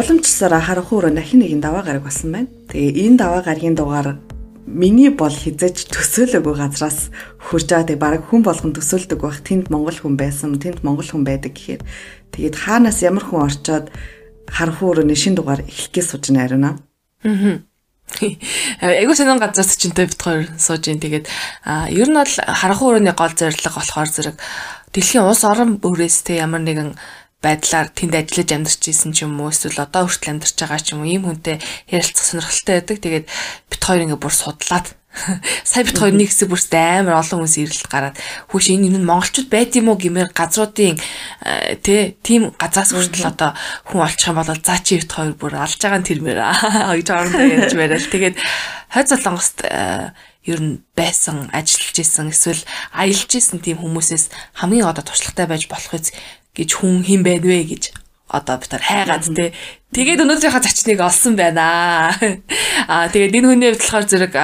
Уламжсараа харанхуй өрөө дахин нэгэн даваа гараг болсон байна. Тэгээ энэ даваа гарагийн дугаар миний бол хизэж төсөөлөөгүй газраас хурж байгаа. Тэгээ баг хүн болгон төсөөлдөг байх. Тэнд монгол хүн байсан, тэнд монгол хүн байдаг гэхээр тэгээд хаанаас ямар хүн орчоод харанхуй өрөөний шин дугаар эхлэхээс сууж найрна. Аа. Айгуу сонин газраас ч энэ бит хоёр сууж ин тэгээд ер нь бол харанхуй өрөөний гол зорилго болохоор зэрэг дэлхийн улс орон бүрээс те ямар нэгэн байдлаар тэнд ажиллаж амьдарч исэн ч юм уу эсвэл одоо хүртэл амьдарч байгаа ч юм уу ийм хүнтэй ярилцах сонирхолтой байдаг. Тэгээд бит хоёр ингээ бүр судлаад сая бит хоёр нэг хэсэг бүрстэй амар олон хүмүүс ирэлт гараад хүүш энэ юм монголчууд байд юм уу гэмээр газруудын э, тэ тийм газраас хүртэл одоо хүн олчих юм бол заа чи бит хоёр бүр алж байгаа нь тэрмээр гэж орондоо ярьж барайл. Тэгээд хойд солонгост э, ер нь байсан ажиллаж исэн эсвэл аялж исэн тийм хүмүүсээс хамгийн одоо туршлагатай байж болох үз гэж хүн хэн байна вэ гэж одоо бид нар хайгаад те. Тэгээд өнөөдрийнхаа зочныг олсон байна. Аа тэгээд энэ хүний хувьд болохоор зэрэг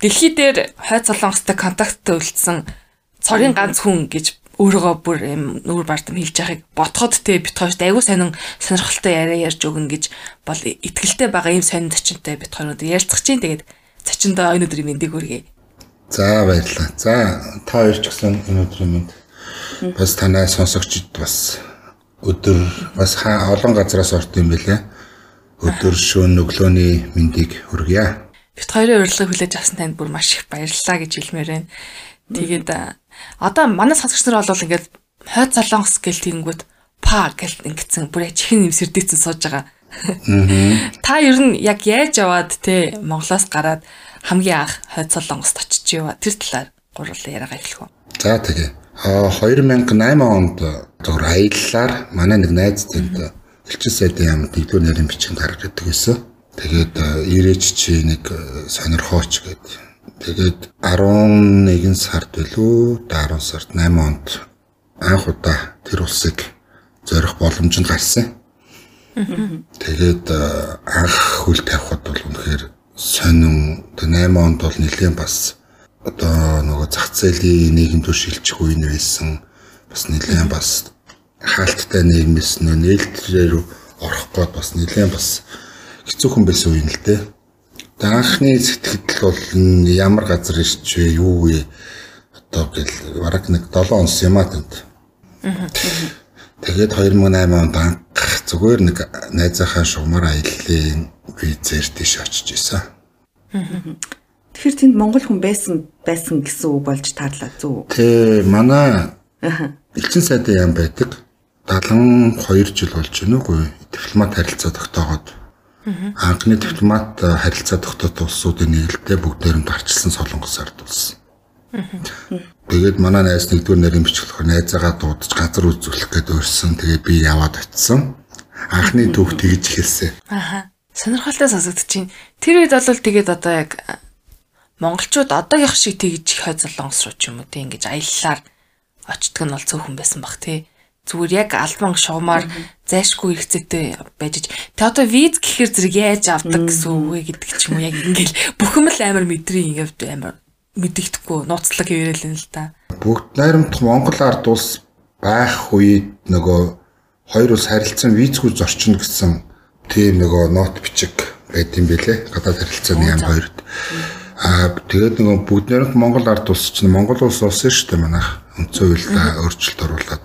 дэлхий дээр хойд солонгостой контакттай үлдсэн цорын ганц хүн гэж өөрийгөө бүр юм нүүр бардам хэлж яхахыг ботход те бит хоёрт айгуу сонин сонирхолтой яриа ярьж өгнө гэж бол итгэлтэй байгаа юм сонин зочинтой бит хоёр өнөдөр ярилцах чинь тэгээд зочиндоо өнөөдрийн мэндийг хүргэе. За баярлалаа. За та хоёр ч гэсэн өнөөдрийн мэнд бас танай сонсогчд бас өдөр бас хаа олон газраас орд юм бэлээ. Өдөр шөнө өглөөний мэндийг хүргье. Бид хоёрын урилгыг хүлээж авсан танд бүр маш их баярлалаа гэж хэлмээр байна. Тэгээд одоо манай сонсогч нар бол ингээд хойд солонгос гэл тэгэнгүүт па гэл ингэсэн бүр чихэн нэмсэрдээсэн сууж байгаа. Та ер нь яг яаж яваад те Монголоос гараад хамгийн анх хойд солонгост очиж яваа тэр талаар гурлаа яриагаа эхлэх үү. За тэгээ. 2008 онд зөвхөн аяллаар манай нэг найз тэнд элчин сайдын яамд нэгдүгээр нарийн бичгийн гаргаж идэг гэсэн. Тэгээд ирээч чи нэг сонирхооч гээд тэгээд 11 сард билүү 10 сард 8 онд анх удаа тэр улсыг зорих боломжинд гарсан. Тэгээд анх хөл тавихад бол үнэхээр сонин 8 онд бол нэлээд бас одоо нөгөө зах зээлийн нийгэм төр шилжих үе нь байсан. Бас нэлээд бас хаалттай нийгмээс нөө нээлтээр орох гээд бас нэлээд бас хэцүүхэн байсан үе л дээ. Тэгээ анхны сэтгэл бол ямар газар ирч вэ юу вэ одоо гэл бараг нэг 7 онс юм а тэнд. Тэгээд 2008 онд анх зүгээр нэг найзынхаа шугамар аяллаа визээр тийш очиж исэн. Тэгэхээр тэнд монгол хүн байсан байсан гэсэн үг болж таарлаа зү. Тэ манай элчин сайдын яам байдаг. 72 жил болж байна уу? Дипломат харилцаа тогтоогоод. Анхны дипломат харилцаа тогтоот улсуудын нэгэлдээ бүгдээр нь гарчилсан солонгос ард улс. Тэгээд манай найз нэгдүгээр нарийн бичлэхээр найзаагаа дуудаж газар үзүүлэх гээд өрсөн. Тэгээд би яваад очисон. Анхны түүх тэгж эхэлсэн. Аха. Сонирхолтой сонсогдож байна. Тэр үед бол тэгээд одоо яг монголчууд одоогийнх шиг тэгж хой золонгос руу ч юм уу тийм ингэж аяллаар очдөг нь бол цөөхөн байсан бах тий. Зүгээр яг албан шугамаар зайшгүй хэрэгцээтэй байж тэ одоо виз гэхэр зэрэг яаж авдаг гэсэн үг вэ гэдэг ч юм уу яг ингээл бүхэн л амар мэдрээ ингээд амар мэддэхгүй нууцлаг хэвээрэл л та. Бүгд найрамдах Монгол ард улс байх үед нөгөө хоёр улс харилцан визгүй зорчно гэсэн тийм нөгөө нот бичиг байд юм бэлээ. Гадаад харилцааны яам хоёрт. Аа тэгээд нөгөө бүгднэрх Монгол ард улс чинь Монгол улс улсын шүү дээ манайх. Өнцөө уйлда өөрчлөлт оруулаад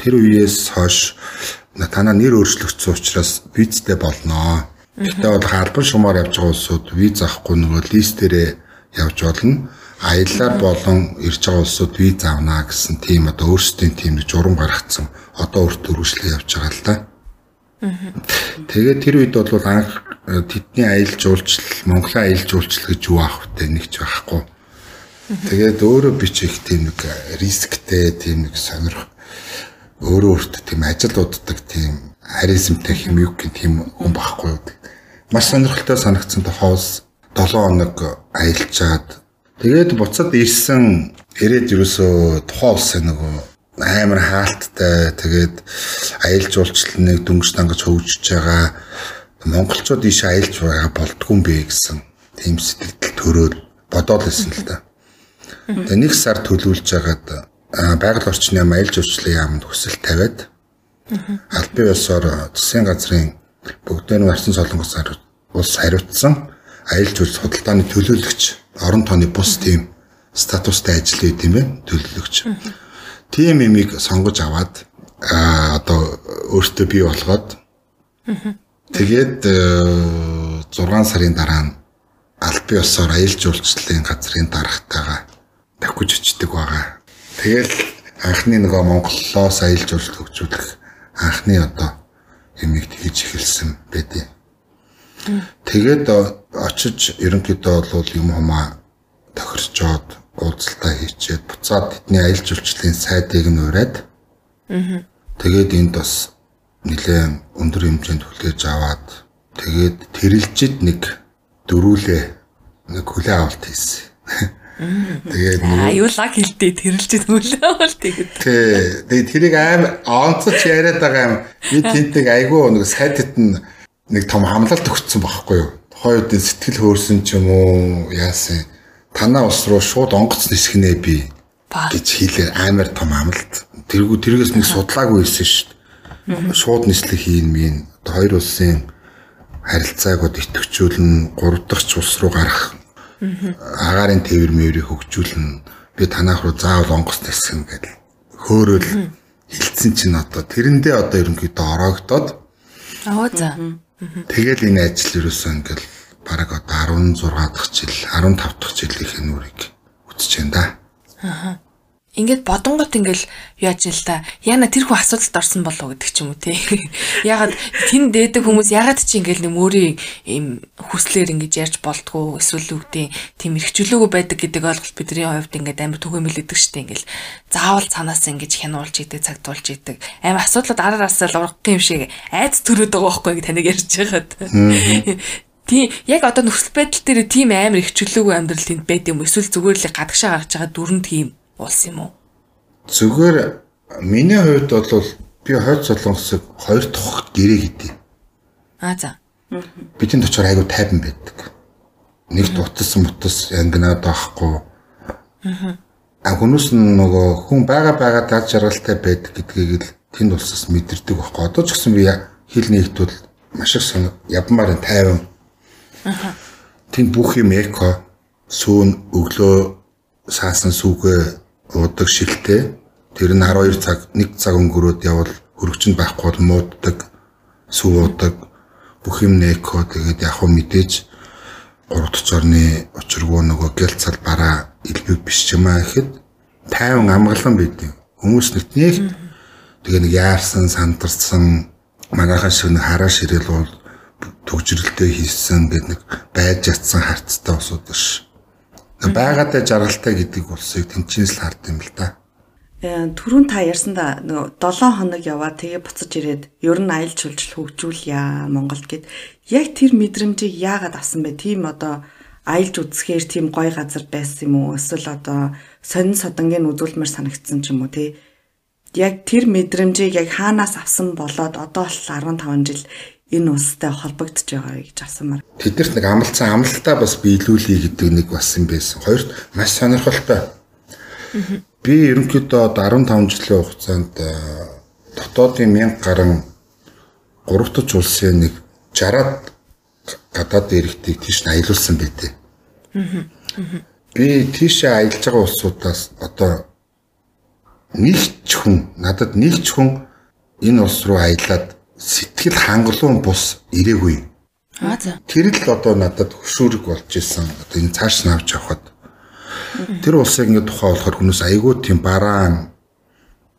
тэр үеэс хойш танаа нэр өөрчлөгдсөн учраас визтэй болноо. Гэтэ бол албан шумаар явж байгаа улсууд виз авахгүй нөгөө листээрээ явж болно. Аяллаар болон ирж байгаа улсууд виз авнаа гэсэн тийм одоо өөрсдийн тийм журам гаргацсан. Одоо өөртөө үргэлжлээ явж байгаа л да. Тэгээд тэр үед бол анх э, тэдний аялал жуулчлал, Монголын аялал жуулчлал гэж юу аах вэ? Нэг ч байхгүй. Тэгээд өөрөө бичих тийм нэг рисктэй, тийм нэг сонирх өөрөө өөртөө тийм ажил уддаг тийм харизмтай гэх тийм хүн байхгүй. Маш сонирхолтой санагдсан тохоос 7 хоног аялчаад тэгээд буцаад ирсэн ирээд ерөөсөө тухайн улсын нөгөө амар хаалттай тэгээд аялал жуулчлалыг дөнгөж дангаж хөгжиж байгаа монголчууд ийш аялж байгаа болдгүй юм бэ гэсэн тийм сэтгэл төрөөл бодоод байсан л да. Тэгээд нэг сар төлөвлөж байгаад байгаль орчны аялал жуулчлалын яамд хүсэл тавиад албан ёсоор засгийн газрын бүгдээр нь Арсан солонгос улс хариуцсан аялал жуулч худалдааны төлөөлөгч орон тооны бус тим статустай ажил байт юм байна төлөөлөгч. Тийм имийг сонгож аваад одоо өөртөө бий болгоод тэгээд 6 сарын дараа нь албан ёсоор аялал жуулчлалын газрын дарагтайгаа давхиж очдөг байгаа. Тэгэл анхны нөгөө Монголоос аялал жуулчлал хөгжүүлэх анхны одоо юмыг тэгж эхэлсэн байдیں۔ Тэгээд очиж ерөнхийдөө бол юм хумаа тохирчоод уулзалтаа хийчээд буцаад тэдний аялал жуулчлалын сайдыг нь ураад тэгээд энд бас нэлээд өндөр хэмжээнд хүлээж аваад тэгээд тэрэлжид нэг дөрүүлээ нэг хүлээ авалт хийсэн. Тэгээд аюулаг хилдэ тэрэлжид хүлээ авалт. Тий. Тэгээд тэрийг аим онцож яриад байгаа юм. Би тентэг айгүй нэг сайдд нь нэг том хамлалт өгсөн байхгүй юу? Хойд сэтгэл хөөрсөн ч юм уу яасан. Танаа ус руу шууд онгоц нисгэнэ би гэж хэлээ. Амар том амлалт. Тэргүү тэргээс нэг судлаагүй байсан шүү дээ. Шууд нислэг хийн мийн хоёр улсын харилцааг од итгэвчүүлэн гурав дахь улс руу гарах агаарын тээвэр мөрийг хөгжүүлнэ. Би танах руу заавал онгоц нисгэн гэдэг хөөрөөл хилцэн чинь одоо тэрэндээ одоо ерөнхийдөө ороогдоод аа за. Тэгэл энэ ажил ерөөсөө ингээл бараг одоо 16 дахь жил 15 дахь жилийн нүрийг үтсэж байна да. Аа Ингээд бодонгот ингээл яаж ил та яна тэр хүн асуудалд орсон болов гэдэг ч юм уу тий. Ягаад тэн дээдэг хүмүүс ягаад чи ингээл нэг өөрийн им хүслээр ингэж ярьж болтгоо эсвэл үгдээ тийм эрхчлөөгүй байдаг гэдэг ойлголт бидний хувьд ингээд амар түгээмэлэдэг штэ ингээл заавал цаанаас ингэж хянуулж идэг цагтуулж идэг амар асуудлууд араас л урах юм шиг айц төрөөд байгаа байхгүй таныг ярьж байгаад. Тийм яг одоо нөхцөл байдал дээр тийм амар эрхчлөөгүй амьдрал тэнд байд юм эсвэл зүгээр л гадагшаа гарч байгаа дүрэн тийм уулс юм уу? Зүгээр миний хувьд бол би хойд солонгосыг хоёр дахь гэрээ гэдэг. Аа за. Бидний очоор айгу тайван байдаг. Нэг дутсан мутас ангинаад байхгүй. Аа. А хүмүүс нөгөө хүн бага бага дад жаргалтай байдаг гэдгийг л тэнд улсаас мэдэрдэг байхгүй. Одоо ч гэсэн би хил нэгтвэл маш их сонь явмаар тайван. Тэнд бүх юм эко сүүн өглөө саасан сүгэ уудаг шилтэй. Тэр нь 12 цаг 1 цаг өнгөрөөд явал хөрөгчөнд байхгүй бол мууддаг, суудаг, бүх юм нэко тэгээд яг хөө мэдээж 3 дахь орны учиргүй нөгөө гэлцал бараа илбэг биш ч юм аа гэхэд тайван амгалан байдیں۔ Хүмүүс нэг нэг тэгээ нэг яарсан, сандарсан манайхан шиг нэг хараа ширэл бол төгжрэлтэй хийсэн гэдэг нэг байж ятсан харцтай усуд ш байгаадаа жаргалтай гэдэг улсыг тэнцэнс л хард юм л да. Э, түрүүн та ярьсан да нөгөө 7 хоног яваа тэгээ буцаж ирээд ер нь аялал жуулчлал хөгжүүлье Монголд гэд яг тэр мэдрэмжийг яагаад авсан бэ? Тийм одоо аялж үзэхээр тийм гоё газар байсан юм уу? Эсвэл одоо сонин содонгийн үзүүлмэр санагдсан ч юм уу тий? Яг тэр мэдрэмжийг яг хаанаас авсан болоод одоо бол 15 жил энэ улстай холбогдож байгаа гэж асуумаар. Тэднэрт нэг амлцсан амлалтаа бас биелүүлэе гэдэг нэг бас юм байсан. Хоёрт маш сонирхолтой. Би ерөнхийдөө 15 жилийн хугацаанд э, дотоодын 1000 гаруй гурав дахь улсын нэг 60-аад гадаад иргэдийг тийш аялуулсан байдээ. Би тийшээ аялж байгаа улсуудаас одоо нэг ч хүн надад нэг ч хүн энэ улс руу аялаад сэтгэл хангалуун бус ирээгүй. Аа за. Тэр л одоо надад хөшүүрэг болж исэн. Одоо энэ цааш нь авч явхад тэр улсыг ингэ тухай болохоор хүмүүс айгүй тийм бараан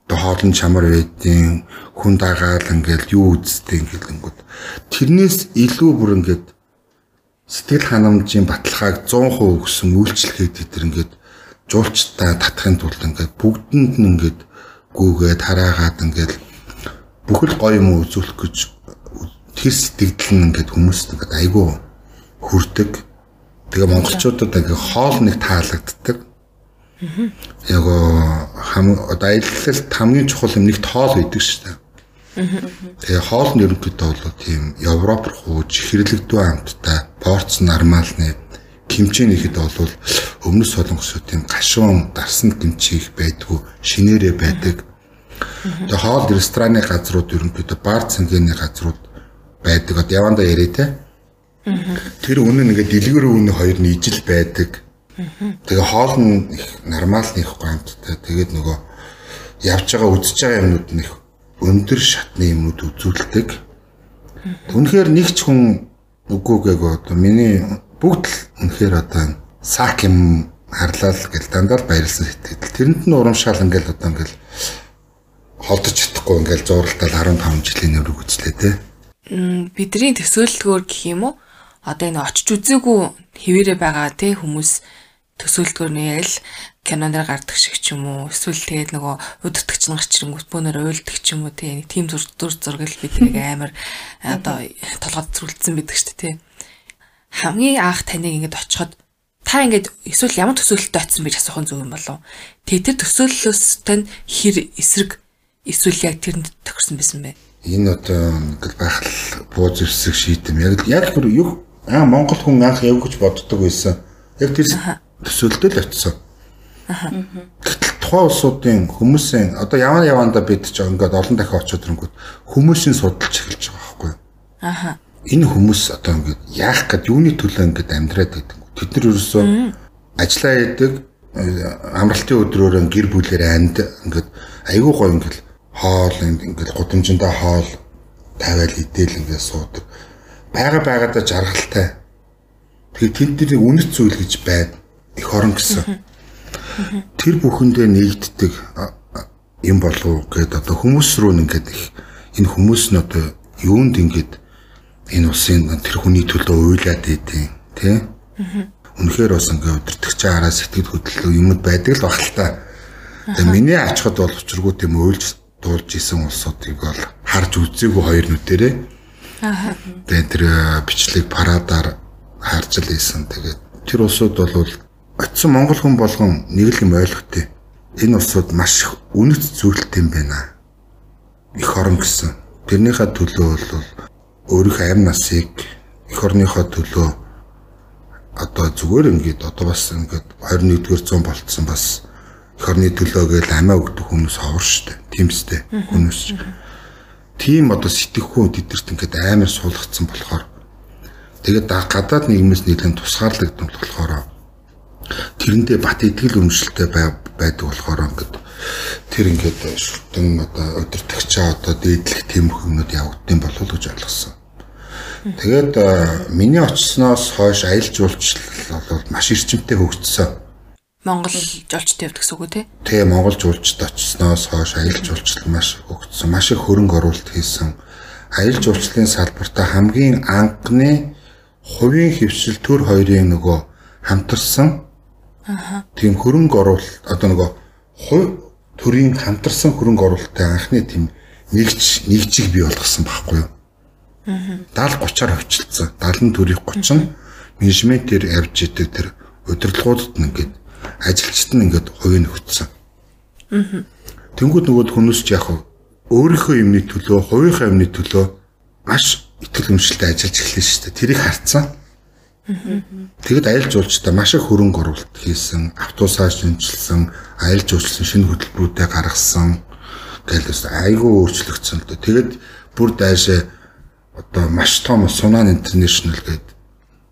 одоо хоолн чамар байдیں۔ хүн дагаал ингээл юу үздэг ингээдгүүд. Тэрнээс илүү бүр ингээд сэтгэл ханамжийн баталгааг 100% өгсөн үйлчлэгээд тэр ингээд жуулчтай татахын тулд ингээд бүгдэнд нь ингээд гүүгээд хараагаад ингээд бүхэл гоё юм үзүүлэх гэж тэр сэтгэл нь ингээд хүмүүст ингээд айгүй хүрдэг. Тэгээ монголчуудад ингээ хоол нэг таалагддаг. Яг хам одоо аялалд хамгийн чухал юм нэг тоол байдаг шүү дээ. Тэгээ хоол нь ерөнхийдөө бол тийм Европ руу хэрлэгдүү амттай порц нормалны кимчи нэхэд бол өмнөс солонгосууд тийм гашуун дарсан кимчи их байдгүй шинээрээ байдаг. Тэгээ хоол рестораны газрууд ерөнхийдөө бар цэнгэний газрууд байдаг. Одоо явандаа яриа те. Тэр үнэн ингээд дэлгэр үнэ хоёр нь ижил байдаг. Тэгээ хоол нь их нормал нэхгүй хамттай. Тэгээд нөгөө явж байгаа үдсэж байгаа юмнууд нь их өндөр шатны юмнууд үзүүлдэг. Үнэхээр нэг ч хүн үгүй гээгөө одоо миний бүгд л үнэхээр одоо сак юм харлал гэл дандаа л баярлсан сэтгэл. Тэрэнд нь урамшаал ингээл одоо ингээл холдож чадахгүй ингээл зуралтал 15 жилийн өмнө үзлээ те. Бидний төсөөлтгөөр гэх юм уу? Одоо энэ очиж үзээгүй хэвээрээ байгаа те хүмүүс төсөөлтгөр нь яг л киноноор гардаг шиг ч юм уу эсвэл тэгээд нөгөө өдөртөгч нар чирэнгүүт бөөнөр уйлдаг ч юм уу тий нэг тим зур зур зургал биднийг амар одоо толгойд зүрэлдсэн байдаг шүү дээ тий хамгийн анх таныг ингэж очиход та ингэж эсвэл ямар төсөөлөлтөй очсон гэж асуух нь зөв юм болов тий тэр төсөөллөөс тань хэр эсрэг эсвэл яг тэрэнд тохирсон байсан бэ? Энэ одоо ингээл байх л бууз өсөг шийдэм. Яг яг бүр юу аа Монгол хүн анх яв гэж боддог байсан. Яг тэр төсөөлтөө л очсон. Гэтэл тухайн улсуудын хүмүүсийн одоо яваа яваанда бид ч ингээд олон дахин очиод ирэнгүүт хүмүүсийн судалж эхэлж байгаа байхгүй юу? Аха. Энэ хүмүүс одоо ингээд яах гээд юуны төлөө ингээд амьдраад байдаг. Тэд нар ерөөсөө ажиллаа яадаг амралтын өдрөөр гэр бүлээр анд ингээд айгүй гоё ингээд хоол ингээд гудамжиндаа хоол тавиал идэл ингээд суудаг. Бага байгаадаа жаргалтай. Тэгээд тэд тэрийг үнэт зүйл гэж байд их орон гэсэн. Тэр бүхэндээ нэгддэг юм болов гэд одоо хүмүүс рүү ингээд их энэ хүмүүс нь одоо юунд ингээд энэ улсын тэр хүний төлөө уйлаад идэв тий Үнэхээр бас ингээд өдөртөгч араа сэтгэл хөдлөл юмуд байдаг л баг л та. Тэгээ миний ачхад бол учиргүй тийм уйлж дуулж исэн улсуудыг бол харж үзээгүй хоёр нүдэрээ. Аа. Тэгээ тэр бичлэг парадаар харж л исэн. Тэгээд тэр улсууд бол очисон монгол хүн болгон нэг л юм ойлгохтой. Энэ улсууд маш үнэт зүйлтэй юм байна. Их орон гэсэн. Тэрнийхээ төлөө бол өөрийнхөө амь насыг эх орныхоо төлөө одоо зүгээр ингээд одоо бас ингээд 21-р зуун болцсон бас эх орны төлөө гээл амиа өгдөг хүмүүс ховор штэ. Тимстэй хүмүүс. Тийм одоо сэтгэхүй тэдэрт ингээд амар суулгацсан болохоор тэгээд гадаад нийгмээс нийлэн тусгаарлагдсан болохоор тэрэндээ бат итгэл өмчлөлтэй байдаг болохоор ингээд тэр ингээд шүтэн одоо өдөртөгчөө одоо дээдлэх тийм хүмүүд явагдсан болов уу гэж ойлгосон. Тэгээд миний очсноос хойш аялал жуулчлал бол маш эрчимтэй хөгжсөн. Монгол жуулчтай явдаг гэсэн үг үү те? Тий, Монгол жуулчд очсноос хойш аялал жуулчлал маш хөгжсөн. Маш их хөрөнгө оруулалт хийсэн. Аялал жуулчлалын салбартаа хамгийн анхны хувийн хөвшил төр хоёрын нөгөө хамтарсан Тийм хөрөнгө оруулалт одоо нөгөө хувь төрийн хамтарсан хөрөнгө оруулалттай анхны тийм нэгж нэгжийг бий болгосон байхгүй юу? Аа. 70 30-аар хөвчлөлтсөн. 70 төрийн 30 нь менежментээр явж идэг тэр удирдлагуудад нь ингээд ажилчид нь ингээд хувийн өгцсөн. Аа. Тэнгүүд нөгөө хүмүүс ч яг өөрийнхөө юмны төлөө, хувийнхаа юмны төлөө маш итгэл өмшөлтэй ажиллаж эхэлсэн шүү дээ. Тэрийг харцсан. Тэгэд аялал жуулчдаа маш их хөрөнгө оруулалт хийсэн, автобусаа шинжилсэн, аялал жуулчлалын шинэ хөтөлбөрүүдээ гаргасан гэлээс айгүй өөрчлөгдсөн л дээ. Тэгэд бүр дайшаа одоо маш том Сунан Интернэшнл гээд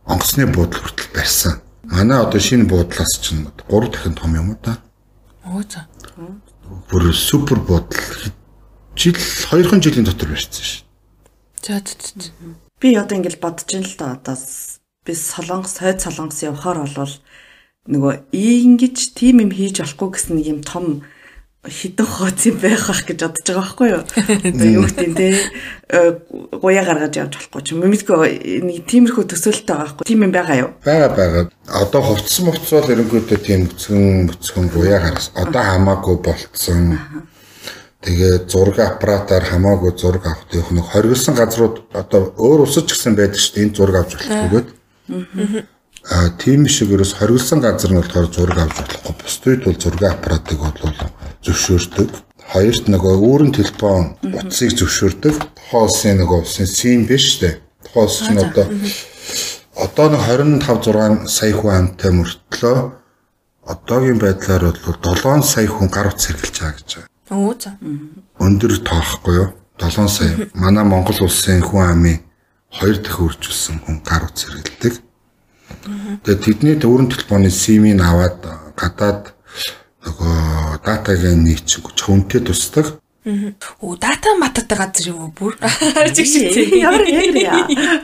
онгоцны буудлын хүртэл барьсан. Манай одоо шинэ буудлаас чинь 3 дахин том юм уу та? Оо за. Бүр супер буудал жил 2 жилийн дотор барьсан шүү. За за. Би одоо ингэж бодож ин л да одоо би солонгос хойд солонгос явахаар болвол нөгөө ингэж тийм юм хийж болохгүй гэсэн нэг юм том хідэн хооц юм байх бах гэж бодож байгаа байхгүй юу. Одоо юу гэдэг те гуяа гаргаж явж болохгүй ч юм мэдгүй нэг тиймэрхүү төсөөлттэй байгаа байхгүй. Тийм юм байгаа юу? Бага бага. Одоо хувцсан хувцвал эренгүүтээ тийм бүцгэн бүцгэн гуяа гаргасан. Одоо хамаагүй болцсон. Тэгээ зураг аппаратаар хамаагүй зураг авах гэх нэг хоригдсан газрууд одоо өөр улсад ч гэсэн байдаг шүү дээ. Энд зураг авч болохгүйгээд Аа тийм шиг ерөөс хоригдсан газар нь болохоор зураг авч болохгүй. Бусдын тул зураг аппаратыг бол зөвшөөрдөг. Хоёрт нөгөө өөрийн телефон утсыг зөвшөөрдөг. Улсын нөгөө улсын сим биш үү? Улс чинь одоо одоо нэг 25 6 сая хүн амтай мөртлөө одоогийн байдлаар бол 7 сая хүн гар утас хэрглэж байгаа гэж байна. Оо за. Өндөр тоохгүй юу? 7 сая. Манай Монгол улсын хүн амын хоёр дахин үржүүлсэн хүн гар утас хэрэгэлдэг. Тэгээд тэдний төвөрөн телефоны симийг аваад гадаад нөгөө датагийн нийцэг чөвөнтэй тусдаг. Оо дата маттай газар юм уу бүр? Чиг шиг тийм. Ямар ямар яа.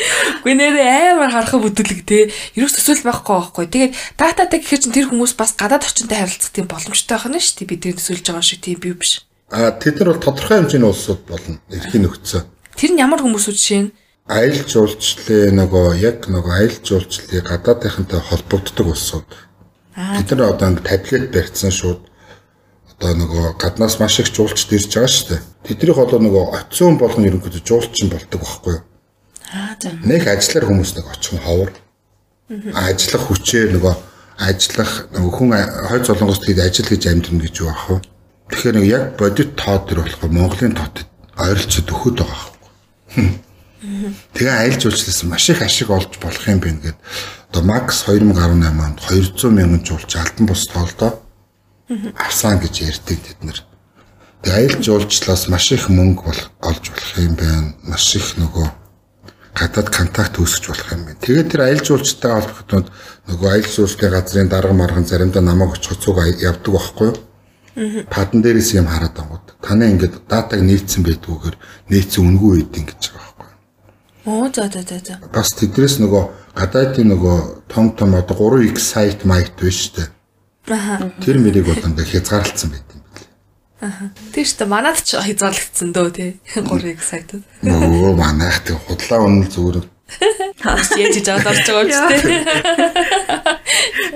Гүй нэрээ амар харах бүдүүлэг те. Ерөөс төсөөл байхгүй байхгүй. Тэгээд дататай гэхэр чин тэр хүмүүс бас гадаад орчинтой харилцах тийм боломжтой байх нь шүү дээ. Бидний төсөөлж байгаа шиг тийм бив биш. А тэд нар бол тодорхой хэмжээний улсууд болно. Эрхийн нөхцөө. Тэр нь ямар хүмүүсүүд жишээ нь Аялал жуулчлалын нөгөө яг нөгөө аялал жуулчлалын гадаадынхантай холбогддог улсууд. Бид нар одоо ингэ таблет барьсан шууд одоо нөгөө гаднаас маш их жуулчд ирж байгаа шүү дээ. Тэднийх болоо нөгөө оцсон болгон ерөнхийдөө жуулчин болдог байхгүй юу? Аа за. Нэг ажиллаар хүмүүс нэг очихын ховор. Ажиллах хүчээр нөгөө ажиллах нөгөө хүн хойд солонгост тэгээд ажил гэж амьдна гэж юу ах вэ? Тэгэхээр яг бодит тоо төр болох Монголын тоотод ойролцоод өгөхөд байгаа байхгүй. Тэгээ аялал жуулчлалаас маш их ашиг олж болох юм байна гэд одоо Макс 2018 онд 200 мянган жуулч алтан бус тоолдоо авсан гэж ярьдаг тэд нар. Тэгээ аялал жуулчлалаас маш их мөнгө бол олж болох юм байна. Маш их нөгөө гадаад контакт үүсгэж болох юм байна. Тэгээд тэр аялал жуулчтай холбогдоод нөгөө аялал жуулчлалын газрын дарга марган заримдаа намайг очих цуг явдаг байхгүй юу? Падан дээрээс юм хараад ангууд. Таны ингээд датаг нийцсэн байдгүйгээр нийцсэн үнгүй үйдэн гэж байгаа? Оо за за за за. Бас тэдрээс нөгөө гадаадын нөгөө том том одоо 3x сайт майт биш үү? Аха. Тэр мэрийг бол ингээд хязгаарлалцсан байт юм билээ. Аха. Тэр ч манад ч хязгаарлагдсан дөө тий. 3-ыг сайтад. Нөгөө манайх тэг худлаа үнэл зүгээр Яаж хийж аваад орж байгаа ч тий.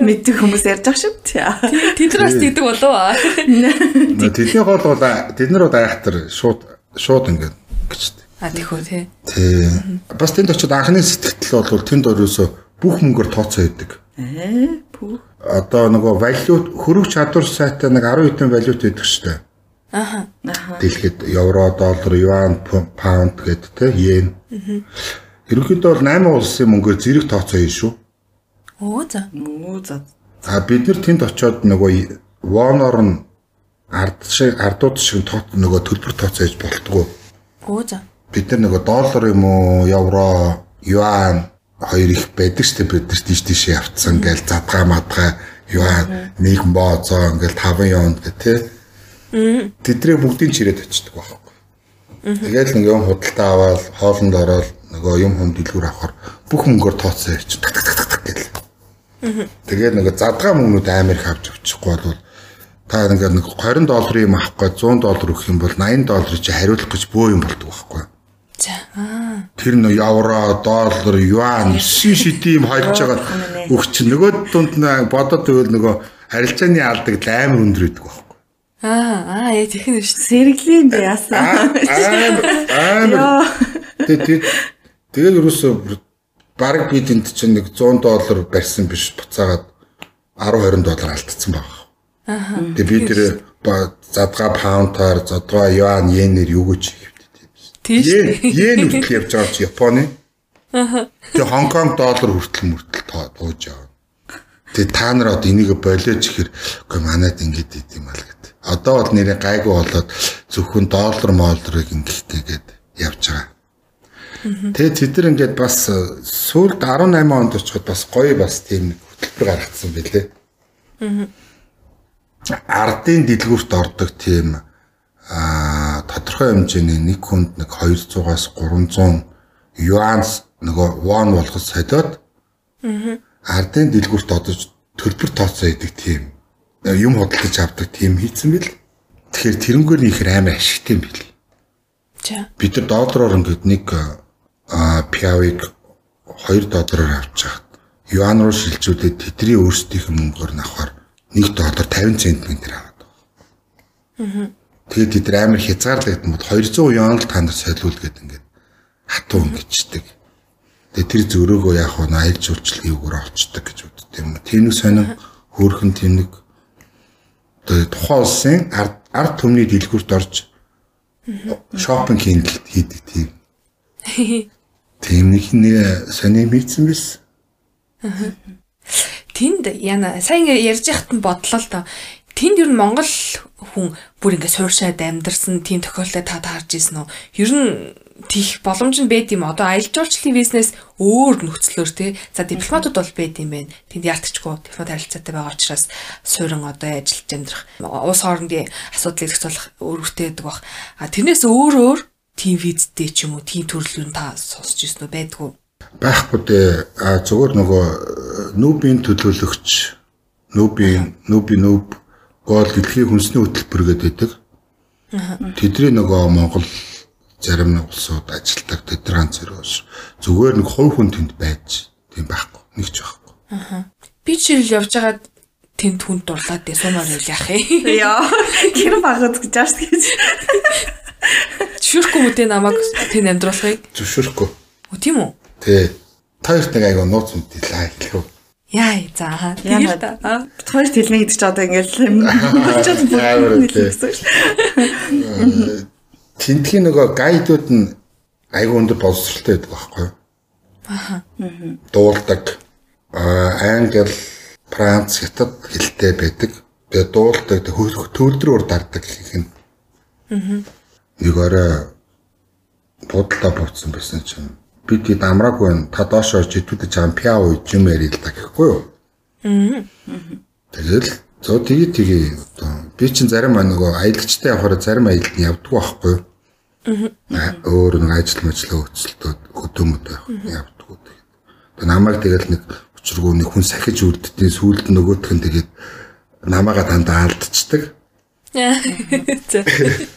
Мэддэг хүмүүс ярьж байгаа шүү дээ. Тэдрээс тэгдэг болов аа. Тэдний гол бол тэд нар бол айхтар шууд шууд ингээд гэжтэй. А тийхүү тий. Тий. Бас тэнд очиод анхны сэтгэл бол тэнд өрөөсө бүх мөнгөөр тооцоо өгдөг. Ээ пүү. Одоо нөгөө валют хөрөг чадвар сайтай нэг 10 хэдэн валют өгдөг штэ. Аха. Дэлхийд евро, доллар, юан, паунд гэдэг те йен. Ерөнхийдөө бол 8 улсын мөнгөөр зэрэг тооцоо хийн шүү. Оо за. Муу за. А бид нар тэнд очиод нөгөө воноор нь ард шиг ардууд шиг тоо нөгөө төлбөр тооцоо хийж болтгоо. Оо за. Бид нар нөгөө доллар юм уу, евро, юан хоёр их байдаг шүү дээ бид нар тийш тийш явцсан гээл задгаа мадгаа юан нэг бооцоо ингээл 5 юунд гэх тээ. Тэдрээ бүгдийг чирээд очдөг байхгүй. Тэгэл нэг юм худалдаа аваад хоолнд ороод нөгөө юм хүм дэлгүүр авахар бүх мөнгөөр тооцоо ярьчих так так так так гэл. Тэгээд нөгөө задгаа мөнгнүүд амар их авч авчихгүй бол та ингээд нэг 20 долларын юм авах гээд 100 доллар өгөх юм бол 80 долларыг чи хариулах гэж бөө юм болдог байхгүй. За. Аа. Тэр нөө евро, доллар, юан, шин шити юм хайлж байгаа өгч нөгөө дунд нь бодоод байвал нөгөө харилцааны алдаг амар өндөр байдаг байхгүй. Аа, аа яа тэгнэ шүү. Сэргэлийн би яасан. Амар. Тэгээд тэгээд ерөөсөө баг бид энд чинь нэг 100 доллар барьсан биш буцаагаад 10 20 доллар алдсан баг. Аха. Тэгээд би тэр задгаа паунтаар, задгаа юан, йенээр юу гэж Тийш. Йен хүртэл явж байгаа чи Японы. Тэгээ Хонконг доллар хүртэл мөртөл тууж яваа. Тэгээ та нар одоо энийг болооч ихэр үгүй манайд ингэж идэм мал гэдэг. Одоо бол нэрээ гайгүй болоод зөвхөн доллар моллорыг ингэхтэйгээд явж байгаа. Тэгээ тэд нар ингээд бас сүүлд 18 онд очиход бас гоё бас тийм хөтөлбөр гаргацсан байлээ. Ардын дэлгүүрт ордог тийм а тодорхой хэмжээний нэг хүнд нэг 200-аас 300 юанс нөгөө вон болгож солиод ардын дэлгүүрт одож төлбөр тооцоо идэг тийм юм худалдаж авдаг тийм хийцэн бил. Тэгэхээр тэрнгээр их амар ашигтай юм бил. За. Бид нар доллараар ингээд нэг а пиавыг 2 доллараар авч хаад юан руу шилжүүлээд тэдний өөрсдийнх мөнгөөр нь авахаар 1 доллар 50 цент мэн тэр аваад байгаа. Тэгээд тэд нар амар хязгаарлагдсан бод 200 юан л та нар солиул гэдэг ингээд хатуу өнгөчдөг. Тэгээд тэр зөрөөгөө яах вэ? Аялал жуулчлалын үгээр олцдог гэж үздэг юм. Тэнэг сонин хөөрхөн тэнэг тэгээд тухайн улсын ард ард түмний дэлгүүрт орж шопинг хийдэг тийм. Тийм нэг сони мэдсэн биз. Тэнд яна сайн ярьж яхад нь бодлоо л доо. Тэнд ер нь Монгол хүн бүр ингээ сууршаад амьдарсан тийм тохиолдол та таарж ирсэн үү? Ер нь тийх боломж нь байд юм. Одоо аялал жуулчлалын бизнес өөр нөхцлөөр тий. За дипломатууд бол байд юм байна. Тэнд ялтчгүй дипломат харилцаатай байгаа учраас суурин одоо ажиллаж амьдрах уус хоорондын асуудлыг зохицуулах өргөтэй байдаг бах. А тэрнээс өөр өөр тим визтэй ч юм уу тим төрлөөр та сонсч ирсэн үү байдгүй байхгүй дээ. А зөвхөн нөгөө э, нүүбийн төлөөлөгч нүүбийн нүүби нүүб гол дэлхийн хүнсний хөтөлбөр гэдэг. Тэдний нөгөө Монгол зарим улсууд ажилдаг тэдний ганц зэрэгш зүгээр нэг хувь хүн тэнд байж тийм байхгүй нэг ч байхгүй. Би жишээл явж байгаад тэнд хүнд дурлаад дээ сумаар ял яах юм. Яа. Гэр багт гэж ааш гэж. Зөвшөөрөхгүй мө тэ намайг тэнд амьдруулахыг. Зөвшөөрөхгүй. Үгүй тийм үү? Тий. Та хоёрт нэг айгаа нууц мэдээлээ хэлэх үү? Яа за тэгээд та хоёр хэлнэ гэдэг чи одоо ингээл юм Тэнтхийн нөгөө гайдууд нь айгүй өндөр боловсралтай байдаг байхгүй юу? Аха. Дуулдаг. Англи, Франц, Хятад хэлтэй байдаг. Тэгээ дуулдаг, төвлөрөөр дарддаг гэх юм. Аа. Нэг орой бодлоо буцсан байсан чинь бид ид амраагүй байна. Та доош орж итүүдэж байгаа пиа уу юм ярил л та гэхгүй юу? Аа. Тэгэл зөө тгий тгий одоо би чинь зарим нөгөө аялагчтай явахаар зарим аялалд нь явдггүй байхгүй юу? Аа. Өөр нэг ажил мэжлээ хөцөлтөд хөдөөмөд байх явдггүй. Тэгээ намайг тэгэл нэг учиргүй нэг хүн сахиж үлддیں۔ Сүүлд нөгөөх нь тэгээд намаагаа дандаа алдчихдаг.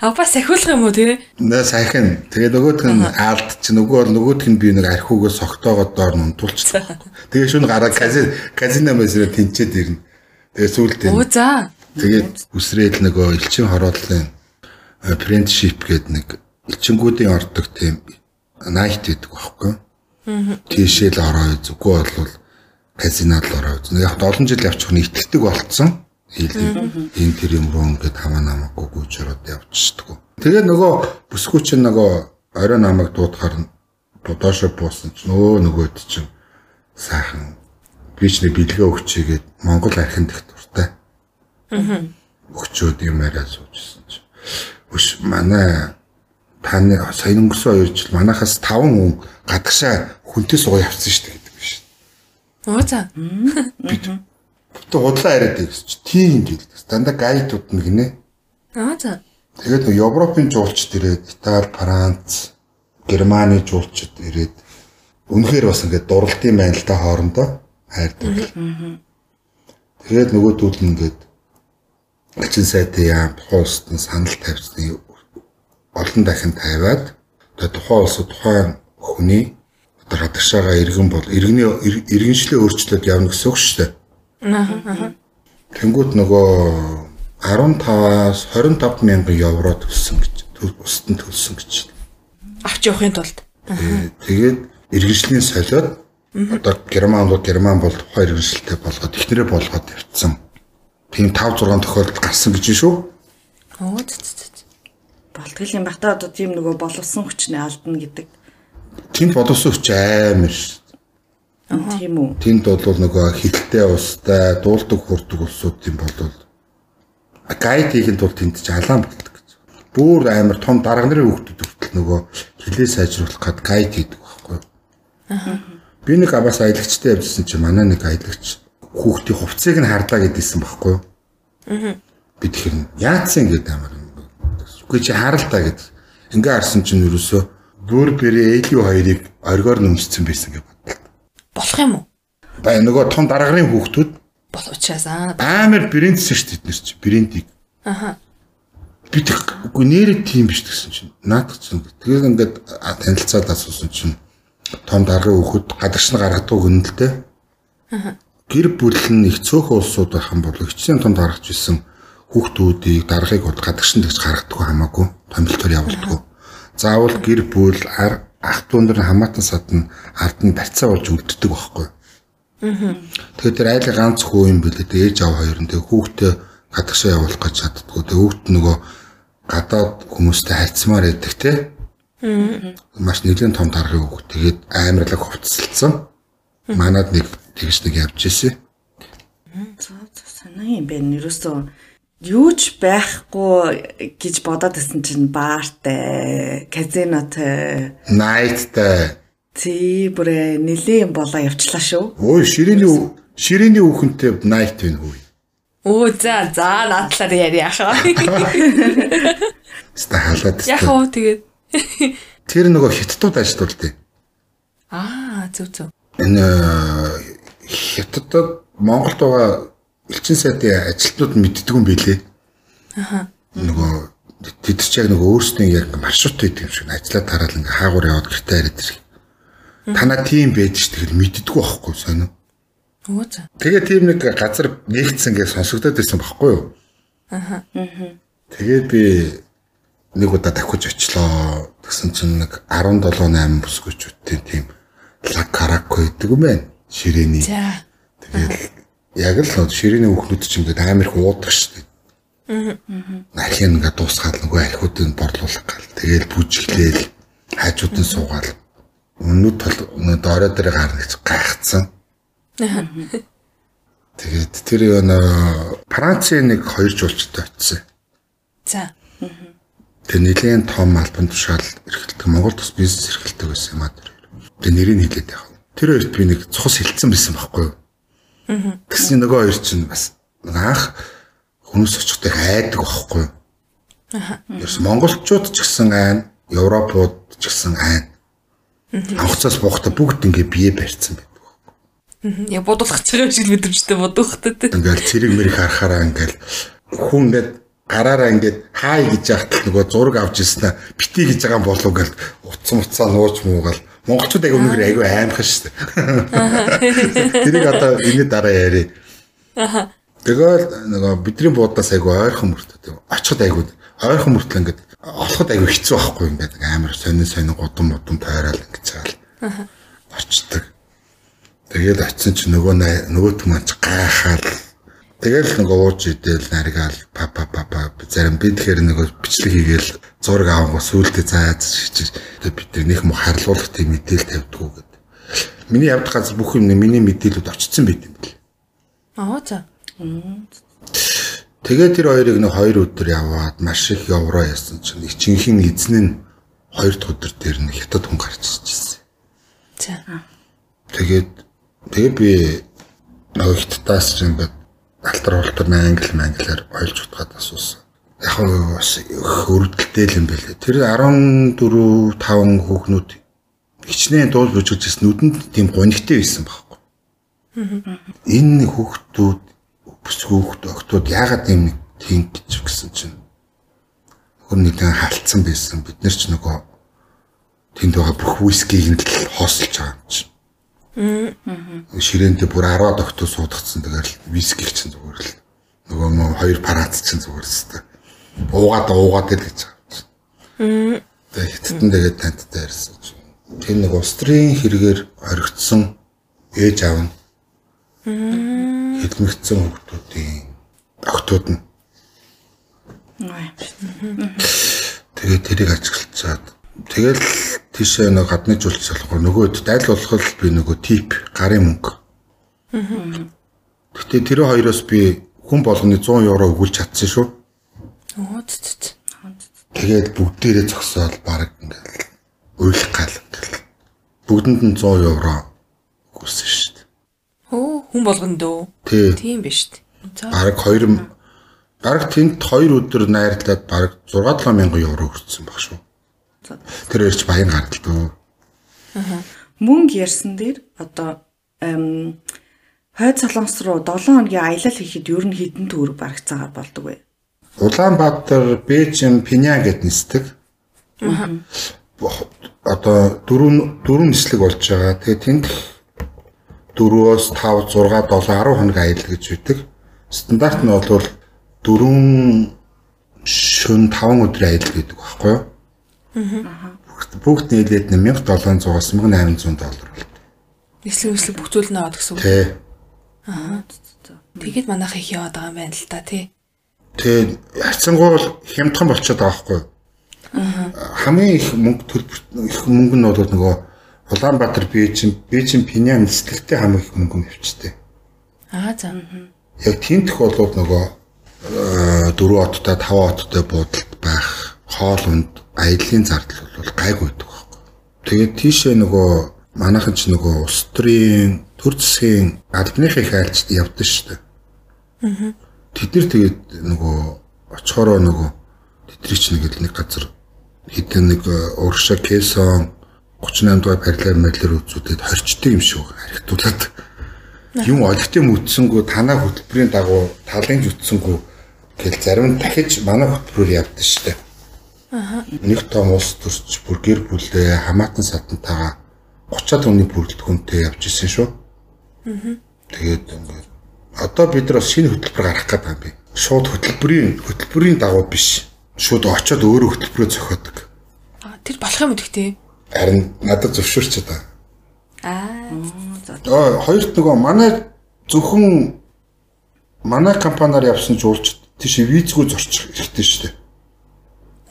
Апа сахиулах юм уу тий? Нэ сайхан. Тэгээ нөгөөх нь аалт чи нөгөө бол нөгөөх нь би нэг архиугаа согтоогоод доор нь унтуулчихсан. Тэгээ шүн гараа казин казино мэсрэ тэнцээд ирнэ. Тэгээ сүултээ. Оо за. Тэгээд үсрээл нөгөө элчин хороодлын apprenticeship гэдэг нэг элчингүүдийн ордог тийм найт гэдэг байхгүй. Аа. Тийшээ л ороо зүггүй болвол казинод л ороо. Яг олон жил явчих нь итгэдэг болцсон. Энэ тэр юм руу ингээд хамаа намаагүй гүйж ороод явчихдаг. Тэгээ нөгөө бүсгүй чинь нөгөө орой намайг дуудахаар доошо буусан чинь өө нөгөөд чинь сайхан би ч нэг бэлгээ өгчээгээд Монгол. Аа. Өгчөөд юм яриа суужсэн чинь. Өш манай таны сая өнгөрсөн хоёр жил манахаас 5 хүн гадагшаа хүнтэй суугаа явцсан шүү дээ гэдэг биш. Оо за. Бид Бүтэн худлаа яриад байсан чи тийм хэлдэг. Дандаа гайдууд нь гинэ. Аа за. Тэгээд нэг Европын жуулчд ирээд Итали, Франц, Германы жуулчд ирээд үнэхээр бас ингээд дурлалтын байна л та хоорондоо хайрдаг. Тэгээд нөгөө төл нь ингээд ачин сайтай яам тухайн санал тавьсны олон дахин тавиад тухайн улсад тухайн хүний одоо хадагшаага иргэн бол иргэний иргэншлээ өөрчлөөд явна гэсэн үг шүү дээ. Тэнгүүт нөгөө 15-аас 25 мянган евро төлсөн гэж устд нь төлсөн гэж. Авч явахын тулд. Тэгээд иргэншлийн солиод одоо герман бол герман бол тухайн иргэншилтэй болгоод ихнэрээ болгоод явцсан. Тийм 5 6 тохиолдол гарсан гэж шүү. Оо зү. Болтголийн бата одоо тийм нөгөө боловсон хүчнээ алдна гэдэг. Тэнд боловсон хүч амар шүү Тийм үү. Тэнд бол нөгөө хилтэй устай дуулдаг хурдаг улсууд юм бол гайд хийхэд бол тэнд ч алаан болдог гэж. Бүүр амар том дарга нарын хүүхдүүд хүртэл нөгөө хилээ сайжруулах гад гайд хийдэг байхгүй. Аа. Би нэг абаас аялагчтай явжсэн чи манай нэг аялагч хүүхдийн хувцсыг нь харлаа гэдээсэн байхгүй. Аа. Би тэгэхээр яатсан гэдэг амар. Үгүй чи харалтаа гэд. Ингээ харсан чинь юусоо бүр бэрээ ээлийн хоёрыг оргоор нөмссөн байсан гэж болох юм уу? Бай нөгөө том даргарын хүүхдүүд бол учраас аа амар брендсэн шүү дээ тэднэр чи брендийг. Аха. Би тэггүй нэрээ тийм биш гэсэн чинь наадах чинь тэгээд ингээд танилцаад асуусан чинь том даргын хүүхэд гадагш нь гаргадаг гүнэлтэй. Аха. Гэр бүл нь их цөөхөн улсууд байх юм бол хичнээн том даргаж исэн хүүхдүүдийг даргыг гадагш нь тэгж гаргадаг хамаагүй томилтоор явуулдаг. Заавал гэр бүл ар ах дүүндэр хамаатан садна ард нь барьцаа болж үлддэг байхгүй. Тэгэхээр тэр айлын ганц хөө юм бэлээ. Ээж аав хоёр нь тэгээ хүүхдээ гадагшаа явуулах гэж чаддгүй. Тэгээ хүүхд нөгөө гадаад хүмүүстэй харьцмаар байдаг те. Маш нэгэн том даргын хүүхд. Тэгээд амарлаг хувцсалцсан. Манад нэг тэгж нэг явж ирсэн. Зөө санаа юм бэ. Нэрөөсөө юу ч байхгүй гэж бодоод исэн чинь баартай, казинотой, Найттай. тий бүрэ нилээн болоо явчлаа шүү. Ой, ширээний ширээний үхэнтэй найт байна хүү. Өө за за наадлаар яриа хаа. Ста халаад. Яг ста. уу тэгээд Тэр нөгөө хиттууд ажилтуулдаг. аа зөв зөв. Энэ э, хятадд Монголд байгаа элчин сайдын ажилтнууд мэддэг юм билээ. Аа. Нөгөө тэд ч яг нөгөө өөрсдөө яг маршрут хийдэг юм шиг ажиллаад тараал ингээ хаагуур яваад гэртээ хараад ирэх. Танаа тийм байж ш тэгэхээр мэддэггүй байхгүй сонио. Өө за. Тэгээ тийм нэг газар нэгдсэн гэж сонсогдоод байсан байхгүй юу? Аа. Тэгээд би нэг удаа давхиж очлоо. Тэгсэн чинь нэг 17 8 бүсгүйчүүдтэй тийм лак карако гэдэг юм байна. Ширээний. За. Тэгээд яг л нөө ширээний үхнүүд ч ингээд амар их уудаг шүү дээ. Аа. Архин ингээд дуусгаад нөгөө архиудыг борлуулах гал. Тэгээл бүжиглээл хажууд нь суугаал. Өмнөд тол нөө доорой дээр гарна гэж гайхацсан. Тэгээд тэр нөө Францын нэг хоёр жуулчтай очсон. За. Тэгээ нэгэн том албан тушаал эрхэлдэг Монгол тус бизнес эрхэлдэг байсан юм аа тэр. Тэгээ нэрийг хэлээд яах вэ? Тэр хоёрт би нэг цус хилцсэн байсан байхгүй юу? Тэгсэн нөгөө хоёр чинь бас анх хүмүүс очихдаг айдаг байхгүй юу? Аа. Ерөөс монголчууд ч гэсэн айн, европууд ч гэсэн айн. Анхцаас буухта бүгд ингээ бие барьсан байдаг. Яг гэж байгаа шиг мэдрэмжтэй бодохтой те. Ингээл цэрэг мэрэг харахаараа ингээл хүн ингээд гараараа ингээд хай гэж яхад нөгөө зураг авч ирсэн аа бити гэж байгаа болов гэл утсан утсаа нууж муугаал монголчууд аяг өнөөр аягүй аимхан шүү дээ. Тэрийг одоо энэ дараа яри. Тэгэл нөгөө бидний буудаас аягүй ойрхон мөртөд очиход аягүй ойрхон мөртлөө ингээд олоход аягүй хэцүү байхгүй ингээд амар сонин сонин гудам мудам тойрол ингэж байгаа л очдөг. Тэгээд очисон чи нөгөө нөгөөт маань ч гайхаал. Тэгэл нөгөө ууж идэл наргаал па па па па зарим би тэгэхээр нөгөө бичлэг хийгээл зураг авах сүултээ шичиж тэгээд бид нар нэг муу харлуулах тийм мэдээл тавьдгүү гэдэг. Миний явдах газар бүх юм миний мэдээлүүд очсон байт юм бэл. Аа за. Тэгээд тэр хоёрыг нэг хоёр өдөр яваад маш их явраа ясан чинь их чинхэн эзэн нь хоёр дахь өдөр дээр нэг хятад хүн гарч ирчихсэн. За. Тэгээд тэгээд би нөгөө хиттаас ч ингээд алтар уултар англи манглаар ойлж утгаад асуусан. Яг нь бас хөрөлтөлтэй л юм байлээ. Тэр 14 5 хүүхнүүд хичнээн дуул бүжгэлж ирсэн нүдэнд тийм гонигтэй байсан байхгүй. Энэ хүүхдүүд бүсгүүхд октод яагаад юм тийм гэж гисэн чинь нөхөр нэгэн халтсан байсан. Бид нар ч нөгөө тэнд байгаа бүх вискиг нь л хоосолж байгаа юм чинь. Ширээнтэй бүр 10 доктор суудагцсан тэгэл вискиг чинь зүгээр л. Нөгөө мөн хоёр парац чинь зүгээр л. Уугаад уугаад л гэж байгаа. Тэгээ хиттэн тэгээд танттай ярьсан. Тэр нэг устрын хэрэгээр оригдсон ээж аав нь. Хэлмэгцэн хүмүүсийн октод нь. Тэгээд тэрийг ажиглацаад тэгэл тийшээ нэг гадны жуулч болохоор нөгөөд даль болох би нөгөө тип гарын мөнгө. Гэтэ тэр хоёроос би хүн болгоны 100 евро өгүүлж чадсан шүү. Тэгээд бүгдээрээ зогсоол баг ингээл уйлах гал ингээл бүгдэнд нь 100 евро өгүүлсэн шүү дээ. Оо хүн болгонд. Тий. Тийм биш үү? Бараг 2 бараг тэнд 2 өдөр найрлаад бараг 6 7000 евро өгсөн баг шүү. Тэр ирж баян гардаг дөө. Мөнгө ярьсан дээр одоо эм хойд солонгос руу 7 хоногийн аялал хийхэд ер нь хэдэн төгрөг барагцаагаар болдог вэ? Улаанбаатар, Бээжин, Пинян гэд нисдэг. Одоо дөрөв дөрөв нислэг болж байгаа. Тэгээ тэнд 4-өөс 5, 6, 7, 10 хоног аялал гэж үүдэг. Стандарт нь бол 4 шөн 5 өдрийн аялал гэдэг байхгүй юу? Бүгд- нийлээд 1700-аас 1800 доллар бол. Нислэг нислэг бүх зүйл нь аваад гэсэн үг. Тэ. Тэгээд манайх их яваад байгаа юм байна л та тий. Тэгээ хайцангуй бол хямдхан болчиход байгаа байхгүй юу? Хамгийн их мөнгө төлбөр их мөнгө нь бол нөгөө Улаанбаатар Бээжин Бээжин Пинян нислэгтэй хамгийн их мөнгө нэвчтэй. Аа за. Яг тентх бол нөгөө 4 оттой 5 оттой буудалд байх хоол унд аяллаа зардал бол гайгүй байдаг байхгүй. Тэгээд тийшээ нөгөө манайхан ч нөгөө улс төрийн төр засгийн албаныхаа их айлчд явдсан шүү дээ. Аа. Тэд нар тэгээд нөгөө очихороо нөгөө тэдний ч нэг л нэг газар хэдэн нэг урагшаа кесон 38 дугаар параллель мэдлэр үзүүдэд хорчтой юм шиг харигтуулаад юм олигтой мүтсэнгүү танаа хөтөлбөрийн дагуу талын зүтсэнгүү гэл зарим дахиж манай хөтөлбөрөөр явдсан шүү дээ. Нэг том улс төрч бүр гэр бүлээ хамаатан сатантайгаа 30-аад хүний бүрэлдэхүүнтэй явж исэн шүү. Аа. Тэгээд ингээд одоо бид нар шинэ хөтөлбөр гаргах гэдэг юм би. Шууд хөтөлбөрийн хөтөлбөрийн дагуу биш. Шууд очиод өөрөө хөтөлбөрөө зохиодог. Аа тэр болох юм гэдэгтэй. Харин надад зөвшөөрч одоо. Аа. Аа хоёрт нөгөө манай зөвхөн манай компаниар явсан ч уулч тийш визгүй зорчих хэрэгтэй шүү дээ.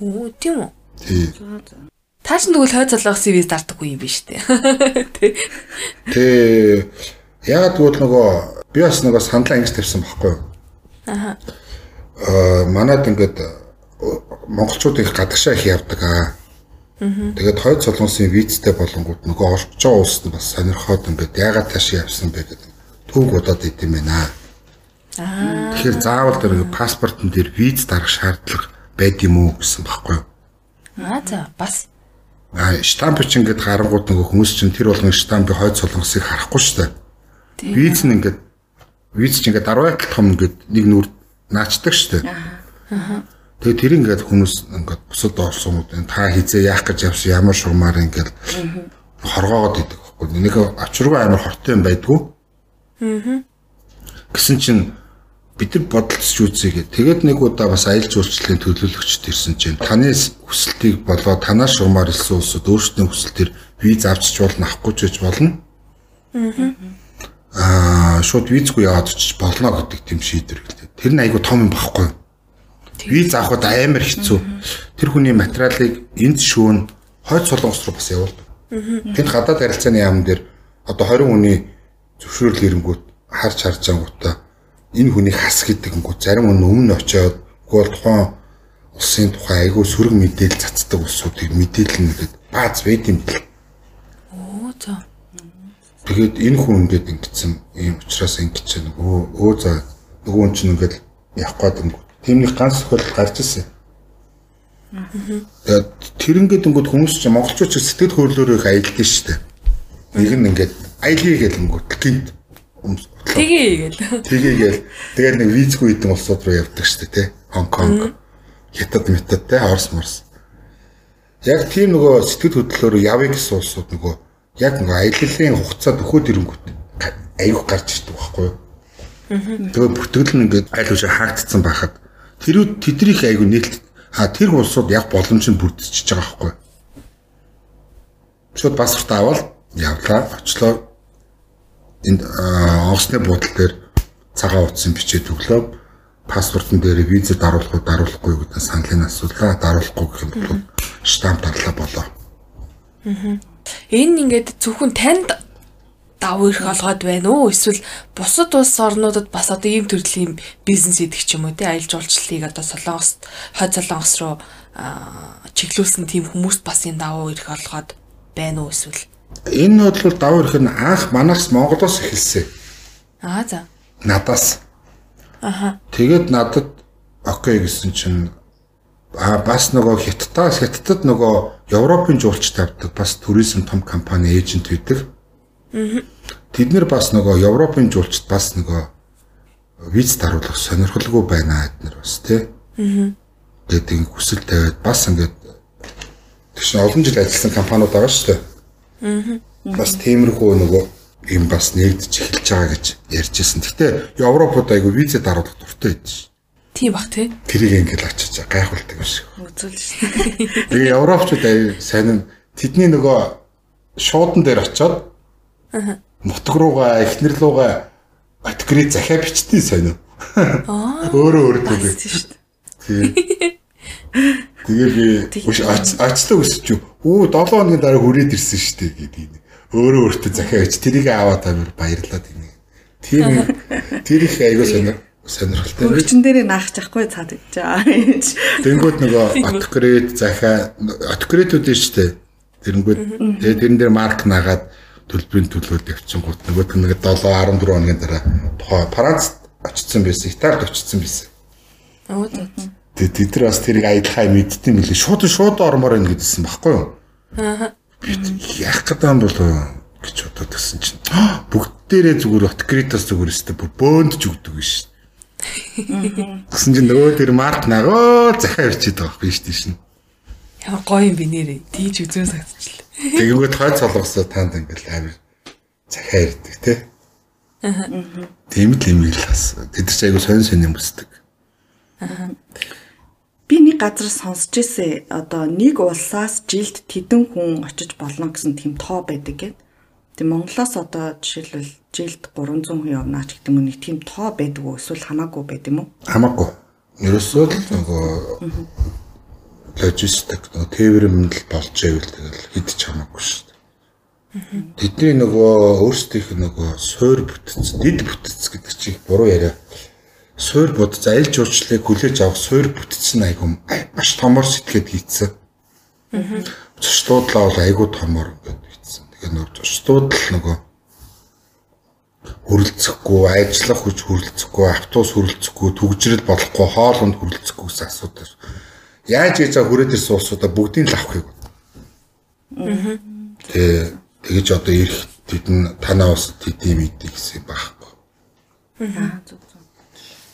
Оо тийм үү. Тий. Тааш тэгвэл хойд залгасан виз дардаггүй юм биш үү? Тэ. Тэ ягаад гэвэл нөгөө би бас нөгөө сандлаа ингэж тавьсан байхгүй юу? Аха. Аа манад ингээд монголчууд их гадагшаа их явдаг аа. Тэгээд хойд солонгосын визтэй болонгууд нөгөө орж байгаа улсад бас сонирхоод ингээд ягаад тааш явсан бэ гэдэг түүх удаад идэм байна. Аа. Тэгэхээр заавал тэр паспортон дээр виз дарах шаардлага байд юм уу гэсэн баггүй? Аа за бас А штамп ч ингээд гарангууд нөгөө хүмүүс чинь тэр болгон штампыг хойд солонгосыг харахгүй дээ. Виз нь ингээд виз чинь ингээд 10 том ингээд нэг нүр наачдаг шүү дээ. Тэгээ тэр ингээд хүмүүс ингээд бусад орсонууд та хизээ яах гэж явсан ямар шугамар ингээд хоргоогод идэг байхгүй. Нэг очиргүй амар хортой юм байдгүй. Аа. Гэсэн чинь бид нар бодолцож үзье. Тэгээд нэг удаа бас аялал жуулчлалын төлөөлөгчд ирсэн чинь таны хүсэлтийг болоо танаас шугамар илсэн улсууд өөрсдийн хүсэлтээр виз авчиж болно авахгүй ч гэж болно. Аа шууд визгүй яваад очиж болно гэдэг тийм шийдвэр гэлээ. Тэр нь айгу том юм багхгүй. Виз авахд амар хэцүү. Тэр хүний материалыг энд шүүн хойд солонгос руу бас явуулдаг. Тэнд гадаад харилцааны яам дээр одоо 20 хүний зөвшөөрөл ирэнгүүт харж харж ангуудаа энэ хүнийг хас гэдэг нь зарим хүн өмнө очиод гол тухайн улсын тухай айгүй сөрөг мэдээлэл цацдаг улсуудыг мэдээлэл нэгэд бааз байд юм бэл. оо за. Тэгээд энэ хүн ингээд ингэсэн ийм учраас ингэж нөгөө өө за нөгөө хүн чинь ингээд явах гээд өнгө. Тиймний ганц тохиолдол гарч ирсэн. Тэгээд тэр ингээд өнгөд хүмүүс чинь монголчууд ч сэтгэл хөдлөлөөр их аялдсан шүү дээ. Нэг нь ингээд аялье гэл өнгөт гинт Тэгээ гээл. Тэгээ гээл. Тэгээд нэг визгүй хэдэн улсууд руу явдаг шүү дээ, тий. Хонконг, Хятад, Метад, тий, Орос, Морс. Яг тийм нөгөө сэтгэл хөдлөлөөр явъя гэсэн улсууд нөгөө яг нөгөө аяллалын хугацаа төхөөд ирэнгүүт аюух гарч ирдэг байхгүй юу? Тэгээд бүртгэл нь ингээд айл үшээ хаагдцсан байхад тэрүүд тэднийх аюу нээлт а тэр улсууд яг боломж нь бүрдчихэж байгаа байхгүй юу? Шууд паспорт аваад явлаа, очлоо энд онгоцны буудлын дээр цагаан утсан бичээд өглөө паспортон дээр визэд даруулах уу даруулахгүй гэдэг саналын асуулаа даруулахгүй гэх юм бол штамп дарлаа болоо. Аа. Энэ ингээд зөвхөн танд давуу ирэх олгоод байна уу эсвэл бусад улс орнуудад бас одоо ийм төрлийн бизнес идэх ч юм уу тий аялал жуулчлалыг одоо Солонгос хойд Солонгос руу чиглүүлсэн тийм хүмүүст бас энэ давуу ирэх олгоод байна уу эсвэл Энэ бол давуу ирэх нь анх манаас Монголоос эхэлсэн. Аа за. Надаас. Аха. Тэгээд надад окей гэсэн чинь а бас нөгөө хятадаас хятадд нөгөө Европын жуулч тавьдаг бас туризм том компани эйжент байдаг. Аа. Тэд нэр бас нөгөө Европын жуулчд бас нөгөө виз даруулах сонирхолгүй байна эднэр бас тий. Аа. Тэгээд хүсэл тавиад бас ингээд тэгш олон жил ажилласан компаниуд байгаа шүү дээ. Бас тиймэрхүү нөгөө юм бас нэгдэж эхэлж байгаа гэж ярьжсэн. Гэтэ Европод айгу визэ даруулах дуртай байдаг ш. Тийм бах тий. Тэрийг ингээл очиж гайхуулдаг шиг. Үзүүл ш. Тэгээ Европчууд аяа сайн нь тэдний нөгөө шуудан дээр очиод нутг руугаа эхнэр руугаа категори захиа бичтий сайн уу. Аа. Өөрөө өөрөө тийм. Тийм. Тэгээд би очтой өсч юу. Өө 7 хоногийн дараа хүрээд ирсэн шүү дээ гэдэг юм. Өөрөө өөртөө захиа өгч тэрийг аваад амир баярлаад байна. Тэр тэр их аягүй сонир сонирхолтой. Хөргөчн дээр наах чахгүй цаад гэж байгаа. Тэнгүүд нөгөө захаа autocrat-ууд нь шүү дээ. Тэнгүүд тэгээ тэрэн дээр марк нагаад төлбөрийн төлөөд явчихгууд нөгөө нэг 7 14 хоногийн дараа Францд очсон байсан, Италид очсон байсан. Оо за. Тэгээ тэд нар бас тэрийг аялахаа мэдтiin мөлий шууд шууд ормоор ин гэдсэн байхгүй юу? Аа. Яах гэдэг юм бол гэж бодоод гисэн чинь бүгд дээрээ зүгээр autocrat-аас зүгээр өстө бүр бөөндж өгдөг биш. Гэсэн чинь нөгөө тэр марк нагоо захаа ирчээд байгаа байхгүй шүү дээ. Ямар гоё юм бэ нэрээ. Тийж үзэн сагдчихлаа. Тэгэнгүүт хойд солонгосоо танд ингээл амир захаа ирдэг те. Аа. Тийм л юм ил бас. Тэд ч айгу сонь сонь юм өсдөг. Би нэг газар сонсч ирсэн одоо нэг улсаас жилд тэдэн хүн очиж болно гэсэн тийм тоо байдаг гэд. Тэг Монголоос одоо жишээлбэл жилд 300 хүн явна ч гэдэг нэг тийм тоо байдаг уу эсвэл хамаагүй байд юм уу? Хамаагүй. Ерөөсөө л нөгөө логистик нөгөө тээврэмэл болж байвал тэгэл хэд ч хамаагүй шүү дээ. Тэдний нөгөө өөрсдийнх нөгөө суур бүтц, дид бүтц гэдэг чиг буруу яриа. Суур будц аялал жуулчлалыг хүлээж авах суур бүтц нь айгум маш томор сэтгэхэд хийцэн. Аа. Зочлуудлаа бол айгуу томор гэдэг хийцэн. Тэгэхээр нөгөө зочлууд л нөгөө хүрлцэхгүй, ажиллах хүч хүрлцэхгүй, автобус хүрлцэхгүй, түгжрэл болохгүй, хоолонд хүрлцэхгүй гэсэн асуудал. Яаж байгаа хүрээд ирсэн улсуудаа бүгдийг л авахыг. Аа. Тэгээ тэгэж одоо ирэх тэдэн танаа ус тэдэм идэг гэсэн байхгүй. Аа.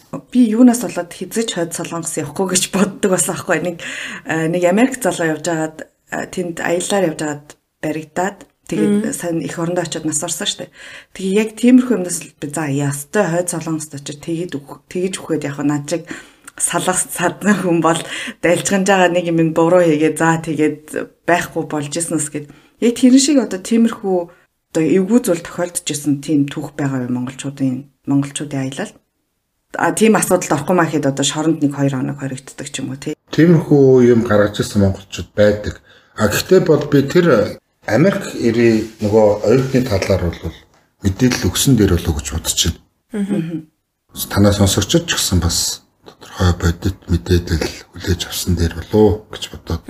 Би юунаас болоод хизэж хойд солонгос явахгүй гэж боддог бас аахгүй нэг нэг Америк залуу явж байгаад тэнд аяллаар явж байгаад баригдаад тэгээд сайн их орондоо очиод нас орсон дээ. Тэгээ яг тиймэрхүү юмнаас би за ястай хойд солонгост очиод тэгээд тэгэж өгөхөд яг над чиг салгас цадна хүн бол дайлжганж байгаа нэг юм буруу хийгээ за тэгээд байхгүй болж иснэс гэд. Яг тэр шиг одоо тиймэрхүү одоо эвгүй зүйл тохиолдож исэн тийм түүх байгаа юм монголчуудын монголчуудын аялал. А тийм асуудалд орохгүй маа хэд одоо шоронд нэг 2 хоног хоригддаг ч юм уу тий. Тиймэрхүү юм гаргаж ирсэн монголчууд байдаг. А гэхдээ бол би тэр Америк эри нөгөө оюутны талаар бол мэдээлэл өгсөн дээр болоо гэж бодож байна. Аа. Танаа сонсогчд ч гэсэн бас тодорхой бодит мэдээлэл хүлээж авсан дээр болоо гэж бодоод.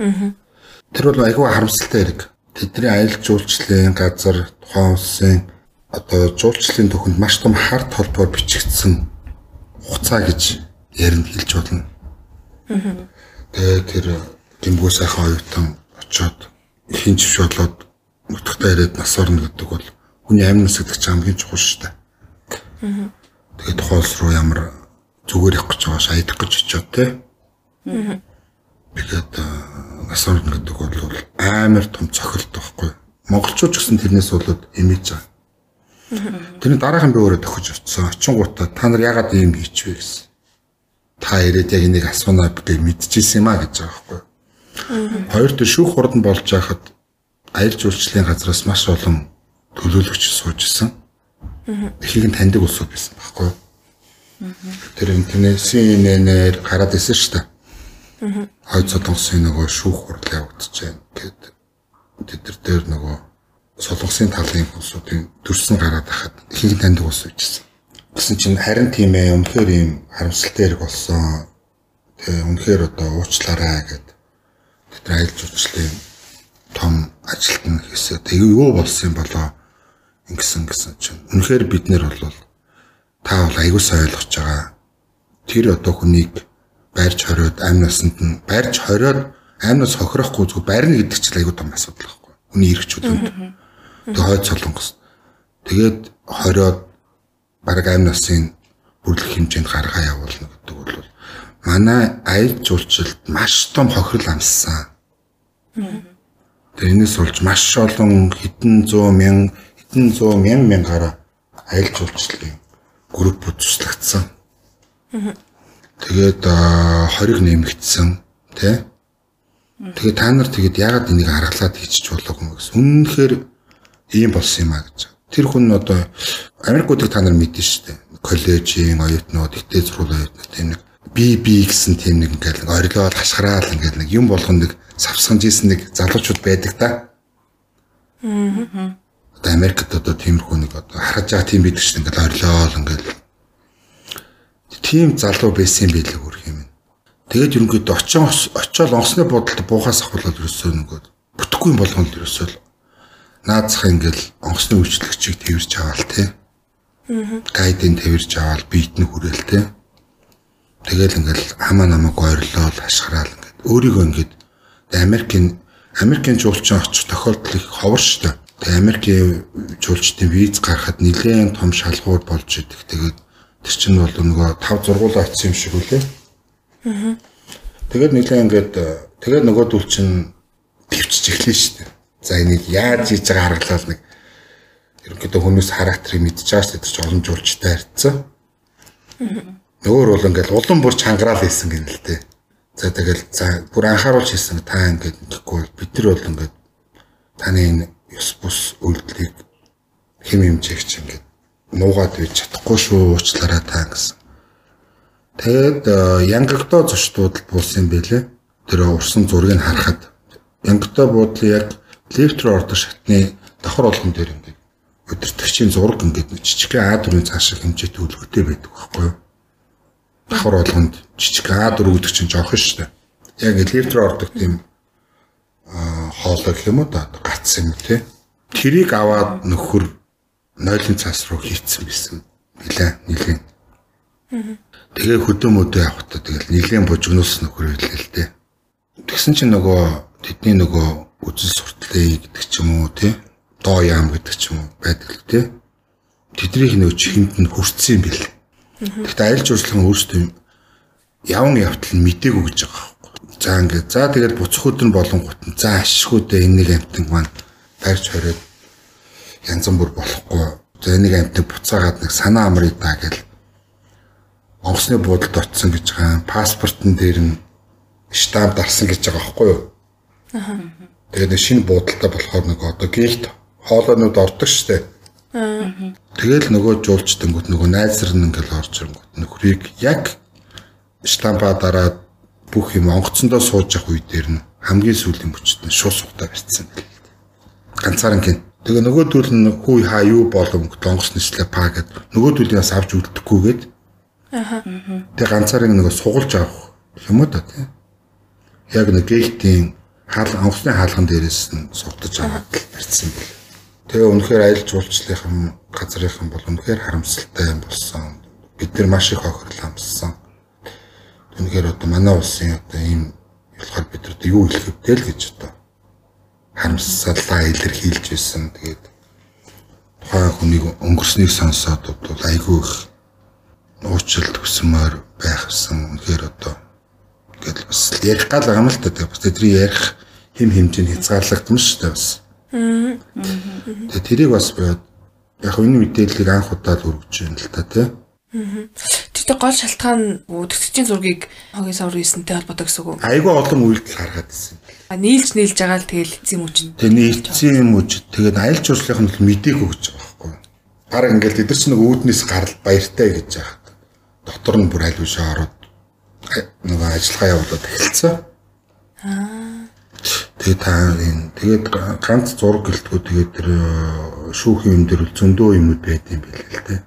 Тэр бол айгүй харамсалтай хэрэг. Тэдний аялал жуулчлалын газар тухайн улсын одоо жуулчлалын төхөнд маш том харт холбоор бичигдсэн хуцаа гэж ярина хэлж болно. Тэгээ тэр дэмгүү сайхан оюутан очоод ихийн живш болоод нутагтаа ирээд нас орно гэдэг бол хүний амин насгдах хамгийн чухал шүү дээ. Тэгээ тухайн улс руу ямар зүгээр явах гэж байгаа шаядах гэж очиод те. Тэгээд нас орно гэдэг бол амар том цохилт байхгүй. Монголчууд ч гэсэн тэрнээс болоод эмээж байгаа. Тэрний дараахан би өөрөө тохиж очсон. Очингуудаа та нар ягаад ийм хийчихвэ гэсэн. Та ирээд яг энийг асуунаа би мэдчихсэн юм а гэж байгаа байхгүй. Хоёр төр шүүх хурдан болж байхад аялал жуулчлалын газраас маш олон төлөөлөгч сууж исэн. Эхийг нь таньдаг улсууд байсан байхгүй. Тэр интернетийн нэнээр гараад исэн шүү дээ. Хойд солонгосын нөгөө шүүх хурал явагдаж байна гэдэг. Тэд нар дээр нөгөө солонгосын талын улсуудын төрсөн гараад ахад ихийг таньдаг ус үйжсэн. Гэсэн чинь харин тийм ээ үнэхээр ийм харамсалтай хэрэг болсон. Тэгээ үнэхээр одоо уучлаарай гэд тэд нар аялал жуулчлалын том ажилт нь хийсээ тэгээ юу болсон юм болоо ингэсэн гэсэн чинь үнэхээр бид нэр бол та бол аягуулсаа ойлгож байгаа. Тэр одоо хүнийг барьж хориод амь насанд нь барьж хориод амнаас хохирохгүй зүгээр барьна гэдэг чинь аягүй том асуудал байхгүй. Хүний эрхчлөнд. Тэгээ хойд солонгос. Тэгээд хориод баг амь насын бүрлэх хэмжээнд гаргаа явуулна гэдэг бол манай аялал жуулчлалд маш том хохирол амссан. Тэрнээс болж маш олон хэдэн зуун мянган хэдэн зуун мянган мянгаараа аялал жуулчлалын группүүд туслагдсан. Тэгээд хориг нэмэгдсэн тий. Тэгээд та нар тэгээд яагаад энийг харгалаад хийчих болоогүй юм гэсэн. Үнэнхээр ийм болсон юм а гэж. Тэр хүн одоо Америкуудыг та нар мэднэ шүү дээ. Коллежийн оюутнууд, ихтэй зургуул оюутнууд тийм нэг би би гэсэн тийм нэг ингээл орилоод хашгираал ингээл нэг юм болгоно нэг савсганж исэн нэг залуучууд байдаг та. Аа. Одоо Америкт одоо тиймэрхүү нэг одоо харж байгаа тийм байдаг шүү дээ ингээл орилол ингээл тийм залуу байсан юм билээ хөрх юм. Тэгээд ерөнхийдөө очоо очоод онцны бодолд буухаас ахвал ерөөсөө нөгөө бүтэхгүй юм болгоно л ерөөсөө наацх ингээл онгоцны үйлчлэгчийг тэрж аваал те. Аа. Гайдын тэрж аваал биет нь хүрээл те. Тэгэл ингээл хамаа намайг ойрлол хашгираал ингээд өөрийгөө ингээд Америкийн Америкийн жуулчин очих тохиолдол их ховор дээ. Тэгээ Америкийн жуулчдын виз гаргахад нэлээд том шалгуур болж идэх. Тэгээд тэр чинь бол нөгөө 5 зургуулаа очсон юм шиг үлээ. Аа. Тэгээд нэлээд ингээд тэгээд нөгөө дүүл чинь төвчж эхлэв шүү дээ. За энийг яаж хийж байгаа харгалал нэг ерөнхийдөө хүмүүс характерыг мэдчихэж байгаа шүү дээ. Тэр чинь олон жуулчтай харьцсан. Нөгөө бол ингээд улам бүр чангараал хийсэн гэнэ л дээ. За тэгэл за бүр анхааруулж хийсэн та ингээд гэхгүй бид нар бол ингээд таны энэ ёс бус үйлдэлийг хэм хэмжээгч ингээд нуугаад бий чадахгүй шүү уучлаарай та гэсэн. Тэгэд янгагдоо зочдуудад буусан юм бэлээ. Тэр урсан зургийг харахад янгагдоо буудлын яг лифт руу ордог шатны давхар болгон дээр ингээд өдөртөгчийн зураг ингээд жижигхэн А4-ийн цаашаа хэмжээтэй үлгөтэй байдаг байхгүй юу? Давхар болгонд жижиг А4 гэдэг чинь жоох шүү дээ. Яг лифт руу ордог тийм хоолой гэх юм уу да гац юм те. Тэрийг аваад нөхөр нойлын цаас руу хийцэн байсан. Нилээ нилийн. Тэгээ хөдөө мөдөө явахдаа тэгэл нилийн бужигнуус нөхөр хэлээ л те. Тэгсэн чинь нөгөө тэдний нөгөө үзэл суртлаа гэдэг ч юм уу те. Доо яам гэдэг ч юм уу байдаг л те. Тэднийг нөгөө чихэнд нь хүрцсэн юм бэл. Гэхдээ аялал жуулчлалын өөрсдөө яван явтал нь мдээгүй гэж байгаа За ингээд за тэгээд буцах өдөр болонгот нь за ашиггүйдээ энэ нэг амтан маань барьж хориод янз бүр болохгүй. За нэг амтан буцаагаад нэг санаа амрыг даа гэл онгоцны буудалд очсон гэж байгаа. Паспортон дээр нь штамп дарсан гэж байгаа байхгүй юу? Аа. Тэгээд шинэ буудалтай болохоор нэг одоо гээлт хоолойнууд ордог штэ. Аа. Тэгэл нөгөө жуулчдангууд нөгөө найзар нь ингээл орж ирэнгүүт нөхрийг яг штампа дараад бүх юм онгоцондоо сууж явах үе дээр нь хамгийн сүүлийн мөчт нь шууд сухтаа барьцсан. Ганцаараа гин. Тэгээ нөгөө төрөл нь хүү хаа юу боломг онгоц нэслэ па гэд нөгөө төрлийн бас авч үлдэхгүйгээд Аа. Тэгээ ганцаараа нөгөө сугалж авах юм уу та тийм. Яг нэг гейтийн хаал онгоцны хаалган дээрээс нь сувтаж аваад барьцсан бэл. Тэгээ үнэхээр аялал жуулчлалын газрынхан бол үнэхээр харамсалтай юм болсон. Бид нар маш их охирол амссан. Үнэхээр одоо манай улсын одоо ийм болохоор бид одоо юу хэлэх вэ л гэж одоо харамсалаа илэрхийлж байсан. Тэгээд тухайн хүнийг өнгөрснийг сонсоод бол айгүй их уучлалт хүсмээр байхсан. Үнэхээр одоо тэгэл бас ярих гал байгаа юм л та. Бас тэдний ярих хим хэмжээний хязгаарлагдсан шүү дээ бас. Тэгээд тэрийг бас яг энэ мэдээллийг анх удаа л өргөж байна л та тий. Тэгтээ гол шалтгаан төгсөгчийн зургийг хогийн савар хийсэнтэй холбоотой гэсэн үг? Айгүй олон үйлдэл харгаад ирсэн. А нийлж нийлж байгаа л тэгэл эцсийн мөч. Тэгээ нийлцсэн юм уу? Тэгээд аялал жуулчлалын нь мдээгүй гэж байгаа байхгүй. Бараг ингээл тэд нар ч нэг үүднээс гарал баяртай гэж байгаа. Дотор нь бүр аль бишээ ороод нөгөө ажиллагаа явуулаад эхэлсэн. Аа. Тэгээ та энэ тэгээд ганц зураг гэлтгүү тэгээд тэр шүүхийн юм дээр зөндөө юмуд байд юм билээ л дээ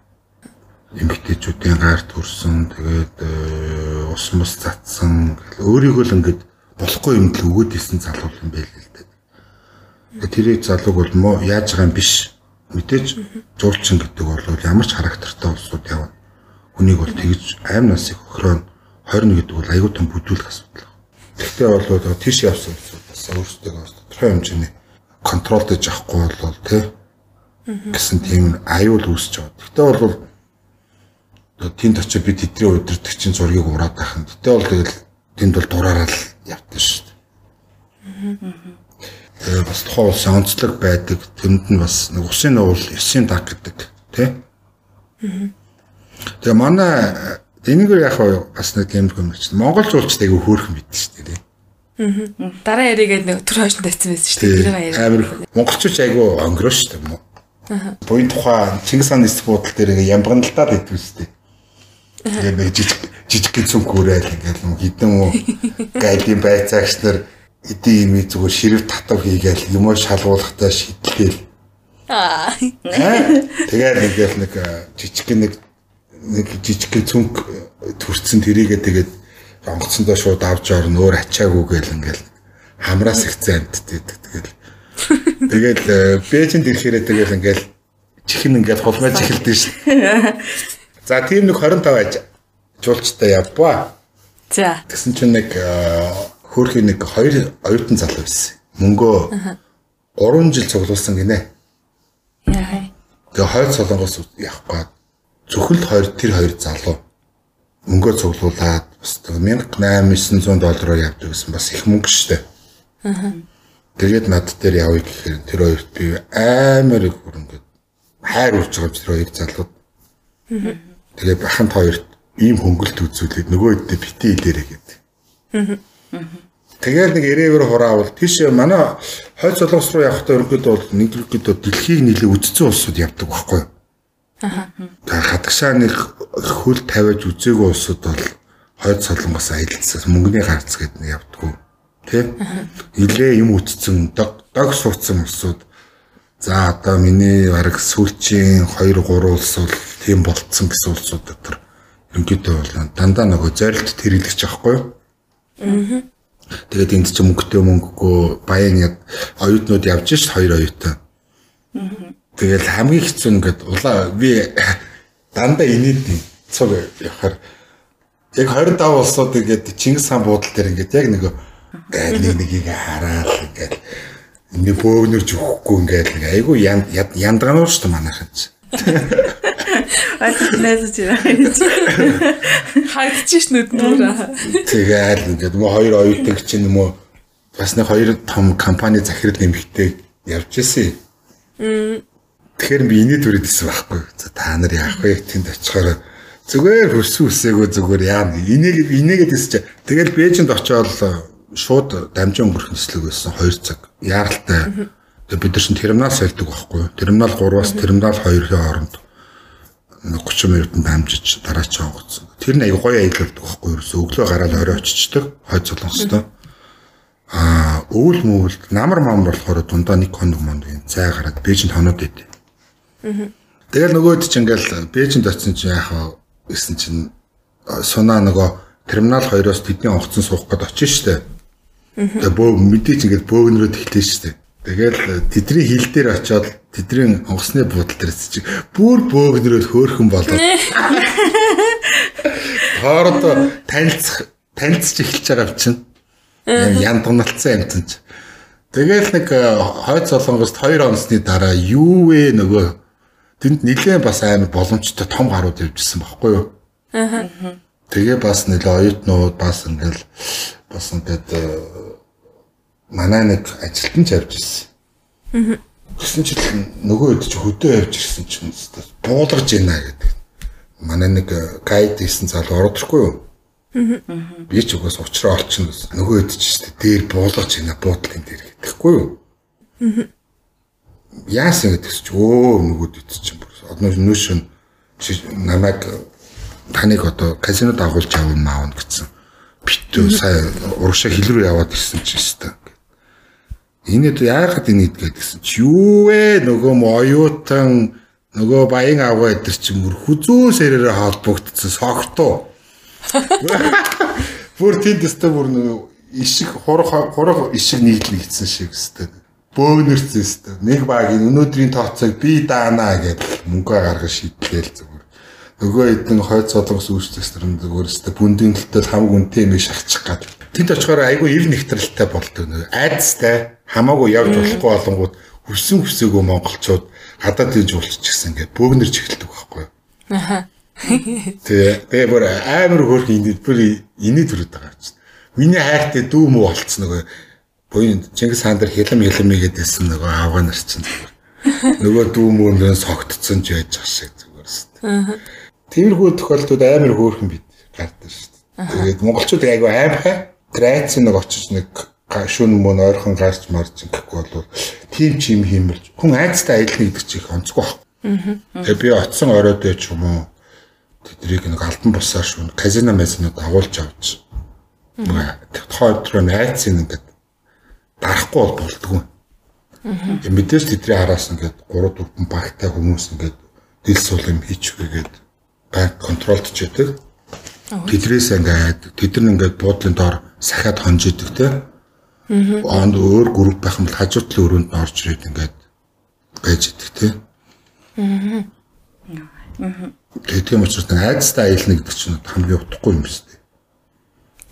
эмгтээчүүдийн гар төрсөн тэгээд э, ус мус цацсан өөрийгөө л ингээд болохгүй юм л өгөөд исэн залуу юм байл л дээ. Тэрийг залууг бол мо яаж байгаа юм биш. Мэдээж жуулчин гэдэг бол ямар ч характертай улсууд явна. Хүнийг бол тэгж аим насыг өхрөө 21 гэдэг бол аюул тун бүдүүлэх асуудал. Тэгтээ бол тийш явсан бас өөрсдөө тодорхой хэмжээний контролдож авахгүй бол тий гэсэн тийм аюул үүсэж байгаа. Тэгтээ бол тэнд очиж би тэдний удирдгчийн зургийг ураад байхын. Тэгтээ бол тэгэл тэнд бол дураараа л явдсан шүү дээ. Тэгээ бас тухайн улсын онцлог байдаг. Тэнд нь бас нэг усын уул, эсийн даг гэдэг тий. Тэгээ манай энэгээр яг бас нэг юм юм чинь Монгол жуулчдыг хөөрхөн бид шүү дээ. Аа. Дараа яригээд нэг төр хойш тавьсан байсан шүү дээ. Тэр баяр. Амир монголчууд айгүй өнгөрөө шүү дээ. Аа. Буян тухайн Чингис хааны эсрэг буудал дээр ямбгандалтаад идэв шүү дээ. Тэгээд нэг жижиг жижиг гинцэн гүрээл ингээл юм хідэн үү гайлын байцаагч нар эдийн юм зүгээр ширв татав хийгээл юмор шалгуулахтаа шийдлээл. Аа. Тэгээд ингээл нэг жижиг нэг нэг жижиг цүнх төрцөн тэрийгээ тэгээд онгоцсондоо шууд авч орно өөр ачаагүй гэл ингээл хамраас ихцэн амтдээ тэгэл тэгэл бэжинд ирэхээрээ тэгэл ингээл чихэн ингээл хулгайж эхэлдэж шин. За тийм нэг 25 аж жуулчтай явбаа. За. Тэгсэн чинь нэг хөөрхийн нэг хоёр оюутан залуу байсан. Мөнгөө 3 жил цуглуулсан гинэ. Яа. Тэгээ хойд солонгос явах гээд зөвхөн хоёр тэр хоёр залуу мөнгөө цуглуулад бас 1800 доллараар явдаг гэсэн бас их мөнгө штэ. Аа. Тэгээд над дээр явъя гэхээр тэр хоёрт би амар их хөрөнгө хайр урж байгаа тэр хоёр залууд. Аа. Тэгээд баханд хоёрт ийм хөнгөлт үзүүлээд нөгөө хэдтэй бити илэрэ гэдэг. Аа. Тэгээд нэг ирээвэр хураавал тийш манай хойд солонгос руу явахдаа ерөнхийдөө бол нэг ерөнхийдөө дэлхийг нийлээ үдцсэн улсууд явдаг байхгүй юу? Хадагшаа нэг хөл тавиаж үзээгүй улсууд бол хойд солонгос аялалцаас мөнгөний гарц гэдэг нэг явдггүй. Тэ? Илээ юм үтцэн дог дог суудсан улсууд за одоо миний бараг сүүлчийн 2 3 улс бол тийм болцсон гэсэн улсууд дотор ерөнхийдөө бол дандаа нөгөө зорилт тэрэлгэж аахгүй юу? Аа. Тэгээд энд чинь мөнгөтэй мөнгөгүй баян оюутнууд явж шít хоёр оюутан. Аа Тэгэл хамгийн хэцүү нь ингээд улаа би дандаа инээдний цог явахаар яг 25 улсууд ингээд Чингис хаан буудал дээр ингээд яг нэг нэг нэгийг хараад ингээд нэг бөөгнөрж өгөхгүй ингээд нэг айгүй яндагануур шүү дээ манайхан чи. Айхнаас чи хайдчих нүднүүр. Тэгэл ингээд мө хоёр оюутан чинь мө бас нэг хоёр том компани захирал нэмэгтэй явж ирсэн. Мм Тэгэхээр би инээд үрээд исэн байхгүй. За та нар яах вэ? Тэнд очихоор зүгээр хөссөн үсээгөө зүгээр яа. Инээгээд инээгээд чи. Тэгэл Бээжинд очиод шууд дамжин өнгөрөх нислэг байсан 2 цаг. Яаралтай. Тэгээ бид нар чинь терминал сольдог байхгүй. Терминал 3-аас терминал 2-ын хооронд 30 минутанд дамжиж дараа ч онгоцсон. Тэр нь аяг гоё аялалдаг байхгүй юу? Өглөө гараад орой очичдаг. Хойд солонгостой. Аа, өвөл мөвөл намар мамар болохоор дундаа нэг хоног монд цай гараад Бээжинд хоноод идэв. Тэгэл нөгөөд ч ингээл Бээжинд очсон чинь яхаа гэсэн чинь сунаа нөгөө терминал 2-оос тэдний онгоцон суух гээд очиж штэ. Тэгээ бөө мэдээч ингээд бөөгнөрөө тэглэж штэ. Тэгэл тэдний хил дээр очиод тэдний онгоцны буудал дээр чи бүр бөөгнөрөө хөөхөн болоод. Хоороо танилцах танилцж эхэлж байгаа чинь. Яндгналцсан юм чинь. Тэгэл нэг хойд солонгост 2 онцны дараа юу вэ нөгөө тэнд нилээн бас амар боломжтой том гарууд явжсэн байхгүй юу? Аа. Тэгээ бас нэлээ оюутнууд бас ингээл бас ингээд э, манай нэг ажилтнч явж ирсэн. Аа. Гэсэн чинь нөгөө хэд ч хөдөө явж ирсэн чинь буулгаж ийна гэдэг. Манай нэг гайд хийсэн залуу ордохгүй юу? Аа. Би ч угаас уучраа олчихно. Нөгөө хэд ч дээр буулгаж ийна буудлын дээр гэдэгхгүй юу? Аа яасан гэдэг чи өө нөгөөд ит чинь одоо нөөш нь намайг таныг одоо казинод агуулж авах маавна гэсэн. Битүү сая урагшаа хил рүү яваад ирсэн чи өстой. Энэ яагаад энэ идгээд гэсэн чи юу вэ нөгөө моюутан нөгөө баян аваа эдэр чи мөр хүзүү сэрээрээ холбогдсон согтуу. Бүр тэнд өстой бүр нөгөө ишиг хурах хурах ишиг нийлнэ гэсэн шиг өстой бөөгнөрсөн өстө. Нэг багийн өнөөдрийн тооцоог би даанаа гэж мөнгө гаргаж шийдлээл зүгээр. Нөгөө хэдэн хойд солонгос нар зүгээр өстө бүндийн төлтөл хамаг үнэтэй юм шахчих гад. Тэнд очихоор айгүй ив нэгтрэлтэй болдог нөө. Айдастай хамаагүй явж болохгүй болонгууд хүссэн хүсээгүй монголчууд гадаад дэж уулчихсан ингээд бөөгнөрч эхэлдэг байхгүй юу? Аха. Тэгээ тэгээ бүр амар хөөрх инээд бүр инээд төрөд байгаа юм чинь. Миний хайртай дүү мүү болцсон нөгөө буян Чингис хаан дээр хилэм хилэмигээд байсан нөгөө авгаа нар чинь. Нөгөө дүү мөндөө согтцсон ч байж ах шиг зүгээр шүү дээ. Тиймэрхүү тохиолдлууд амар хөөрхөн бид гардаг шүү дээ. Тэгээд монголчууд айгүй аимхай грац нэг очиж нэг шүн мөн ойрхон гарч марж гэхгүй бол тийм ч юм хиймэрж хүн айцтай аялна гэдэг чинь их онцгүй байна. Тэгээ би оцсон оройд ч юм уу тэдрийг нэг альбан бусаар шүн казино мэзнүүд агуулж авч. Тохойд руу найцын ингээд дарахгүй бол болдгоо. Мэдээж тэдний араас ингээд 3 4 багтай хүмүүс ингээд дил сул юм хийчихвэгээд банк контролдж яадаг. Тэдрээс ингээд тэд нар ингээд буудлын доор сахиад хонж идэг те. Онд өөр групп байх юм бол хажуу талын өрөөнд нь орж ирээд ингээд байж идэг те. Тэгээд тийм учраас айдастай аялна гэдэг чинь хамгийн утгагүй юм шүү дээ.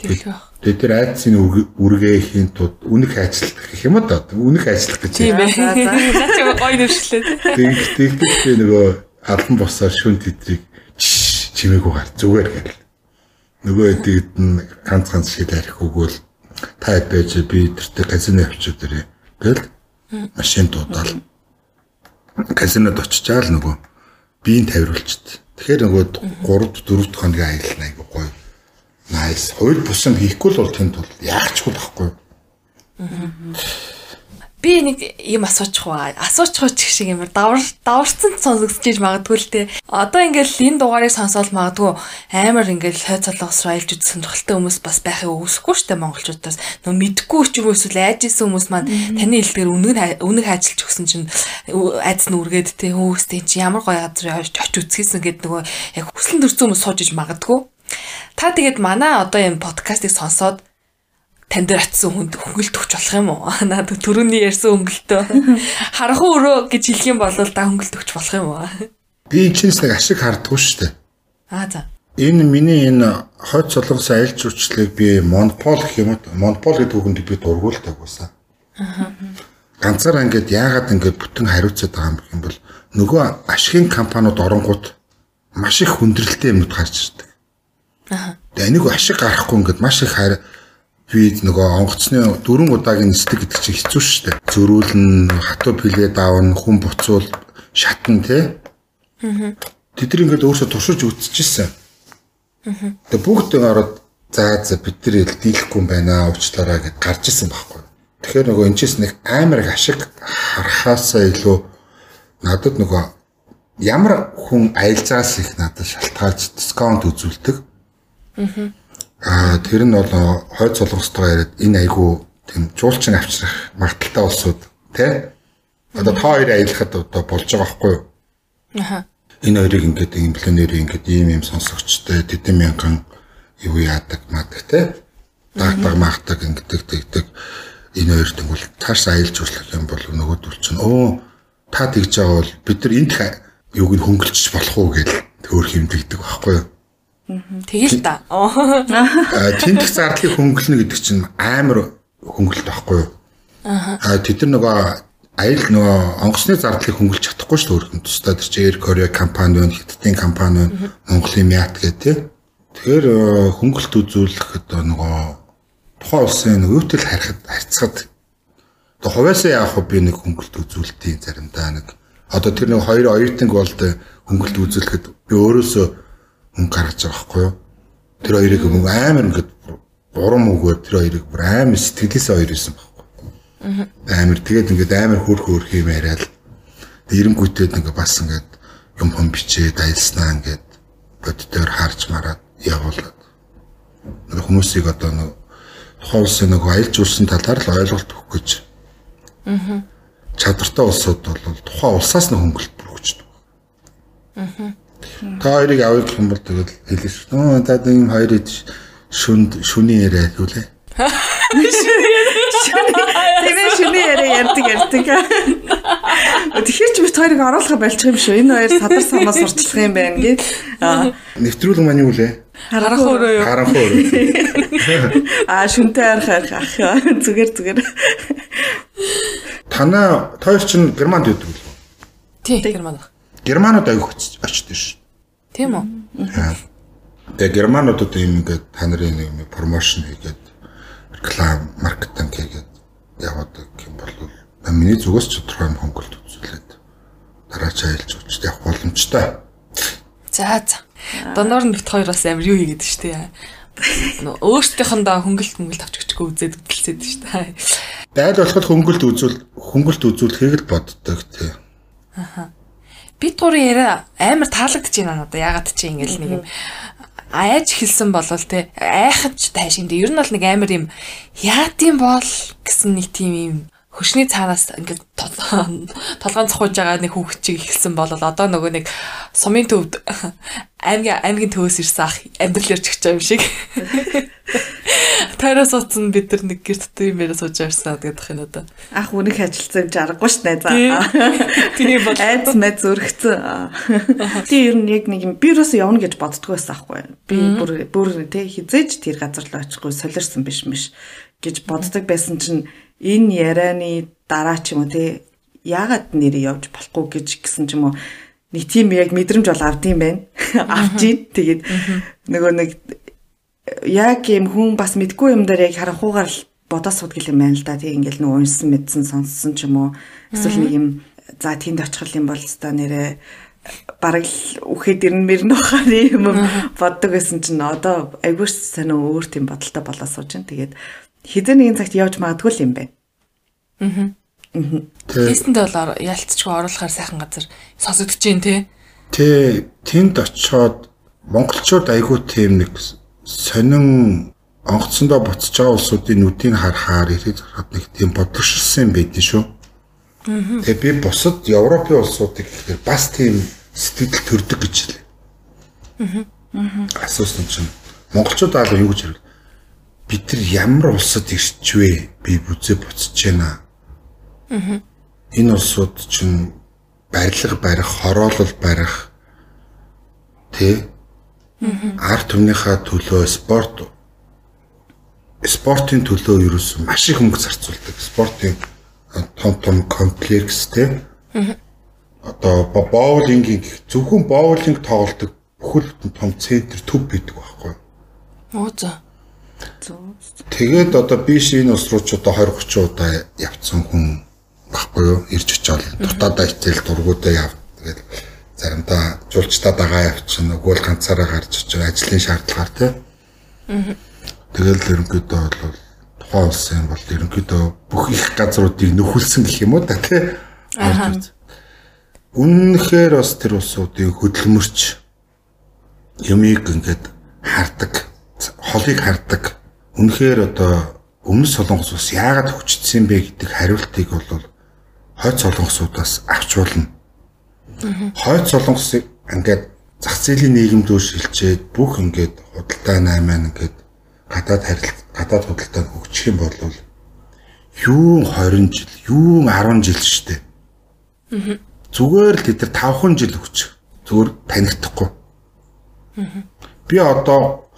Тэгэл байх. Тэгээд тэр айдсын үргээ хийн тууд үнэх ажилт гэх юм да. Үнэх ажилт гэж. Тийм ээ. Наа чи гоё нэршлээ. Тэг тэгдэг би нөгөө алан босоор шүн тэдрийг чимээгүй гар зүгээр гэл. Нөгөө эдгэд нь ганц ганц шил арих өгөөл та байж би тэртээ казино явчих дэрэ. Гэл машин дуудаал. Казинод очичаал нөгөө биеийн тавируулчихдээ. Тэгэхээр нөгөө 3 4 дахь хоногийн аялал айгу гоё. Nice. Хууль бусам хийхгүй л бол тэнд бол яах ч болохгүй. Би нэг юм асуучих уу? Асуучих уу ч шиг юм давар даварцсан сонсогдож магадгүй л те. Одоо ингээл энэ дугаарыг сонсоод магадгүй амар ингээл хойц солонгос аялж үз сонирхолтой хүмүүс бас байхыг үгүйсэхгүй штэ монголчуудаас. Нөө мэдгүй ч юм уу эсвэл айж исэн хүмүүс маань таны хэлдгээр үнэг үнэг ажиллаж өгсөн чинь айц нь үргээд те хөөстэй чи ямар гоё газар очиж үзчихсэн гэд нөгөө яг хүслэн төрсөн хүмүүс сууж иж магадгүй. Та тэгээд манай одоо энэ подкастыг сонсоод тань дээр атсан хүнд хөнгөлт өгч болох юм уу? Наад төрөний ярьсан хөнгөлтөө харанхуй өрөө гэж хэлэх юм бол да хөнгөлт өгч болох юм уу? Би чинс нэг ашиг хардггүй шүү дээ. Аа за. Энэ миний энэ хойд солонгос аялал жуулчлалыг би монопол гэх юм уу? Монопол гэдэг үгэнд би дургуулдаг байсан. Аа. Ганцаар ингээд яагаад ингээд бүтэн хариуцаад байгаа юм бол нөгөө ашигын компаниуд оронгууд маш их хүндрэлтэй юмнууд гарч ирдэг. Тэгээ энийг ашиг гарахгүй ингээд маш их харь би нөгөө онгоцны дөрвөн удаагийн нисдэг гэдэг чинь хэцүү шүү дээ. Зөрүүлэн, хатуу пилээ даавн, хүн буцуул, шатан тий. Аа. Тэд нар ингээд өөрсдөө туршиж үтчихсэн. Аа. Тэгээ бүгд ороод за за бид нар дийлэхгүй юм байна уучлаарай гэд гарч исэн байхгүй. Тэгэхээр нөгөө энэчээс нэг амар их ашиг харахаасаа илүү надад нөгөө ямар хүн аялзаас их надад шалтгаалж дискаунт үзүүлдэг. Аа Аа тэр нь бол хойд солонгостой яриад энэ айгу тийм жуулчин авчрах магадaltaй улсууд тий Одоо та хоёр аялахад одоо болж байгаа байхгүй юу? Аха. Энэ хоёрыг ингээд импланер ингээд ийм юм сонсогчтой тэдэн мянган юу яадаг мадаг тий. Дагдаг магдаг ингээд тэгдэг энэ хоёр тэгвэл тааш аялж услах юм бол нөгөөдөл чинь өө та тэгж байгаа бол бид нар энд юуг нь хөнгөлчих болох уу гэж төөр хэмдэгдэг байхгүй юу? Тэгэл та. Тэнтэх зардлыг хөнгөлнө гэдэг чинь амар хөнгөлт байхгүй юу? Аа. Тэд нар нөгөө аял нөгөө онгоцны зардлыг хөнгөлж чадахгүй шүү дээ өөрхөн тусдаа тэр чинь Air Korea компани байна, Хятадын компани байна, Монголын Miat гэх тээ. Тэгэхээр хөнгөлт үзүүлэхэд нөгөө тухайн улсын өвтөл харихад харьцаад одоо хувьяасаа яах вэ би нэг хөнгөлт үзүүлдэг заримдаа нэг одоо тэр нэг хоёр оюутанг болд хөнгөлт үзүүлэхэд би өөрөөсөө хүн гаргаж байгаа байхгүй юу. Тэр хоёрыг мөн амар ингээд бурам өгөө тэр хоёрыг бүр амар сэтгэлээсээ хоёр исэн байхгүй. Амар тэгээд ингээд амар хөөх хөөх юм яриад эренгүүтээд ингээд бас ингээд юм хом бичээд аялснаа ингээд бод дээр харж мараад явуулаад нэг хүмүүсийг одоо нэг тухайн улсын нэг аялж улсын талаар л ойлголт өгөх гэж. Аа. Чадвартай улсууд бол тухайн улсаас нь хөнгөлт бүрхэж. Аа Та хоёрыг авъя гэх юм бол тэгэл хэлээс. Нөө за ийм хоёр шүнд шүний яриа хэлүүлээ. Тэгээ шүний яриа ярьдаг ярьдаг. Тэгэхээр ч бит хоёрыг оруулах болчих юм шүү. Энэ хоёр садар самаа сурчлах юм байна гээд. Нэвтрүүлэг маань юу лээ? Харанх өөрөө юу? Харанх өөрөө. Аа шүнтэй арах ах зүгээр зүгээр. Танаа тойр чинь германд байдаг үү? Тий, герман. Германууд аяг очдөг ш. Тийм үү? Тэгээ германуудад ийм ингээд та нарын юм промошн хийгээд реклам, маркетинг хийгээд яваадаг юм бол миний зүгээс ч тодорхой хөнгөлт үзүүлээд дараа ч айлж учд явах боломжтой. За за. Доноор нь бит хоёр бас амар юу хийгээд шүү дээ. Өөртөөхөндөө хөнгөлт хөнгөлт авч өчгөө үзээд хөдөлсөд шүү дээ. Байл болоход хөнгөлт үзүүл хөнгөлт үзүүлэхийг л боддог тий. Аха бит гурын яриа амар таалагдж байна надад. Ягаад чи ингээл нэг юм айж хэлсэн болвол те айхаж тайшин. Ер нь бол нэг амар юм яад юм бол гэсэн нэг тийм юм хөшний цаанаас ингээд толгоон цохож байгаа нэг хүүхэд чиг ихсэн бол одоо нөгөө нэг сумын төвд аймгийн аймгийн төвөөс ирсэн ах амьдрал ярьж байгаа юм шиг. Тайраас утсан бид нар нэг гэр дотор юм яриа сууж ярьсан гэдэг юм одоо. Ах үнэх ажилтсан юм жаргагүй ш нэ за. Тийм бол айц мэд зүрхцэн. Тийм ер нь яг нэг юм би юус явна гэж боддгоо байсан аахгүй. Би бүр бүр тэ хизээж тэр газар л очихгүй солирсон биш биш гэж боддог байсан чинь энэ ярианы дараа ч юм уу те яагаад нэр явж болохгүй гэж гисэн ч юм уу нэг тийм яг мэдрэмж бол авдсан байна. Авч ийн. Тэгээд нөгөө нэг яг юм хүн бас мэдгүй юм дээр яг харанхуугаар л бодож судгил юм байна л да. Тэг ингээл нөгөө унсан мэдсэн сонссон ч юм уу. Эсвэл нэг юм за тэнд очих юм бол та нэрээ бараг л үхэд ирнэ мэрнэ бахаар юм боддог байсан чинь одоо айгүйс сонио өөр тийм бодолтой болоо сууж байна. Тэгээд хизээ нэгэн цагт явж магадгүй юм байна. Аа. Тест бол ялцчгүй оруулахаар сайхан газар сонсогдож байна те. Тэ тэнд очиод монголчууд айгүй тийм нэг сонин онгоцсондоо буцаж байгаа улсуудын нүдийг харахаар ирээд харахад нэг тийм бодлогшилсан байдэн шүү. Тэгээ би бусад Европын улсуудыг гэхээр бас тийм сэтгэл төрдөг гэж хэлээ. Аа. Асуусан чинь монголчууд аал юу гэж хэрэг бид нар ямар улсад ирч вэ? Би бүзээ буцаж байна Энэ улсууд чинь барилга барих, хороолол барих тий арт түмнийхээ төлөө спорт спортын төлөө ерөөсөн маш их хөнгө зарцуулдаг. Спортын том том комплекс тий. Одоо боулингийн зөвхөн боулинг тоглолдог бүхэл том центр төв бидэг байхгүй. Оо за. Тэгээд одоо би шинэ ус руу ч одоо 20 30 удаа явцсан хүн баггүй юу? Ирж очиод дутаадаа хичээл дургуудаа яв. Тэгээд заримдаа жуулчдаа дагаа явчихна өгөөл ганцаараа гарч очиж ажлын шаардлагаар тий тэгэл ерөнхийдөө бол тухайн улсын бол ерөнхийдөө бүх их газруудыг нөхөлсөн гэх юм уу та тий Үнэхээр бас тэр улсуудын хөдөлмөрч юмыг ингээд хардаг, холыг хардаг. Үнэхээр одоо өмнө солонгос ус яагаад хөгжсөн бэ гэдэг хариултыг бол хойд солонгосуудаас авч болно. Хойд солонгосыг ингээд зах зээлийн нийгэмдөө шилжээд бүх ингээд худалдаа 8 ингээд гадаад харилцаа гадаад худалдаанд хөгжих юм бол юун 20 жил, юун 10 жил штэ. Зүгээр л тэд нар 5хан жил өгч. Зүгээр танигдахгүй. Би одоо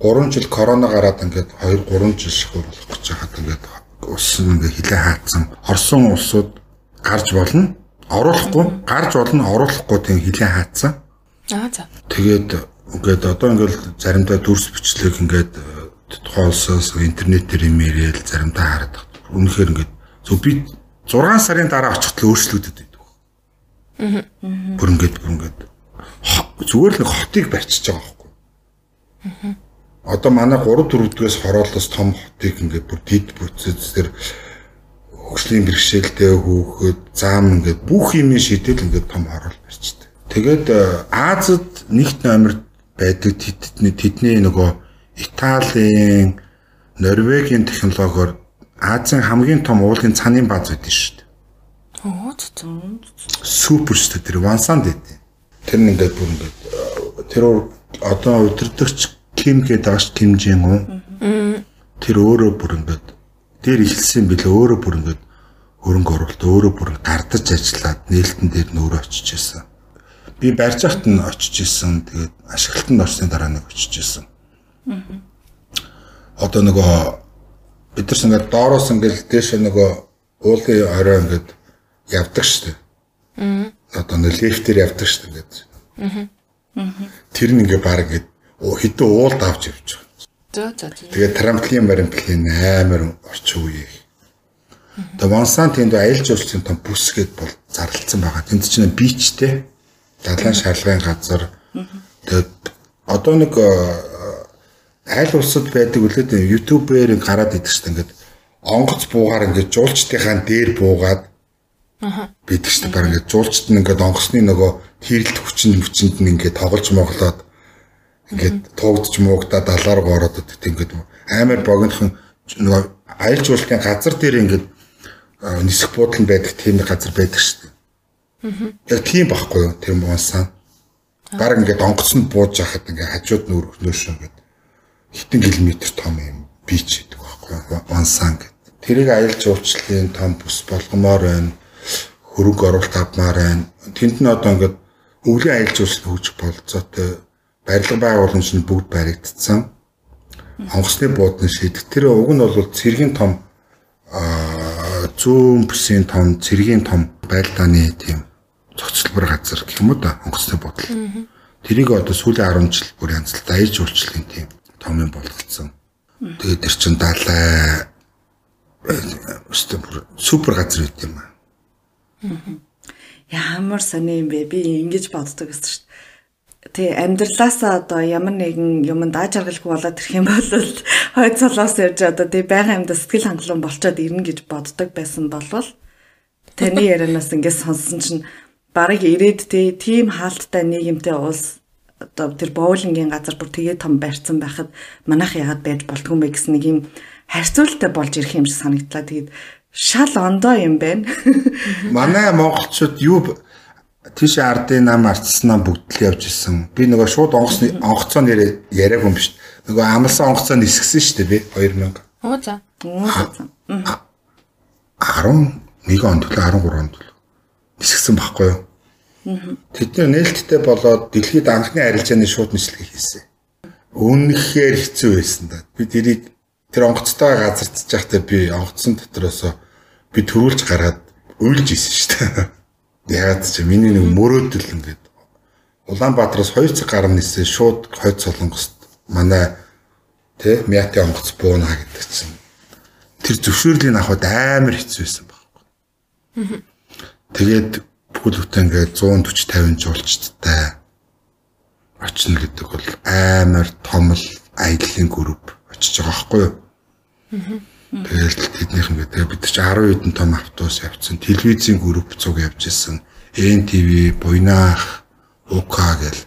3 жил корона гараад ингээд 2 3 жил шихур болох гэж хаад ингээд улс ингээд хилээ хаацсан. Орсон улсууд гарч болно. Оруулахгүй, гарч болно, оруулахгүй тийм хилээ хаацсан. Аа за. Тэгээд ингээд одоо ингээд заримдаа дүрс бичлэг ингээд э, тухайн улсаас интернетээр имэйл заримдаа хараад үнэхээр ингээд зөв би 6 сарын дараа очихд л өөрчлөгдөд байдаг. Аа. Бүр ингээд бүр ингээд зүгээр л нэг хотыг барьчихж байгаа байхгүй. Аа. Одоо манай 3 4 дээс хороолоос том хотыг ингээд бүр дид бүтцэд тэр хөгжлийн бэрхшээлтэй хөөхөд зам ингээд бүх юм шийдэл ингээд том орол барьчихдээ. Тэгээд э, Азад нэгт номер байдаг тэдний тэдний нөгөө Италийн, Норвегийн технологиор Азийн хамгийн том уулын цанын бааз байдсан шүү дээ. Оо зү. Супер шүү дээ тэр Вансанд дээ. Тэр нь ингээд бүр ингээд э, тэр одоо удирдахч Ким гэдэг агш Кимжин уу. Тэр өөрөө бүр ингээд дээр ихэлсэн билээ өөрөө бүр ингээд хөрөнгө оруулалт өөрөө бүр гардаж ажиллаад нээлтэн дээр нөөрэ очиж исэн. Би барьж ахт нь очиж исэн. Тэгээд ашиглалтанд орсны дараа нэг очиж исэн. Одоо нөгөө бид нар ингээд доороос ингээд дээш нөгөө уулын орой ингээд явдаг штеп. Аа. Одоо нэг лифтээр явдаг штеп ингээд. Аа. Тэр нь ингээд баг ингээд хэдэн уулд авч явж байгаа. За за. Тэгээд трамплин марамплин амар орчин үе. Тэгээд Вонсан тэнд аялал жуулчлалын том бүс гээд бол зарлалсан байгаа. Тэнд чинь бичтэй далайн шарлагын газар. Тэгээд одоо нэг э, аль улсад байдаг үлээд ютубээр гараад идэг шүү дээ. Ингээд онгоц буугаар ингээд жуулчдынхаа дээр буугаад бидэг шүү дээ. Бараг ингээд жуулчд нь ингээд онгоцны нөгөө хэрэлт хүчин хүчинд нь ингээд тоглож моглоод ингээд туугдч муугда далаар гоороод өгдөг ингээд амар богинохон нөгөө аялал жуулчлалын газар дээр ингээд нисэх буудлын байдаг тийм газар байдаг шүү дээ. Яг тийм байхгүй юу? Тэр монсан. Бараг ингээд онгоцонд бууж яхад ингээд хажууд нүүр нөөшөө ингээд хитэн километр том юм бич гэдэг байхгүй юу? Монсан гэдэг. Тэрийг аялал жуулчлалын том бус болгомоор байна. Хөрөнгө оруулалт авмаар байна. Тэнд нь одоо ингээд өвлийн аялал жуулчлал хөгжих болцоотой барилга байгууламж нь бүгд баригдсан. Онгоцны буудны шийдэх. Тэр уг нь бол цэргийн том аа 100% том цэргийн том байлдааны тийм цогцлбор газар гэх юм уу да онгоцны бодол. Тэрийг одоо сүүлийн 10 жил бүр янзлалт аяж уулчлалын тийм том юм болгоцсон. Тэгээд тэр чин далай өстө супер газар үйт юм аа. Ямар сони юм бэ? Би ингэж боддог гэсэн шүү. Тий амьдралаасаа одоо ямар нэгэн юмд аж аргалгүй болоод ирэх юм бол хойд цолоос явж одоо тий байгаль амьд сэтгэл хангалуун болчоод ирнэ гэж боддог байсан болвол таны ярианаас ингэж сонссон чинь барыг ирээд тий тийм хаалттай нийгэмтэй улс одоо тэр боулингийн газар бүр тэгээ том барьсан байхад манайх яагаад байж болдгүй юм бэ гэсэн нэг юм харьцуултаа болж ирэх юм шиг санагдлаа. Тэгээд шал ондоо юм байна. Манай монголчууд юу тийш ардын нам арчснаа бүгд л явж исэн. Би нөгөө шууд онгоцны онгоцоо нэр яриаг юм биш. Нөгөө амлсан онгоцоо нисгсэн шүү дээ би 2000. Оо за. 11 онд төлөө 13 онд нисгсэн байхгүй юу? Тэдний нээлттэй болоод дэлхийд анхны арилжааны шууд нислэг хийсэн. Үнэхээр хэцүү байсан да. Би тэрийг тэр онгоцтой газардж байхдаа би онгоцсон дотроос би төрүүлж гаргаад уйлж исэн шүү дээ. Ягаад ч миний нэг мөрөөдөл ингээд Улаанбаатараас 2 цаг гарна нисээ шууд хойд солонгост манай тэ мяти онгоц бууна гэдэг чинь тэр зөвшөөрлийг авахд амар хэцүү байсан байхгүй. Тэгээд бүхэл бүтэн ингээд 140 50 жуулчдтай очно гэдэг бол амар том л аяллаа групп очиж байгаа байхгүй юу. Тэгэл тэднийх ингээд тэгээ бид чи 10 хэдэн том автобус явцсан. Телевизийн групп цуг явж исэн. НТВ, Буйнах, УК гэл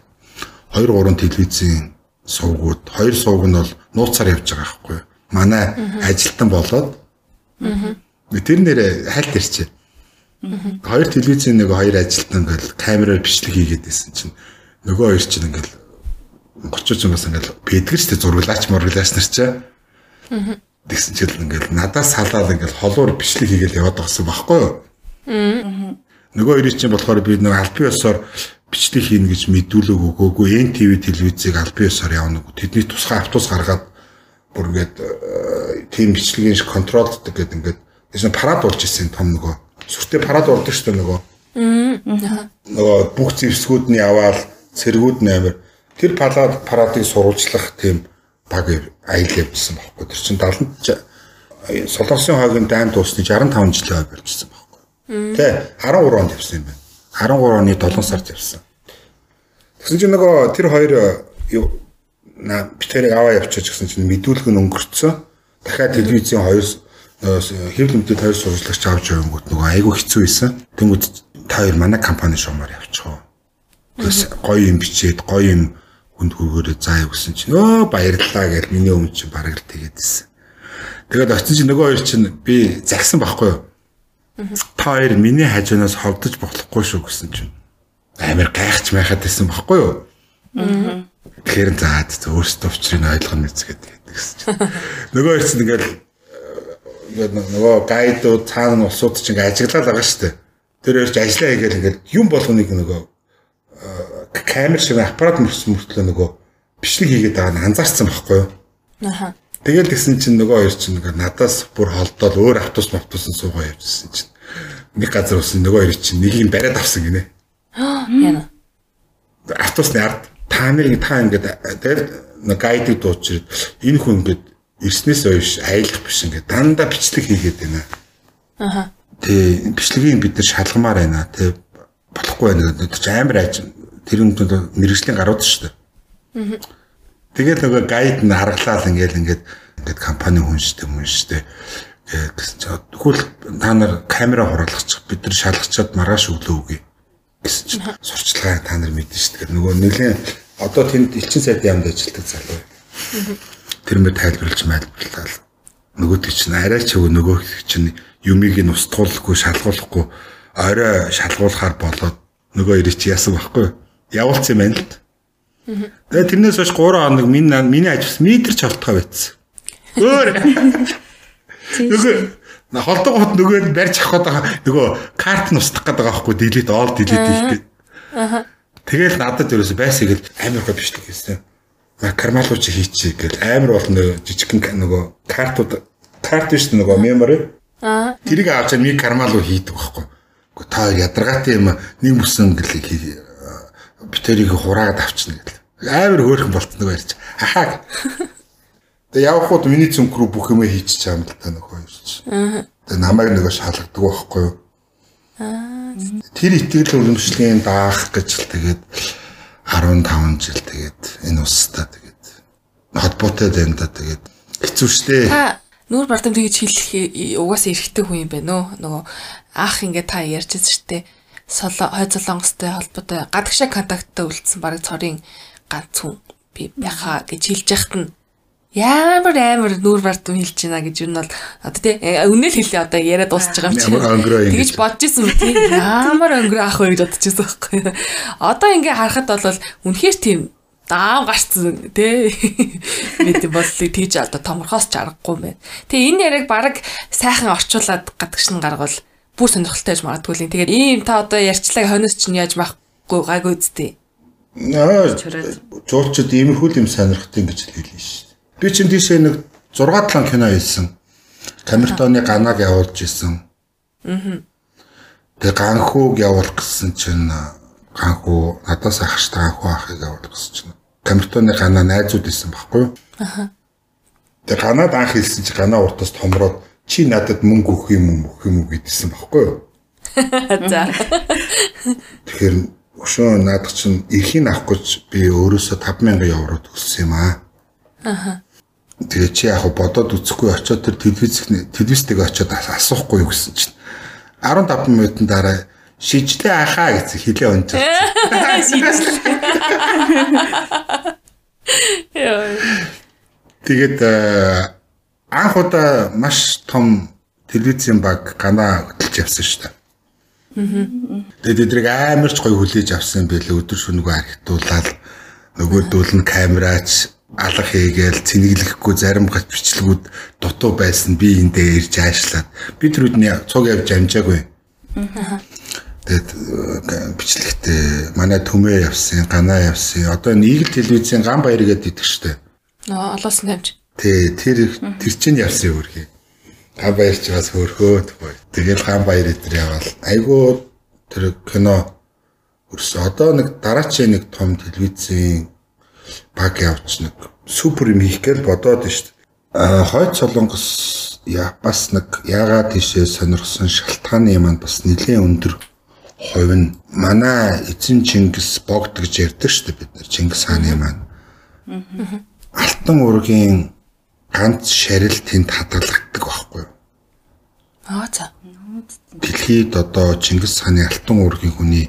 2 3 телевизийн сувгууд, хоёр сувг нь бол нууцаар явж байгаа байхгүй юу. Манай ажилтан болоод тэр нэрээ хальт ирчээ. Хоёр телевизийн нэг хоёр ажилтан ингээл камераар бичлэг хийгээд байсан чинь нөгөө хоёр чинь ингээл 30 ч юмас ингээл бэдгэр ч зурглаач мурглаач нар чаа. Тэгсэн чил ингээл надаас салаад ингээл холуур бичлэг хийгээл яваад байгаа юм баггүй юу? Нөгөө хоёрын чинь болохоор би нэг албан ёсоор бичлэг хийнэ гэж мэдүүлэг өгөөгүй НТВ телевизийг албан ёсоор явна. Тэдний тусгай автобус гаргаад бүр ингээд тийм бичлэгийн контролддаг гэдэг ингээд тийм парад болж ирсэн том нөгөө сүртэй парад болдог шүү дээ нөгөө. Нөгөө бүх зэвсгүүд нь яваал цэргүүд нээр тэр парад парадыг сурвалжлах тийм баг аял явуулсан байхгүй. Тэр чинь 70 Солонгосын хойгийн дайм туусны 65 жилийн хой болчихсон байхгүй. Тэ 13 онд явсан юм байна. 13 оны 7 сард явсан. Тэгсэн чинь нөгөө тэр хоёр юу на битэрийг аваа явчих гэсэн чинь мэдүүлэг нь өнгөрцөө. Дахиад телевизийн хоёр хэвлэл мэдээд хоёр сурвалжлагч авч явангууд нөгөө айгүй хэцүү байсан. Тэнгүүд та хоёр манай компани шуумаар явчих. Тэгээс гоё юм бичээд гоё юм хүнд хөргөөрөө заа гэсэн чинь өө баярлалаа гэж миний өмнө чинь бараг л тэгээдсэн. Тэгээд очсон чинь нөгөө хоёр чинь би загсан байхгүй юу? Та хоёр миний хажуунаас ховдож болохгүй шүү гэсэн чинь амар гайхаж майхаад байсан байхгүй юу? Тэгэхээр заад өөрсдөө учрыг ойлгоно нэцгээд гэсэн чинь нөгөө хоёр чинь ингээл ингээд нөгөө гайдууд цаана улсууд чинь ажиглаад байгаа шүү дээ. Тэр хоёрч ажиллаа хийгээл ингээд юм болгоныг нөгөө камер шиг аппарат мөртлөө нөгөө бичлэг хийгээд байгаа нь анзаарсан байхгүй юу? Аха. Тэгэл тэгсэн чинь нөгөө хоёр чинь ингээ надаас бүр холдоод өөр автобус автобусан суугаа явжсэн чинь нэг газар усан нөгөө хоёр чинь нэгийг бариад авсан гинэ. Яна. Автобусны ард та нарыг та ингээд тэгэл нэг гайдыг дуучирд энэ хүн ингээд ирснээс ойш айлах биш ингээд дандаа бичлэг хийгээд байна. Аха. Тэ бичлэгийг бид нар шалгамаар байна. Тэ болохгүй байна гэдэг чинь амар айж тэр нь мэрэгжлийн гарууд шүү дээ. Тэгээд нөгөө гайд нь харгалаа ингээл ингээд ингээд компани хүн шүү дээ хүн шүү дээ. Гэсэн чинь тэгвэл та нар камера хураалгачих бид нар шалгачаад маргааш өглөө үгүй гэсэн чинь сурчлагаа та нар мэднэ шүү дээ. Нөгөө нэгэн одоо тэнд элчин сайдын яамд ажилладаг залуу. Тэр мөр тайлбарлаж майлбарлал. Нөгөөдөг чинь арай ч өвөө нөгөө чинь юмыг нь устгуулахгүй шалгуулахгүй орой шалгуулахаар болоод нөгөө ирэх чи яасан байхгүй явуулсан юм байна л. Тэгээ тэрнээс хойш 3 хоног миний миний ажил метр ч холтгоо байцсан. Өөр. Нөгөө холдог хот нөгөө барьж авах гэдэг нөгөө карт нь устгах гэдэг байхгүй delete all delete хийх гэдэг. Аа. Тэгэл надад ерөөсөй байсаа гэл амар гоо бичлэг хийсэн. Кармалуу чи хийчихье гэл амар бол нөгөө жижигхэн нөгөө картууд карт биш нөгөө memory. Аа. Тэрийг авч ми кармалуу хийдэг байхгүй. Гэхдээ та ядаргаатай юм нэг бүсэн гэл битэрийг хураагаад авчна гэл. Амар хөөрхөн болтног ярьж. Ахаа. Тэгээ явхууд миний цүнх рүү бүх юмээ хийчих чам л та нөхөө юу чи. Тэгээ намайг нөгөө шалгадаг байхгүй юу? Тэр итгэл үнэмшлийн даах гэж л тэгээд 15 жил тэгээд энэ устдаа тэгээд холбоотой байна да тэгээд хэцүү шттэ. Та нүүр бардам тэгж хэлэх угаасаа эргэтэй хүн юм байна уу? Нөгөө ах ингээ та ярьж байсан шттэ. Соло хой солонгостой холбоотой гадагшаа контакттай үлдсэн баг цорын ганц хүн би байхаа гэж хэлж яхад нь Ямар амар нүүр бардам хэлж байна гэж юу нь бол одоо тий үнэл хэлээ одоо яриа дуусч байгаа юм чи. Тэгэж бодож исэн үү тий ямар өнгөрөө ах вэ гэж бодож исэн байхгүй. Одоо ингээ харахад бол үнэхээр тийм даав гарцсан тий мэд боллыг тэгж одоо томорхоос ч аргагүй мэн. Тэгээ энэ яриаг баг сайхан орчуулад гадагш нь гаргавал бүр сонирхолтой байж магадгүй л. Тэгээд ийм та одоо ярьчлаа хойноос чинь яаж байхгүй гайгүй үсттэй. Аа жуулчд иймэрхүү юм сонирхтыг гэж хэлсэн шүү. Би чинь тийшээ нэг 6 7 кино хийсэн. Камертоны ганаг явуулж исэн. Аа. Тэгээ ганхууг явуулах гэсэн чинь ганхуу надаас ахштай ганхуу ахыг явуулах гэсэн чинь камертоны ганаа найзууд исэн байхгүй юу? Аа. Тэгээ ганаад анх хэлсэн чи ганаа уртаас томроод чи надад мөнгө өгөх юм өгөх юм уу гэдсэн байхгүй юу? За. Тэгэхээр өшөө наадах чинь эрхийг авах гэж би өөрөөсөө 5000 евро төлсөн юм аа. Аха. Тэгээ чи яг бодоод үзэхгүй очиод тэр телевиз телевизтэйг очиод асуухгүй юу гэсэн чинь 15 минутын дараа шижлээ ахаа гэсэн хэлээ өнж. Шижлээ. Тэгээд э, анх удаа маш том телевизийн баг ганаа хөтлж явсан шүү дээ. Тэгээд эдрийг амарч гоё хүлээж авсан байлээ өдөр шөнөгүй архитуулаад нөгөөдөл нь камераач алга хийгээл цэнэглэхгүй зарим гат бичлэгүүд дутуу байсан би эндээ ирж аашлаад би тэр үдний цуг явж амжаагүй. Тэгээд э, бичлэгтээ манай төмөө явсан, ганаа явсан. Одоо нийгэл телевизийн ган баяр гэдэг штэ. Аа олоос нэмж. Тэ тэр тэр чинь явсан өөрхий. Ган баяр ч бас хөрхөөд бай. Тэгэл ган баяр эдэр яваал. Айгуу тэр кино өрсөн. Одоо нэг дараачийн нэг том телевизийн баг явж нэг супер юм хийх гээл бодоод шүү дээ. А хойд солонгос я бас нэг яагаад тийшээ сонирхсон шалтгааны юм бас нэлээд өндөр хувь нь манай эзэн Чингис богд гэж ярьдаг шүү дээ бид нар Чингис хааны маань. Алтан ургийн ганц шарил тэнд хадгалагддаг байхгүй юу? Аа за. Дэлхийд одоо Чингис хааны алтан ургийн хүний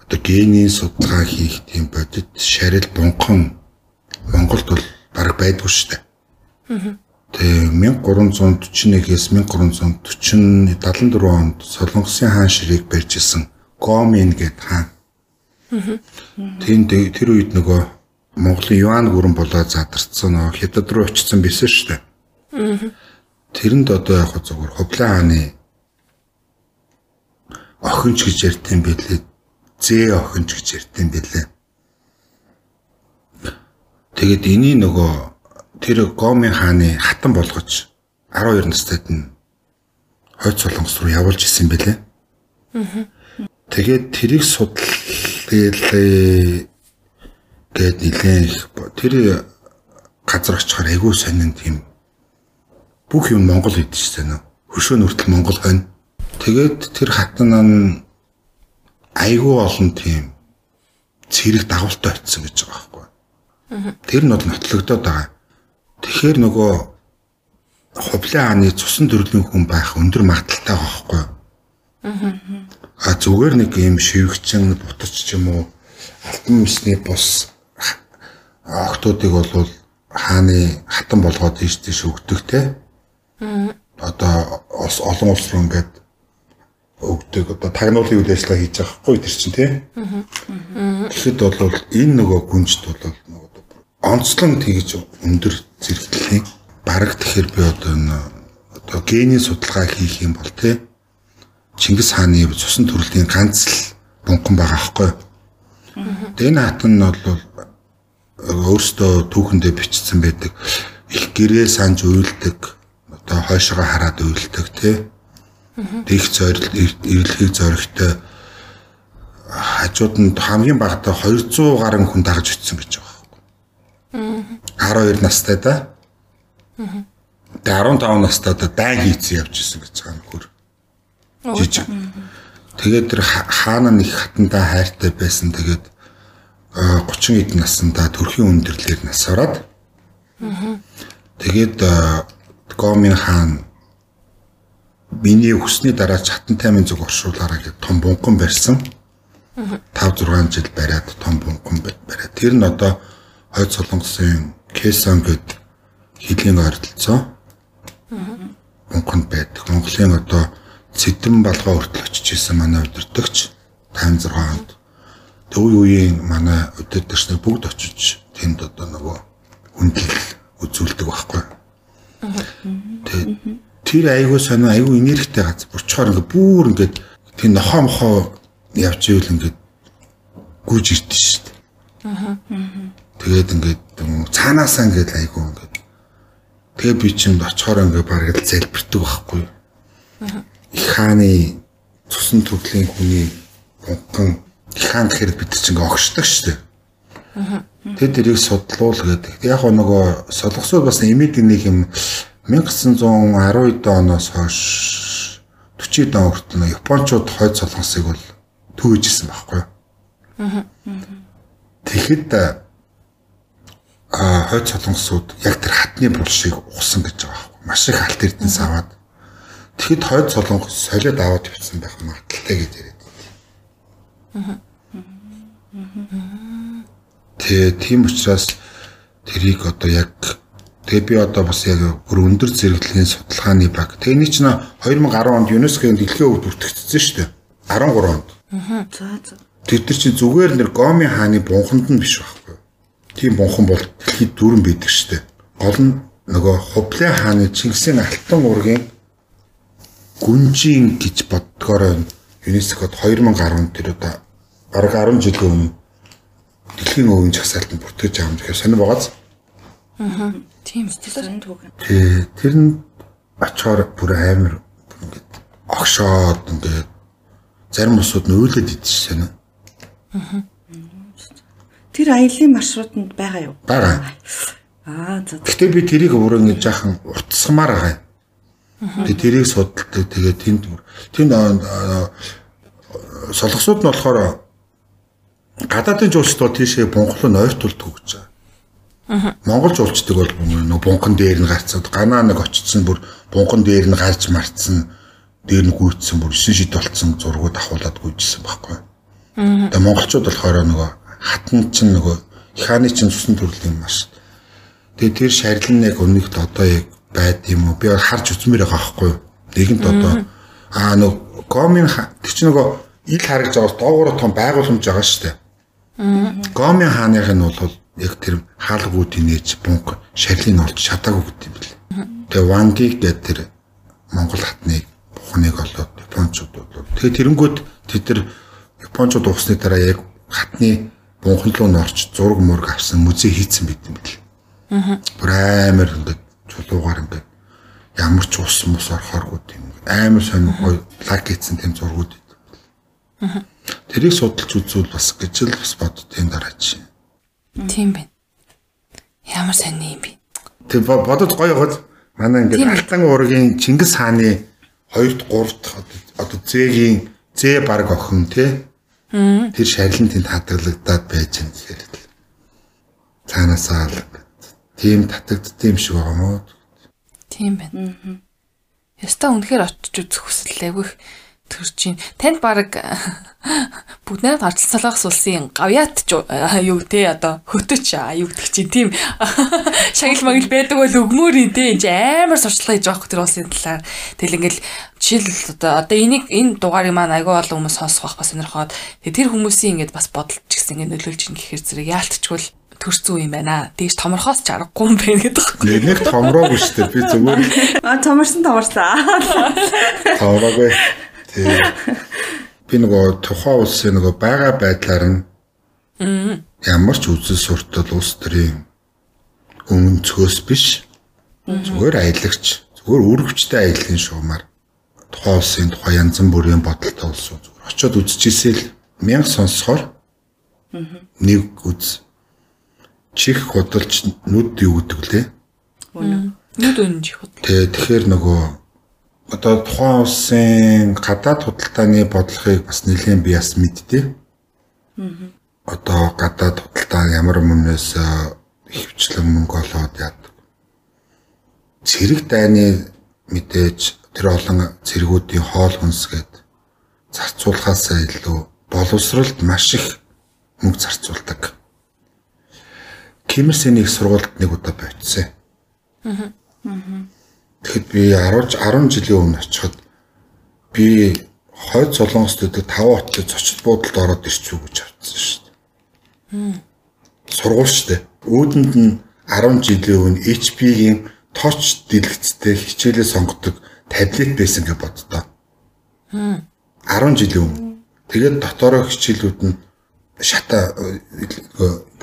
одоо генийн судалгаа хийх тийм бодит шарил бунхан Монголд бол баг байдгүй шүү дээ. Аа. Тэгээ 1341-ээс 1340 74 онд Солонгосын хаан ширийг барьж исэн Гомин гэд хаан. Аа. Тэнд тэр үед нөгөө Монголын юан гүрэн болоод задарсан нөгөө хятад руу очсон дээ. Аа. Тэрэнд одоо яг зөвхөн Хувлаа хааны охинч гэж ярьтан билээ зээ охинч гэж ярьдсан байлээ. Тэгээд эний нөгөө тэр Гомын хааны хатан болгож 12 настайд нь хойд солонгос руу явуулж исэн байлээ. Аа. Тэгээд тэрийг судлаа гээд нилээн тэр газар очихоор айгүй сонин тийм бүх юм Монгол хийдэж байна. Хөшөө нүртэл Монгол хонь. Тэгээд тэр хатан нь айгүй олон тийм цэрэг дагуултай очсон гэж байгаа байхгүй. Тэр нь бол нотлогдоод байгаа. Тэгэхээр нөгөө хувлын хааны цусан төрлийн хүн байх өндөр магадaltaй байхгүй. А зүгээр нэг юм шивгчин бутарч ч юм уу алтан мөсний бус охтуудыг бол хааны хатан болгоод ийш тийш өгдөг те. Одоо олон улс руу ингээд өгдөг одоо тагнуулын үйл ажиллагаа хийж байгаа хгүй тэр чинь тий. Тэгэхэд бол энэ нөгөө гүнжт бол нөгөө онцлон тэгж өндөр зэрэгтлээ. Бараг тэгэхээр би одоо одоо генийн судалгаа хийх юм бол тий. Чингис хааны цусан төрлийн ганц л бунхан байгаа хгүй. Тэгээ энэ хатан нь бол өөртөө түүхэндээ бичсэн байдаг. Их гэрээ санж уйлдаг. Одоо хойшоо хараад уйлдаг тий Дэх зорилт эвлэхийг зоригтой хажууд нь хамгийн багадаа 200 гаруй хүн дагаж өтсөн гэж байгаа байхгүй. 12 настай да. Тэгээ 15 настай да дайн хийцэн явж исэн гэж байгаа нөхөр. Жижиг. Тэгээд тэр хаана нэг хатандаа хайртай байсан. Тэгээд 30 эд наснда төрхийн өндөрлөөр нас ороод. Тэгээд Гомин хаан миний өснөний дараа чатан таймын зүг оршуулаараа гэж том бунхан барьсан. 5 6 жил бариад том бунхан бариад. Тэр нь одоо хойд солонгосын Кэсон гэд хилийн ойролцоо. Бунханд байдаг. Монголын одоо Цэдэн балгаа хүртэл очиж исэн манай удирдагч 56 онд. Төв үеийн манай удирдагч нар бүгд очиж тэнд одоо нөгөө хүндэл үзүүлдэг байхгүй. Тэгээд тэр айгүй сонио айгүй энергитэй газар бочхоор ингээ бүр ингээ тэр нохоо мохоо явж ивэл ингээ гүйж ирдэ шүү дээ. Аа. Тэгээд ингээд цаанаасаа ингээд айгүй ингээд тэгээ би чинь очихоор ингээ бараг л залбирдаг байхгүй. Аа. Их хааны цусан төрлийн хүний их хаан гэхээр бид чинь огшдог шүү дээ. Аа. Тэд тэрийг судлуул гэдэг. Яг нөгөө солонгосууд бас имид нэг юм 1912 оноос хойш 40 он хүртэл Япончууд хойд солонгосыг бол төвөжсэн байхгүй. Аа. Тэгэхэд а хойд солонгосууд яг тэр хатны булшийг ухсан гэж байгаа байхгүй. Маш их алт эрдэнэс аваад тэгэхэд хойд солонгос солиод аваад явсан байх магадaltaй гэж байна. Тэгээ тийм учраас тэрийг одоо яг Тэгээ би одоо бас яг бүр өндөр зэрэглэлийн судалгааны баг. Тэгээ нэг чинь 2010 онд ЮНЕСКО-гийн дэлхийн өвд бүртгэгдсэн шүү дээ. 13 онд. Аа. За за. Тэр тэр чинь зүгээр нэр Гоми хааны бунханд нь биш байхгүй. Тийм бунхан бол дэлхийд дөрөн байдаг шүү дээ. Гол нь нөгөө Хувлын хааны Чингисийн алтан уургийн гүнжийн гэж боддгоор ЮНЕСКОд 2010 тэр одоо бараг 10 жилийн өмнө дэлхийн өвийн жагсаалтанд бүртгэж байгаа юм. Тэгэхээр сонир байгааз. Аа. Тийм сонь түүх. Тий, тэр нь очихоор бүр амар ингээд огшоод ингээд зарим усуд нь өөлөд идчихсэн шээ. Аа. Тэр аялын маршрутанд байгаа юу? Байгаа. Аа, за. Гэтэ би тэрийг бүр ингээд жаахан утасгамаар байгаа юм. Тэгээ тэрийг судалдаг. Тэгээ тэнд тэнд солонгосууд нь болохоор гадаадын жуулчдууд тийшээ бунхлын ойртуулдаг гэж байгаа. Монгол жуулчдаг бол нөгөө бунхан дээр нь гарцаад ганаа нэг очсон бүр бунхан дээр нь гарч марцсан дээр нь гүйцсэн бүр 9 шид болцсон зургууд ахуулаад гүйжсэн байхгүй. Тэгээ монголчууд болохоор нөгөө хатан чинь нөгөө хааны чинь цусан төрлийн маш. Тэгээ тэр шарилн яг өнөгт одоо яг байд юм уу? Би харж үзмээр байгаа байхгүй. Нэгэнт одоо аа нөгөө гомын тэр чинь нөгөө ил харагж байгаа доогуур том байгууламж байгаа шүү дээ. Гомын хааных нь бол яг тэр хаалгуудын нээж бунг шарлыг олж чадаагүй гэдэг юм бэл. Тэгээ Ванги гэдэг тэр Монгол хатны бухныг олоод Япончууд болоо. Тэгээ тэрэнгүүд тэд нар Япончууд уусны дараа яг хатны бунхан руу норч зураг мураг авсан музей хийцэн байт юм бэл. Аа. Бүр амар ингээд чулуугаар ингээд ямар ч ус мус орохооргүй тийм амар сонир гоё лаг хийцэн тийм зургууд. Аа. Тэрийг судалж үзвэл бас гэж л бас бод тийм дараа чинь Тийм байна. Ямар сони юм бэ? Тэг бодож гоё гол манай ингээд алтан уургийн Чингис хааны 2-р 3-р одоо зээгийн зээ баг охин тий. Тэр шарилн тэнд хадгалагдаад байж юм гэхээр. Цаанаасаа л тийм татагддсан юм шиг байгаа мó. Тийм байна. Яста үнэхээр очиж үзэх хүсэл айгүйх төрж чинь. Танд баг бүгд найд гарч салгаас улсын гавьяат ч юу те одоо хөтөч юу гэдэг чинь тийм шагил магил байдаг бол өгмөр те энэ амар сурчлага хийж байгаа хөх тэр улсын талаар тэгэл ингээл жишээл одоо одоо энийг энэ дугаарыг маань агүй олон хүмүүс сонсох байх бас сонирхоод тэр хүмүүсийн ингээд бас бодолч гэсэн ингээд нөлөөлж ин гэхэр зэрэг яалтчгүй төрсөн юм байна. Дээж томорхоос ч аргагүй юм байна гэдэг. Нэг нэг томроогүй шүү дээ. Би зүгээр А томорсон томорсон. томроогүй. Тэг. Би нөгөө тухайн улсын нөгөө байгаа байдлаар нь ямар ч үзэл суртал улс төрийн өмнөцгөөс биш. Зүгээр аялагч, зүгээр үргэлжтэй аялын шуумаар тухайн улсын тухайн янз бүрийн бодолтой улс зүгээр очиод үзчихээсэй л мянга сонсохоор нэг үз чих худалч нүд юу гэдэг лээ. Нүд өнж хот. Тэгээ тэгэхээр нөгөө одоо тухайн улсын гадаад худалдааны бодлогыг бас нэлээд би бас мэдтээ. Одоо гадаад худалдаа ямар өмнөөс хөвчлэн мөнгө олоод яадаг. Цэрэг дайны мэдээж тэр олон цэргүүдийн хоол хүнсгээд зарцуулахаас илүү боловсролд маш их мөнгө зарцуулдаг. Кимерсэнийг сургуульд нэг удаа байцсан. Тэгэхэд би 10 10 жилийн өмнө очиход би хойд солонгост өдөө 5 хотод зочид буудалд ороод ирчихв гэж авчихсан шүү дээ. Сургууль шүү дээ. Үүдэнд нь 10 жилийн өмнө HP-ийн точ дэлгэцтэй хичээлээ сонгодог таблет байсан гэж боддоо. 10 жилийн өмнө. Тэгээд дотороо хичээлүүд нь шата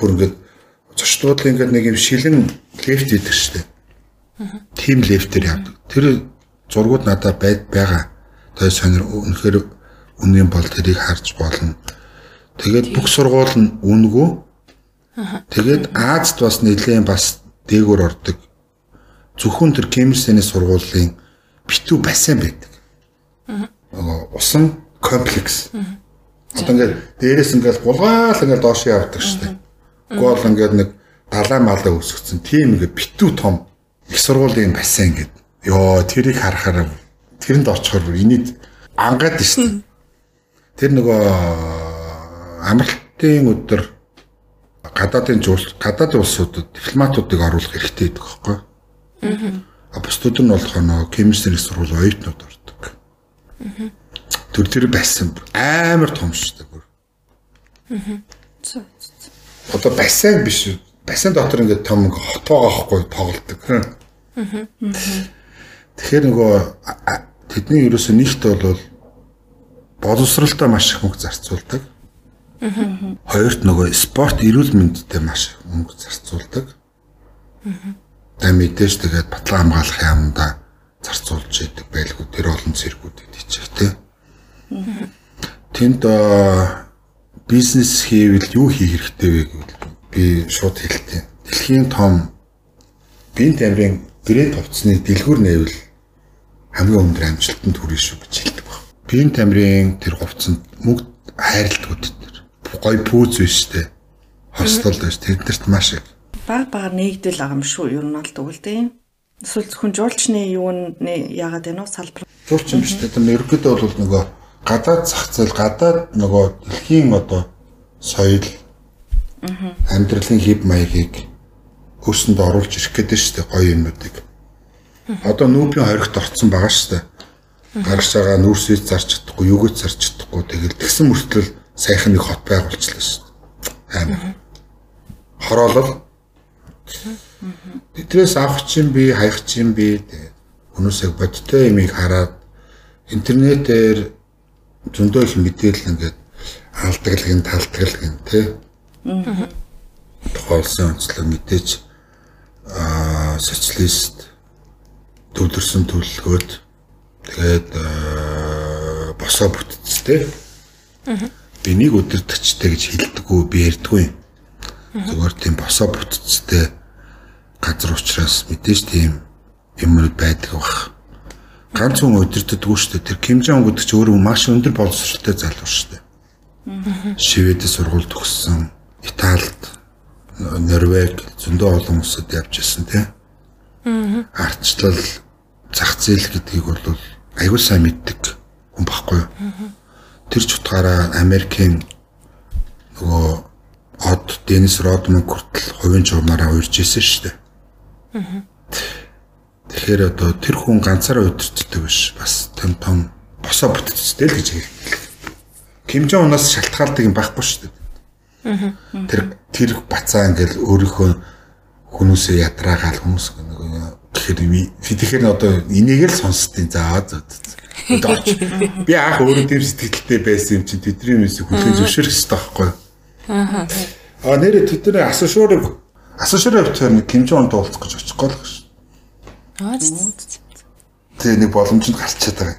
бүр ингээд зочдлууд ингээд нэг юм шилэн лефт идэх штеп. Тим лефтээр явдаг. Тэр зургууд надад байгаа. Тэгээ сонир үнэхээр үнэн бол тэрийг харж болно. Тэгээд бүх сургууль нь үнгүү. Тэгээд Азад бас нэлээд бас дээгүүр ордог. Зөвхөн тэр Кемерсэний сургуулийн битүү бассейн байдаг. Аа. Усан комплекс. Одоо ингээд дээрээс ингээд булгаал ингээд доош явдаг шүү дээ. Гол ингээд нэг далай малаа өсгцэн тийм ингээд битүү том их сургуулийн бассейн ингээд. Йоо тэрийг харахаар тэрэнд очихоор инээд ангаад дээ. Тэр нөгөө амралтын өдөр гадаадын жуус гадаадын улсуудад дипломатуудыг оруулах хэрэгтэй гэдэг байхгүй. Аа. Бусдууд нь болох нөө кемистрийн сургууль оюутнууд ордог. Аа. Төр тэр байсан амар том шүү дээ. Аа. Одоо бассейн биш үү? Бассейн дотор ингээд том хот байгаа хгүй тоглолдог. Тэгэхээр нөгөө тэдний ерөөсөө нэгт бол боловсралтай маш их мөнгө зарцуулдаг. Хоёрт нөгөө спорт эрүүл мэндэд маш их мөнгө зарцуулдаг. Тэ мэдээж тэгээд батлан хамгаалах юмда зарцуулж идэг байлгүй тэр олон цэргүүдэд ичих тий. Тэнд бизнес хийвэл юу хийх хэрэгтэй вэ гэвэл би шууд хэлтий. Дэлхийн том биеийн тамирын грейд хувцсны дэлгүүр нэвэл хамгийн өндөр амжилтанд хүрэх шүү гэж хэлдэг баг. Биеийн тамирын тэр хувцсанд мөнгө хайрладаг тэр. Гой пүүз биш тэ. Хостол биш тэднэрт маш их баг багаар нэгдэл байгаа юм шүү. Ер нь бол тэгвэл тийм. Эсвэл зөвхөн жуулчны юу нэ яагаад вэ нөө салбар. Жуулчин биш тэ. Ерөнхийдөө бол нөгөө гадаад зах зээл гадаад нөгөө дэлхийн одоо соёл амьдралын хэв маягийг хөрсөнд оруулж ирэх гэдэг шүү дээ гоё юмнуудыг. Одоо нүүбийн хоригт орцсон байгаа шүү дээ. Гарч байгаа нүүрсээс зарч чадахгүй, юугүйц зарч чадахгүй тэгэл тэгсэн мөртлөө сайхан нэг хот байгуулчихлаа шүү дээ. Амар. Хороолол. Тэдрээс авах чинь би, хаях чинь би хүмүүсээ бодтой юмыг хараад интернетээр зөндөө их мэдээлэл ингээд алдаглагын талтгалгын тий. Тухайлсан онцлог мэдээж аа социалист төвлөрсөн төлөлгөөд тэгээд босоо бүтцтэй. Би нэг өдөртөгчтэй гэж хэлдэггүй би ярьдгүй. Зүгээр тийм босоо бүтцтэй газар учраас мэдээж тийм юмуд байдаг бах ганц хүн өдөртдөггүй шүү дээ. Тэр Ким Жонг гэдэг чинь өөрөө маш өндөр боловсролтой залуу шүү дээ. Шведэд сургууль төгссөн, Италид, Норвег зөндөө олон улсад явж ирсэн тий. Ардчлал, зах зээл гэдгийг бол аягүй сайн мэддэг хүн баггүй юу? Тэр ч утгаараа Америкийн нөгөө од Денис Родман хүртэл хувийн журмаараа уурж исэн шүү дээ. Тэгэхээр одоо тэр хүн ганцаараа удирддаг биш бас том том босоо бүтцтэй л гэж хэлдэг. Ким Жон унаас шалтгаалдаг юм байхгүй шүү дээ. Тэр тэр бацаа ингээл өөрийнхөө хүмүүсээ ядраагаал хүмүүс нөгөө гэхээр тэгэхээр одоо энийг л сонсдیں۔ За зөө. Би анх өөрөө тийм сэтгэлтэй байсан юм чинь тэдний юмс хүлээж зөвшөөрөх хэрэгтэй байхгүй юу? Аа. А нэрэ тэдний асуушуурыг асуушуурыг тэр нэг Ким Жон уулзах гэж очих гол гэж. Тэгээ нэг боломжинд гарчаад байгаа.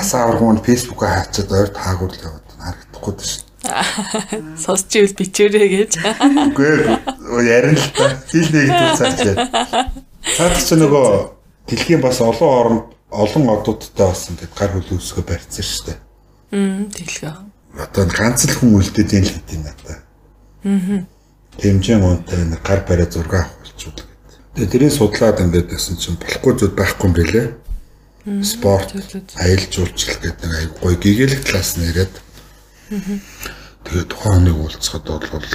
Асаа аврагууд фэйсбүүкээ хаачаад ойр таагуул яваад харагдахгүй дээ. Сонсч ивэл бичээрэй гэж. Үгүй ярина л та. Хил нэгдэл цаачлаа. Цаадах чи нөгөө дэлхийн бас олон оронд олон одуудтай бас ингээд гар хөл өсгөө барьсан шүү дээ. Мм дэлгөө. Одоо ганц л хүн үлдээд юм л хэдийн надаа. Аа. Тэмжээ мөнтэй нэг гар бариа зураг авах болчихвол гэдэг. Тэгээ тэрийг судлаад ингээд гэсэн чинь болохгүй зүйл байхгүй юм билэ. Спорт, аялал жуулчлал гэдэг нэг аяг гоё гэгээлэг класс нэрэд. Аа Тэгээд тухайн хүнийг уулзахад бол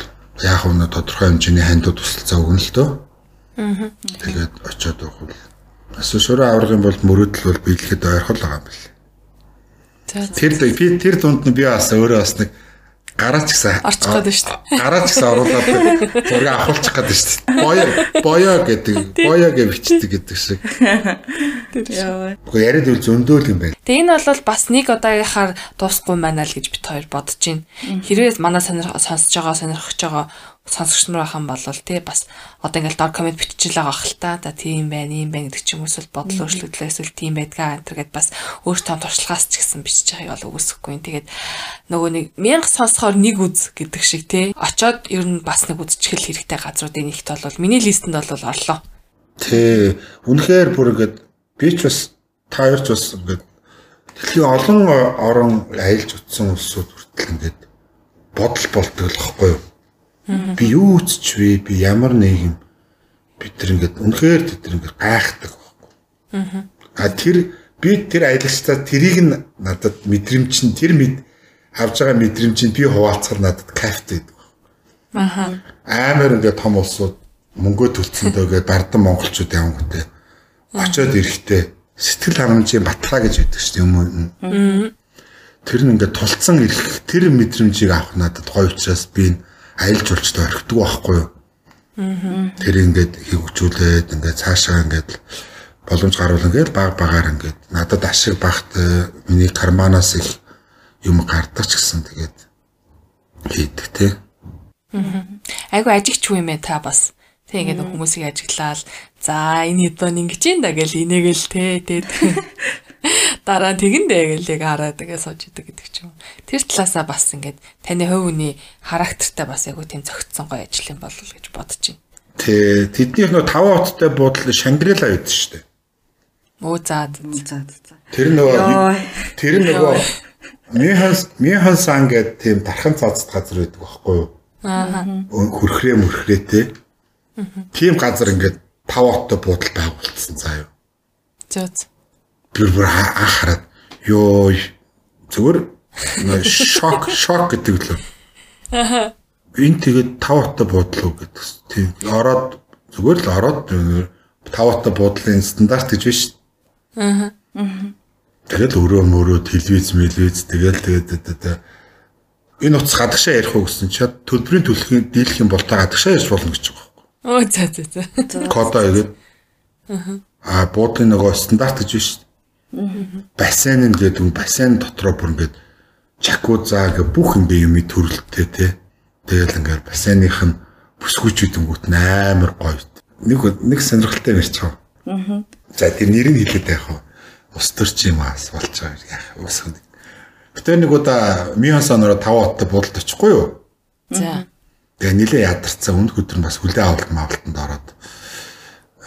яг өнө тодорхой хэмжээний хандууд тусалцаа өгнө л. Аа. Тэгээд очиод явах бол шураа аврах юм бол мөрөөдөл бол биелэхэд ойрхол байгаа юм байна. Тэр тэр дунд нь би бас өөрөө бас нэг гараач гэсэн орчих гээд шүү дээ. Гараач гэсэн оруулаад зураг авахулчих гээд шүү дээ. Боё боё гэдэг боё гэж бичдэг гэдэг шиг. Яа. Гэхдээ яриад үл зөндөөл юм байна. Тэгээ энэ бол бас нэг удаагийнхаар дуусахгүй байна л гэж бит хоёр бодож байна. Хэрвээ манай сонирх сонсож байгаа сонирхож байгаа сонсогч нар байхan болвол тий бас одоо ингээл дор комент биччихэл байгаа хэл та. За тийм байна, ийм байна гэдэг ч юм уус бодол өөрчлөгдлөө эсвэл тийм байдгаа энэ гэд бас өөртөө туршлагаас ч гэсэн бичиж байгаа бол үгүйсэхгүй. Тэгээд нөгөө нэг мянга сонсохоор нэг үз гэдэг шиг тий. Очоод ер нь бас нэг үзчихэл хэрэгтэй газруудын нэгт бол миний листэнд бол орлоо. Тий. Үнэхээр бүр ингээд би ч бас та хоёр ч бас ингээд дэлхийн олон орон аялж утсан улсууд хүртэл ингээд бодол болдог л хэвгүй юу? Би юу үзэж вэ? Би ямар нэгэн бид тэр ингээд үнэхээр тэр ингээд гайхдаг байхгүй. А тэр би тэр аялагчдаа тэрийг нь надад мэдрэмж нь тэр мэд авж байгаа мэдрэмж нь би хуваалцахаар надад кайфтай байдаг. Аха. Амар ингээд том улсууд мөнгө төлцөндөө гээд бардан монголчууд явангуйтай очоод ирэхдээ сэтгэл хангамжийн батлаа гэж байдаг шүү дээ юм уу. Тэр нь ингээд тулцсан ирэх тэр мэдрэмжийг авах надад гоё учраас би аялал жуулчтай орхидог байхгүй юу. Тэр ингээд хөвгчүүлээд ингээд цаашаа ингээд боломж гарвал ингээд баг багаар ингээд надад ашиг багт миний карманаас их юм гардаг ч гэсэн тэгээд хийдэг те. Айгу ажигч юм ээ та бас. Тэг ингээд хүмүүсийг ажиглаад за энэ хэдэн ингэж юм да гэл инээгээл те тэгээд дараа тэгэндээ гэл яг хараад тэгээ сууж идэг гэдэг ч юм. Тэр талаасаа бас ингээд таны хувь хүний характертай бас яг үу тийм зөгцсөн гоё ажил юм болов гэж бодож байна. Тэ тэднийх нөө таван хоттой буудлын Шангрила байдаг шүү дээ. Оо за за за. Тэр нөгөө тэр нөгөө Миханс Михансан гэдэг тийм тархан цацд газар байдаг байхгүй юу? Аа. Хөрхрээ мөрхрээтэй. Тийм газар ингээд тав хоттой буудал байгуулсан заа юу. Зөө би бүр хараад ёо зүгээр шок шок гэдэг лөө. Аа. Энэ тэгээд тав хата буудлаа гэдэг. Тийм ороод зүгээр л ороод тав хата буудлын стандарт гэж биш. Аа. Тэгэл өрөө мөрөө телевиз мэлвиз тэгэл тэгээд энэ утас гадагшаа ярих уу гэсэн чад төлбөрийн төлөхийн дийлэх юм бол та гадагшаа ярьж болно гэж байгаа байхгүй. Оо за за за. Кодо игээд. Аа. А буудлын нөгөө стандарт гэж биш бассейн нь гэдэг нь бассейн дотроо бүр ингээд чакуза гэх бүх ингээ юм төрөлттэй те. Тэгэл ингээд бассейных нь бүсгүйчүүд өнгөт амар гоё. Нэг нэг сонирхолтой ярьж байгаа. Аа. За тэр нэр нь хэлээд байх уу? Ус төрч юм аас болж байгаа яах ус хүн. Гэтэ нэг удаа Миансоноор 5 хоттой буудалд очихгүй юу? За. Тэгээ нилээ ядарсан өнд өдөр бас хүлээ авалт мавалтанд ороод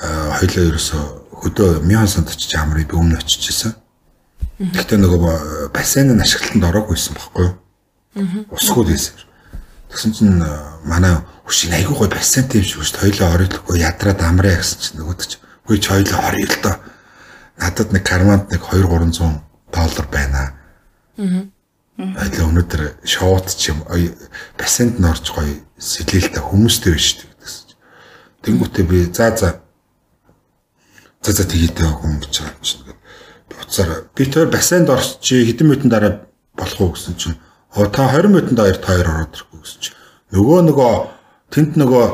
аа хоёлоо ерөөсөө хөдөө Мянсанд очиж амрыг би өмнө очиж исэн. Гэхдээ нөгөө бассейн нь ашиглалтанд ороогүйсэн байхгүй юу? Усгүй байсан. Тэгсэн чинь манай хөшиг айгүй гой бассейнтэй юм шиг шүү дээ. Хоёлоо оройлохгүй ядраад амраа гэсэн чинь нөгөөд чи үгүй ч хоёлоо орё л доо. Надад нэг карманд нэг 2 300 доллар байна. Аа. байдлаа өнөөдөр шоуд ч юм бассейнд норж гоё сэлэлтэй хүмүүстэй биш гэсэн. Тэнгүүтээ би за за за за тгийтэй хүн гэж байгаа юм чинь. Буцаар би тэр бассейнд орчих хэдэн минутын дараа болох уу гэсэн чинь оо та 20 минутанд хоёр та хоёр ороод ирэхгүй гэсэн чинь нөгөө нөгөө тэнд нөгөө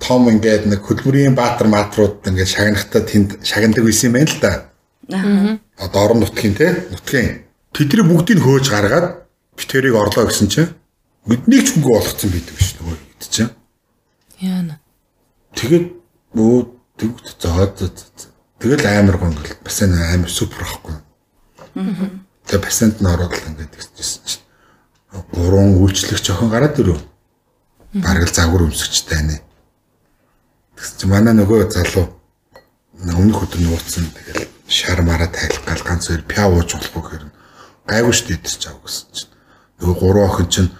том ингээд нэг хөдөлмөрийн баатар матрууд ингээд шагнахтаа тэнд шагнадаг байсан юм байна л да. Аа. Одоо орон нутгийн те нутгийн тэдний бүгдийг хөөж гаргаад битэрийг орлоо гэсэн чинь мэднийг ч үгүй болгоцсон байдаг шүү нөгөө хэд чинь. Яана. Тэгээд өө тэгт зоод тэгэл амар гон гэл бас амар супер ахгүй. Тэгээ пациент нь ороод л ингээд гэсэн чинь гурван үйлчлэгч охин гараад ирв. Бараг л загвар өмсөгчтэй нэ. Тэгс чи манай нөгөө залуу өмнөх өдөр нууцсан тэгэл шар мараа тайлах гал ганц хоёр пиа ууж болохгүй гэхээр гайгүй штэ идэрч авах гэсэн чинь нөгөө гурван охин чинь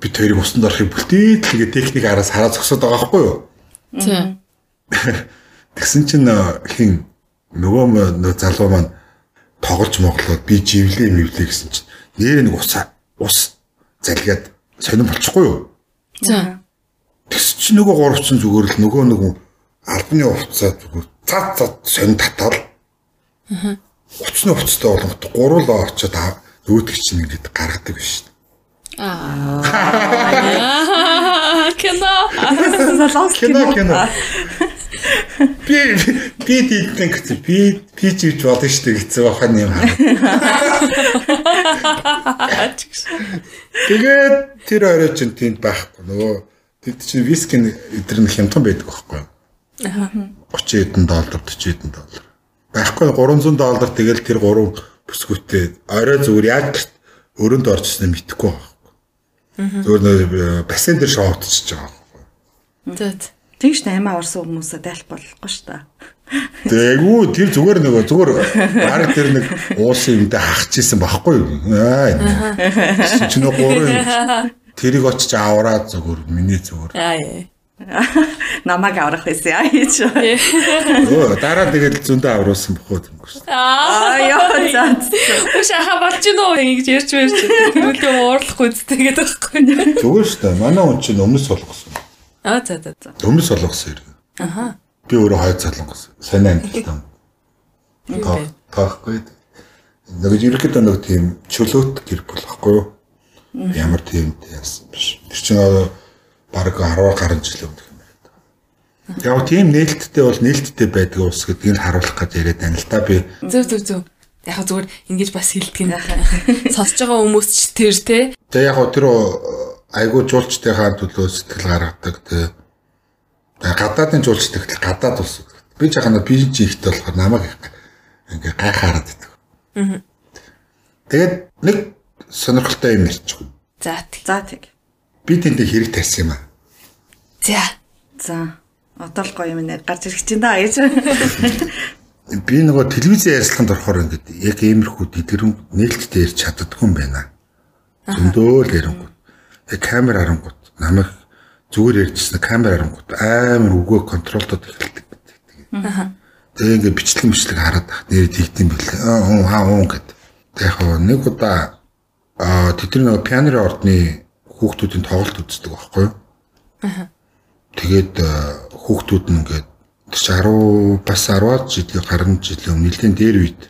бид хоёрыг усанд орохыг бүлтээд тэгээ техник араас хараа зогсоод байгаа байхгүй юу? Тийм. Тэгсэн чинь хин нөгөө нөгөө залуу маань тоглож моглоод би живлээ мөвлээ гэсэн чинь нэр нэг ус ус залгиад сонирн болчихгүй юу? За. Тэгс чи нөгөө гуравчин зүгээр л нөгөө нэг албаны хувцас зүгээр цад цад сонь татал. Аа. Уцны хувцастай болгоход гурвал очоод нөгөөдөг чинь ингээд гаргадаг биш. Аа. Кино. Кино кино. Би би дийдэн гэсэн би би ч гэж бодсон шүү дээ гэсэн бахан юм. Тэгээд тэр орой чинь тэнд байхгүй нөгөө тэд чинь виски эдэр нь хямдхан байдаг байхгүй. Аа. 30 хэдэн доллар 40 хэдэн доллар. Байхгүй 300 доллар тэгэл тэр гурван бүсгүйтэй орой зүгээр яг өрөөнд орчихсноо мэдхгүй байхгүй. Зүгээр нөө бассейн дээр шоотчихж байгаа байхгүй. Зөт. Тэгш наймаа орсон хүмүүсээ дайлах болохгүй шүү дээ. Тэгвэл тэр зүгээр нөгөө зүгээр баг тэр нэг уусын юмдаа хахчихсан байхгүй юу? Аа. Чи нөгөө гурван тэрийг очиж аваад зүгээр миний зүгээр. Аа. Намаг аврах байсан яа хийж. Өө дараа тэгэл зөндөө авруулсан бохоо юм шүү. Аа яа за. Үш аха болж гинөө ингэж ярьж ярьж тэрүүлээ уурлахгүй зү тэгээд байхгүй. Зүгээр шүү дээ. Манай хүн чинь өмнөс солонгосон. Аа за за за. Өмнөс солонгосон иргэн. Аха. Би өөрөө хойд солонгос. Санаа амттай. Таа таахгүй. Нэг ерөөхдөө нэг тийм чөлөөт гэр бүл байхгүй юу? Ямар тийм яасан биш. Тэр чинь баг 10 гаруй жил өмнөх юм байна. Яг тийм нээлттэй бол нээлттэй байдаг ус гэдгийг харуулах гэж яриад байна л да би. Зөв зөв зөв. Яг зүгээр ингэж бас хэлдэг юм. Сонсож байгаа хүмүүс ч тэр те. Тэгээ яг тэр айгуу жуулчтай хаан төлөө сэтгэл гаргадаг. Тэгээ гадаадын жуулчтай гэхэл гадаад ус. Би жахана би чи ихтэй болохоор намайг ингээ гайхаарад байдаг. Аа. Тэгээд нэг сонирхолтой юм ярьчих. За тэг. За тэг. Би тэндээ хэрэг тарьсан юм аа. За. За. Одоо л гоё юм нэ гарч ирэх чинь да гэж. Би нөгөө телевизэн ярилцлаганд орохоор ингээд яг иймэрхүү дэлгэрэн нээлттэй ярьж чаддгүй юм байна. Зөндөө л ярингууд. Яг камер харангууд намайг зүгээр ярьжсэн камер харангууд амар өгөө контролдод эхэлдэг. Тэгээ ингээд бичлэг бичлэг хараад нэр тэгдэм билээ. Аа хүн хаа хүн гэд. Тэгээ яг нэг удаа аа тэдний нөгөө пианерын ордны хүүхдүүдийн тоглолт үздэг байхгүй юу? Аа Тэгээд хүүхдүүд нь ингээд тэр чи 10 бас 10-аад жилийн гарна жилийн өмнө нэлээд дээр үед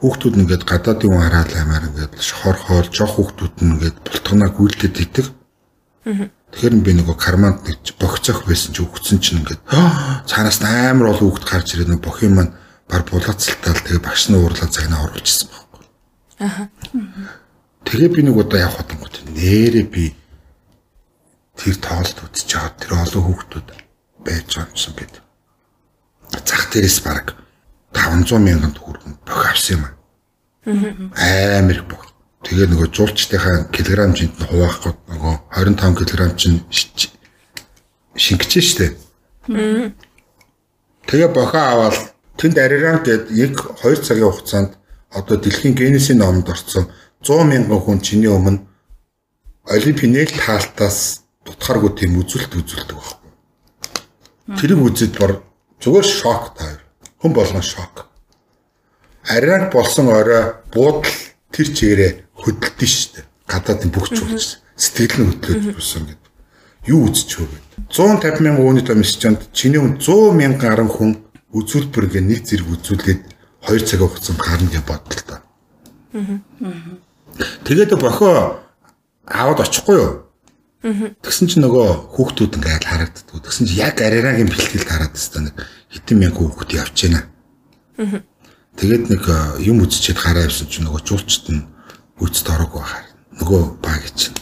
хүүхдүүд нь ингээд гадаадын хүн хараад аймаар ингээд шохор хоол жоох хүүхдүүд нь ингээд бултганаа гүйлдэд итэг. Тэгэхээр би нөгөө карманд нэг богцох байсан чи өгцөн чинь ингээд цаанаас амар ол хүүхд гарч ирээд нөгөө бохын маань бар булаацалтаал тэгээ багш нь уурлаа цагнаа оруулчихсан байхгүй. Аа. Тэгээ би нэг удаа явах хатангууд нэрээ би тэр тоолд байгаа тэр олон хүүхдүүд байж байгаа юмсан гэд. Зах дээрээс баг 500 мянган төгрөг бох авсан юм аа. Амар бох. Тэгээ нөгөө жуулчдынхаа килограммжинд нь хуваахгүй нөгөө 25 кг чинь шингэж штэ. Тэгээ бохоо аваад тэнд ариран гээд яг 2 цагийн хугацаанд одоо дэлхийн генесийн номонд орсон 100 мянган хүн чиний өмнө олимпинел таалтаас дутхааргүй тийм үзүүлэлт үзүүлдэг байхгүй. Тэрийг үзээд бор зүгээр шок таар. Хүн болгон шок. Арианг болсон орой буудал тэр чигээрээ хөдөлдөн шүү дээ. Гадаадын бүх зүйлс сэтгэл нь хөдлөж болсон гэдэг. Юу үзчихв гэд. 150 мянган хүний томс чанд чиний хүн 100 мянган гаруй хүн үзүүлбэр ингээ нэг зэрэг үзүүлээд 2 цаг хугацаанд гарна гэж бодлоо та. Тэгээд бохоо аваад очихгүй юу? Тэгсэн чинь нөгөө хүүхдүүд ингээд харагддаг. Тэгсэн чинь яг арирагийн бэлтгэлд хараад байна. Нэг хитэн мянган хүүхд явж байна. Тэгээд нэг юм үзчихэд гараа явсан чинь нөгөө жуулчт нь үцд ороог байхаар нөгөө баг чинь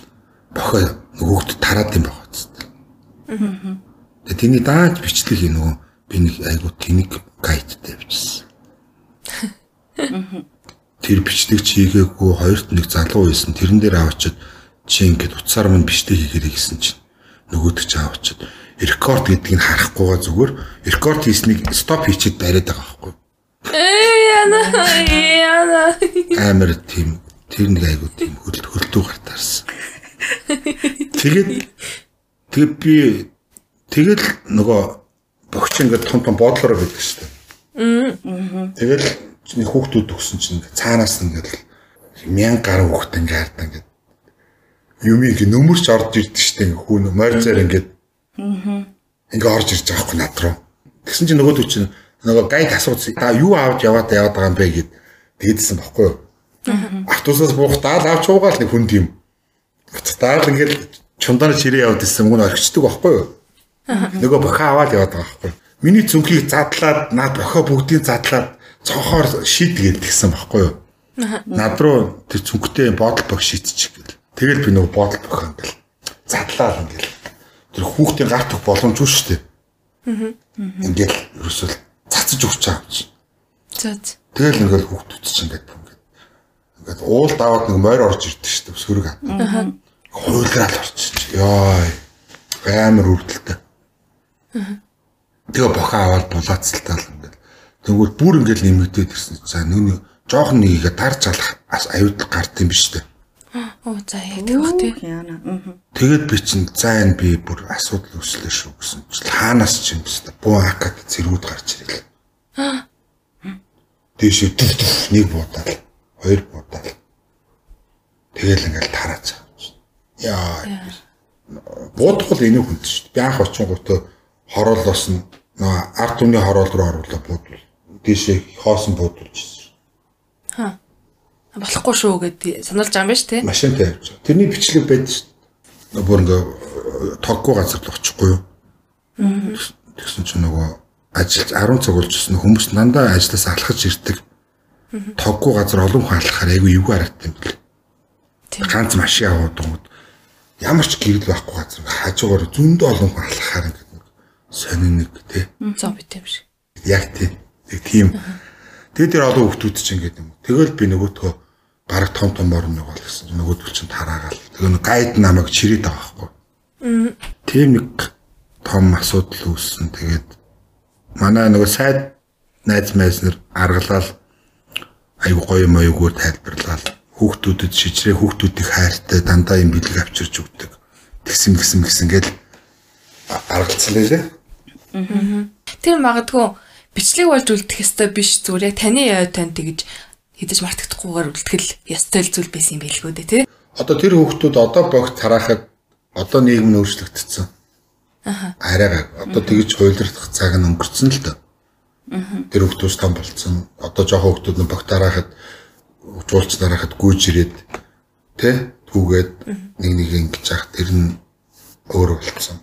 бохоо нөгөөд тараад юм байгаа зү. Тэгээд тэрний дааж бичлэг юм нөгөө би нэг айгу тэнэг гайдтай явчихсан. Тэр бичлэг чийгээгүй хоёрт нэг залуу байсан. Тэрэн дээр аваачаад чи ингээд утсаар мань бичлэг хийгэрэй гэсэн чинь нөгөөдөг чи аваачаад рекорд гэдгийг харахгүйгаа зүгээр рекорд хийснийг стоп хийчихэд бариад байгаа байхгүй. Ээ яна яна Амар тийм тэр нэг айгу тийм хөлт хөлтөө гартаарсан. Тэгээд тэгээд би тэгэл нөгөө богч ингээд том том бодлороо байдаг шүү дээ. Тэгэл чиний хүүхдүүд өгсөн чинь ингээд цаанаас ингээд мянган гаруй хүүхд ингээд ингээд юм ингээд нөмөрч орж ирдэг шүү дээ. Хүүн морьцоор ингээд ингээд орж ирж байгаа хгүй над руу. Тэгсэн чинь нөгөө төч нөгөө гайд асууц та юу авч яваад яваад байгаа юм бэ гэд тэгээдсэн баггүй юу. Автобусаас буухтаа л авч уугаал нэг хүн тийм. Даал ингээд чундаар чирээ яваад исэн мөн орхичдаг баггүй юу. Нөгөө бохоо аваад яваад байгаа байхгүй. Миний зүнхийг задлаад над бохоо бүгдийг задлаад цонхоор шийдгээд гисэн баггүй юу. Над руу тэр зүнхтэй бодол бох шийдчих гэл. Тэгэл би нөгөө бодол бохоо ингээл задлаа ингээл. Тэр хүүхдийн гарт өх боломжгүй шүү дээ. Ингээл ерөөсөл цацаж өгч байгаа юм чи. За за. Тэгэл ингээл хүүхдүүд чинь ингээд ингээд ингээд уул даваад нэг морь орж ирдэг шүү дээ. Өсгөрөг хат. Хуйлраал орчих. Йой. Амар үрдэлтэй. Тэгээ бохоо аваад булаацалтаа л ингээд. Тэгвэл бүр ингээд нэмэгдээд ирсэн. За нүг жоохон нэгээ тарж алах аюул гард юм биш үү? Оо за яг тэгвах тий. Яна. Аа. Тэгээд би чинь за энэ би бүр асуудал үүслээ шүү гэсэн чинь хаанаас ч юм бэ? Буу акад зэрүүд гарч ирэв. Дээшээ түв түв нэг буудаал, хоёр буудаал. Тэгэл ингээл байгаа. Яа. Буудах бол энийг хүнд шүү. Би анх очингуудаа хороолоос нь ард түмний хороол руу оруулаад буудвал дээшээ хоосон буудулж ирсэн. Ха. Болохгүй шүү гэд сануулж байгаа юм шүү тий. Машинтай явж. Тэрний бичлэг байд шүү. Бүр ингээ тоггүй газар л очихгүй юу. Тэгсэн чинь нөгөө ажил 10 цаг болчихсон хүмүүс дандаа ажлаас алхаж ирдэг. Тоггүй газар олон хүн алхахаар айгүй эвгүй харагдсан юм бэл. Ганц машин аваад дөнгөд ямар ч гэрэл байхгүй газар хажуугаар зөндөө олон хүн алхахаар ингээд нэг сонин нэг тий. Зоо бит юм шиг. Яг тий. Тэг тийм. Тэгээд тэр олон хүмүүс чинь ингээд юм. Тэгэл би нөгөөтгөө бараг том том орно бол гэсэн. Нөгөөдөл чинь тараагаал. Тэгээ нэг гайд намайг чирээд байгаа байхгүй. Тийм нэг том асуудал үүссэн. Тэгээд манай нөгөө сайд найз майзнэр аргалал аюу гоё юм аюугаар тайлбарлал хүүхдүүдэд шижрээ хүүхдүүдийг хайртай дандаа юм бэлэг авчирч өгдөг. Тэгсэн гисэн гисэн гэл аргалцлаа лээ. Тэр магадгүй бичлэг болж үлдэх ёстой биш зүгээр яг таны яа тань тэгж хідэж мартахдахгүйгээр үлдэхэл ёстой зүйл байсан юм билгүү дээ тий. Одоо тэр хүүхдүүд одоо богт тараахад одоо нийгэм нь өөрчлөгдсөн. Аа. Арайгаа одоо тэгж хуйлрах цаг нь өнгөрцөн л дөө. Тэр хүүхдүүд том болцсон. Одоо жоохон хүүхдүүд нь богт тараахад жуулч дарахад гүйж ирээд тэ түүгээд нэг нэг ингэж яах тэр нь өөр болцсон.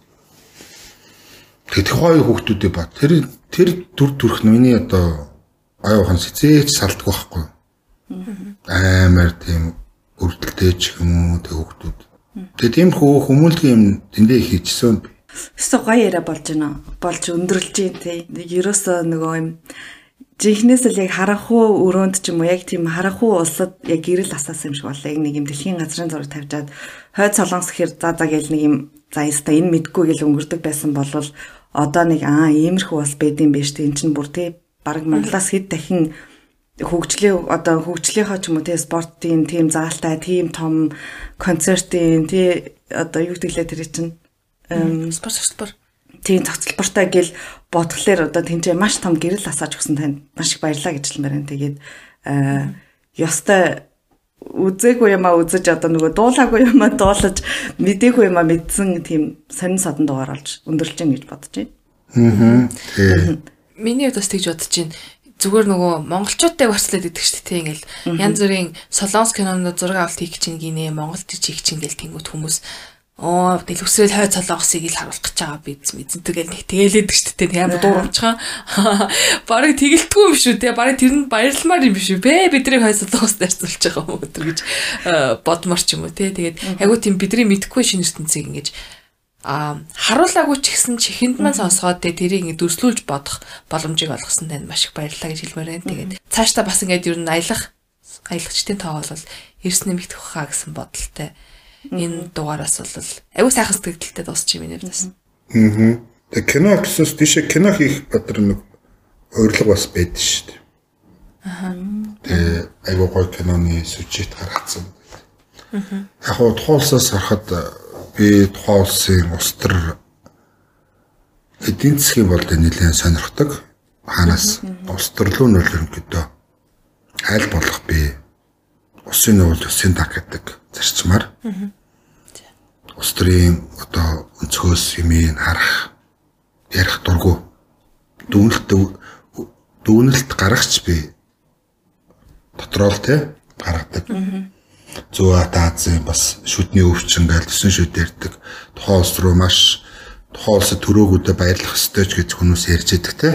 Тэгээд хоёр хүүхдүүдээ ба тэр тэр төр төрх миний одоо аюухан сэцээч салтгүй байхгүй. Амар тийм өрдөлтэй ч юм уу тэг хүүхдүүд. Тэгээд тийм хөө хүмүүлгийн юм тэндээ хийчихсэн. Өсө гоё яриа болж байна. Болж өндөрлж юм тий. Ерөөсөө нөгөө юм жинхнээс л яг харахуу өрөөнд ч юм уу яг тийм харахуу улсад яг гэрэл асаасан юм шиг болоо. Яг нэг юм дэлхийн газрын зураг тавьжаад хойд солонгос гэхэр за за гэл нэг юм за яста энэ мэдгүй гэл өнгөрдөг байсан болвол одоо нэг аа иймэрхүү бас байдсан байж тээ эн чинь бүр тий баг Монголоос хэд дахин хөгжлийн одоо хөгжлийнхаа ч юм уу тий спортын тийм заалтай тийм том концертын тий одоо юу гэдэглээ тэр чинь Спорт хөтөлбөр. тийм цогцлбортой гэл бодглохлоор одоо тэнцээ маш том гэрэл асааж өгсөн танд маш их баярлаа гэж хэлмээр байна. Тэгээд э, ёстой үзээгүй юмаа үзэж одоо нөгөө дуулаагүй юмаа дуулаж мдээгүй юмаа мэдсэн тийм сонин садан дугаар болж өндөрлж гин гэж бодож байна. Аа. Тий. Миний хувьд бас тэгж бодож байна. Зүгээр нөгөө монголчуудтай барьцлаад идэг шүү дээ. Ингээл янз бүрийн солонгос кинонууд зураг авалт хийх чинь гинэ, монголд хийх чинь гэл тэнгууд хүмүүс оо дэлгүсрэл хой цолонгосыг ил харуулах гэж байгаа биз мэдэн тэгэл нэг тгээлэдэг шүү дээ тийм дуурамчхан барыг тэгэлтгүй юм шүү те барыг тэр нь баярламаар юм биш үү бэ бидний хой цолонгос дайрцуулж байгаа юм өтер гэж бодмор ч юм уу те тэгээд айгуу тийм бидний мэдхгүй шинэ ертөнцийг ингэж а харуулаагүй ч гэсэн чихэнд маань сонсгоод те тэрийг ингэ дүрслүүлж бодох боломжийг олгосон танд маш их баярлалаа гэж хэлмээр байна. Тэгээд цаашдаа бас ингээд ер нь аялах аялагчдын тоо бол эрс нэмэгдэх хаа гэсэн бодолтой энэ дугаараас бол аюу сайхан сэтгэлдэлтэй дуусчих юм байна бас. Аа. Тэгээ кино гэсэнс тийшээ кино хийх бодор нэг урилга бас байдаг шүү дээ. Аа. Тэгээ аюу гой киноны сюжет гаргацсан. Аа. Яг хоо тухайлсаас харахад би тухайн улсын улс төр эдийн засгийн болд нэлээд сонирхдаг. Хаанаас улс төрлөө нь ерөнхийдөө аль болох би улсын нуул өсийн даг гэдэг зарчмаар улс төрийн одоо өнцгөөс юмыг харах ярих дургу дүүнэлт дүүнэлт гаргахч би дотроо л те гаргадаг. Зөө Азийн бас шүдний өвчин гээл төсөн шүд ярьдаг. Тухайн улс руу маш тухайн улсад төрөөгүүдэд баярлах ёстой ч гэж хүмүүс ярьж байдаг те.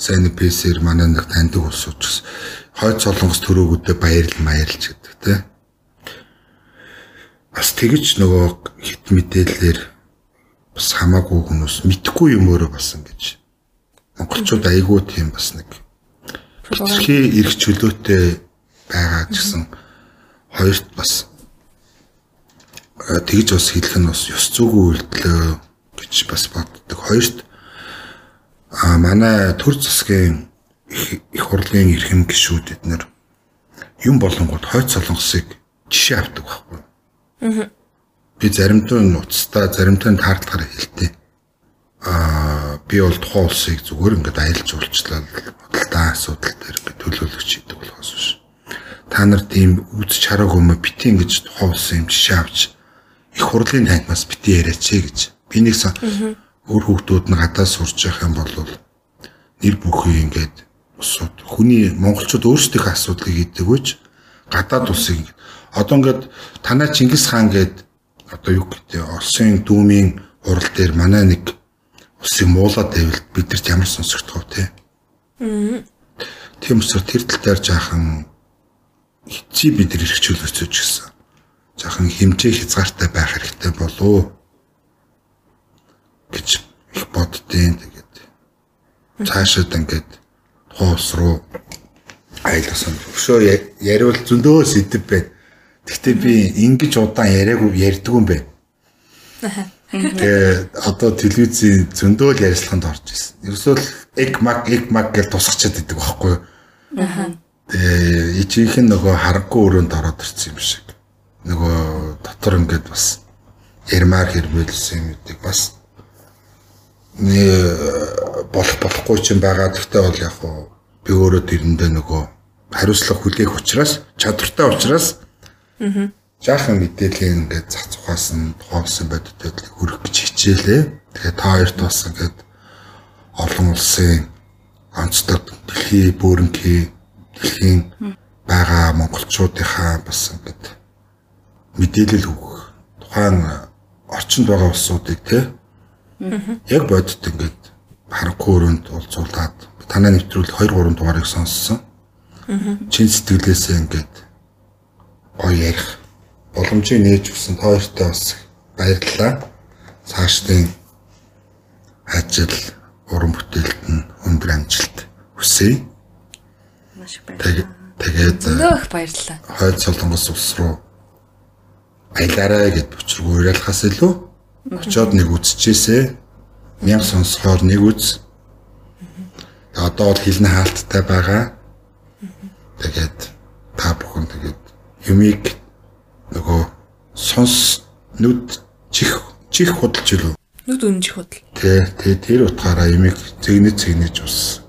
Сайн пэсэр манай нэг таньдаг улсууд ч хойд солонгос төрөөгүүдэд баярл маярилж гэдэг те. Бас тэгэж нөгөө хит мэдээлэлээр бас хамаагүй хүмүүс мэдхгүй юм өөрөө бас ингэж монголчууд айгүй тийм бас нэг хитрхи эрх чөлөөтэй байгаа гэсэн хоёрт бас тэгж бас хэлэх нь бас ёс зүйгүй үйлдэлөө гэж бас боддог. Хоёрт а манай төр засгийн их хурлын эрхэм гишүүд эднэр юм болонгууд хойд солонгосыг жишээ авдаг байхгүй. Би заримдаа нуцтай, заримдаа таардлагаар хэлтий. Аа би бол тухайн улсыг зүгээр ингээд аялж уулчлаа бодлоо асуудал дээр ингээд төлөөлөгч хийдэг болохоос биш. Та нар тийм үзэж хараагүй мө бити ингэж улсын юм жишээ авч их хурлын танхимаас бити яриач гэж. Би нэг өөр хүүхдүүд нь гадаа сурч явах юм бол нэр бүхий ингээд усууд хүний монголчууд өөрсдийнхөө асуудлыг хийдэгвэж гадаад улсыг одоо ингээд танаа Чингис хаан гээд одоо юу гэдэг Оросын дүүмийн урал дээр манай нэг усыг муулаад байвал бидэрт ямар сонсогдох вэ те. Тийм учраас тэр тал дээр жаахан хичи бид нар эрхчлөлөөцөж гисэн. Жаахан хэмжээ хязгаартай байх хэрэгтэй болов гэж их боддیں۔ Тэгээд цаашаад ингээд хоос руу айлгсан. Өшөө яриул зөндөө сэдв байна Гэхдээ би ингэж удаан яриаггүй ярьдгүй юм бэ. Тэгээ одоо телевизийн зөндөөл ярилцлаганд орж ирсэн. Ерөөсөө эг маг эг маг гэж тусахчаад идэг байхгүй юу? Тэгээ ичийнх нь нөгөө харахгүй өрөөнд ороод ирсэн юм шиг. Нөгөө дотор ингээд бас ярмаар хэрвэлсэн юм үүдэг бас нэ болох болохгүй ч юм байгаа. Гэхдээ бол яг хуу би өөрөө тэрэндээ нөгөө хариуцлага хүлээх учраас чадвартай учраас Аа. Жаахан мэдээлэл ингээд зах цухаас нь тоолсон бодитод хүрэх гэж хичээлээ. Тэгээ та хоёрт бас ингээд олон улсын онцлог дэлхийн бүрэнхий дэлхийн байгаа монголчуудынхаа бас ингээд мэдээлэл өгөх тухайн орчинд байгаа улсуудыг те яг бодит ингээд харанхуй өрөөнд уулзуулаад танаа нэвтрүүл 2 3 дугаарыг сонссон. Чин сэтгэлээсээ ингээд гоё ярих боломжийг нээж өгсөн тойртой бас баярлалаа. Цаашдын ажил уран бүтээлд нь өндөр амжилт хүсье. Маш их баярлалаа. Тэгээд их баярлалаа. Хойд солонгос улс руу аялаарай гэд бочрог уриалахаас илүү очоод нэг үзчихээсэ мянга сонсохоор нэг үз. Одоо бол хилний хаалттай байгаа. Тэгээд та бүхэн тэгээд юмыг нөгөө сонс нүд чих чих худалж илүү. Нүд үнжих худал. Тэ тэ тэр утгаараа юмыг зэгнэж зэгнэж ус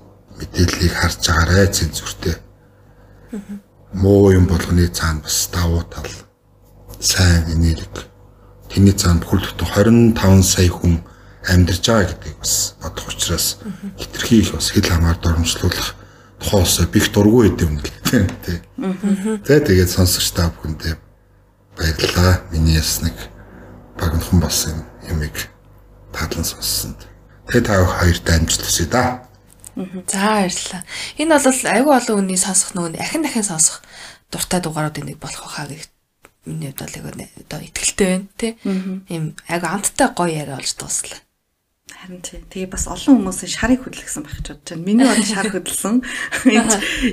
мэдээллийг харж байгаарай цензүртэй. муу юм болгоны цаана бас давуу тал сайн энерги тэрний цаана бүхэл бүтэн 25 сая хүн амьдарч байгаа гэдгийг бас бодох учраас хитрхи их бас хэл хамаар дормжлуулах тухайс бих дургүй байд юм л тийм тий. За тэгээд сонсогч та бүхэндээ баярлалаа. Миний ясныг багнхан болсон юмыг тадлан сонссонд. Тэгээд та амжилт хүсье да. За баярлалаа. Энэ бол айгүй олон хүний сонсох нөгөө ахин дахин сонсох дуртай дугааруудын нэг болох хаа гэх миний хувьд бол одоо ихтгэлтэй байна тий. Ийм айгүй амттай гоё яриа болж дууслаа. Харин тий. Тэгээ бас олон хүмүүсийн шарыг хөдлөсөн байх ч бодож байна. Миний бол шар хөдлсөн.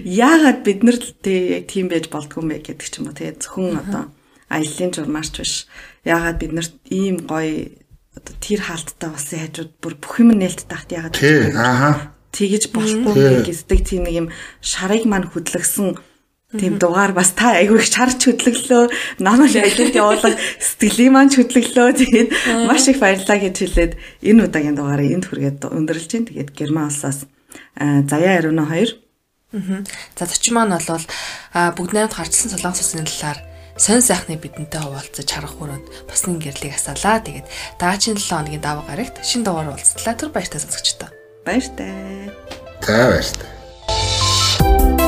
Яагаад бид нар тий яг тийм байж болдгүй мэ гэдэг ч юм уу тий. Зөвхөн одоо аяллаа журмаарч биш. Яагаад бид нарт ийм гоё одоо тэр хаалттай болсон хажууд бүр бүх юм нээлттэй тахт яагаад тий. Ааха тэгэж болохгүй гэдэг тийм нэг юм шарыг мань хөдлөгсөн. Тийм дугаар бас та айгүй их шарч хөдлөглөө. Намайг аялалд явуулах сэтгэлийн маань хөдлөглөө. Тэгээд маш их баярлалаа гэж хэлээд энэ удаагийн дугаарыг энд хүргээд өндөрлж чинь тэгээд герман улсаас заяа ариуна 2 За зочин маань бол бүгд найрамд гарчсан солонгос улсын талаар сонь сайхны бидэнтэй хуваалцаж харах хүрээнд бас нэг гэрлийг асаалаа. Тэгээд дараагийн 7 хоногийн даваа гарагт шин дугаар уулзлаа. Тэр баяртай сонсогчдоо. Баяртай. За баяртай.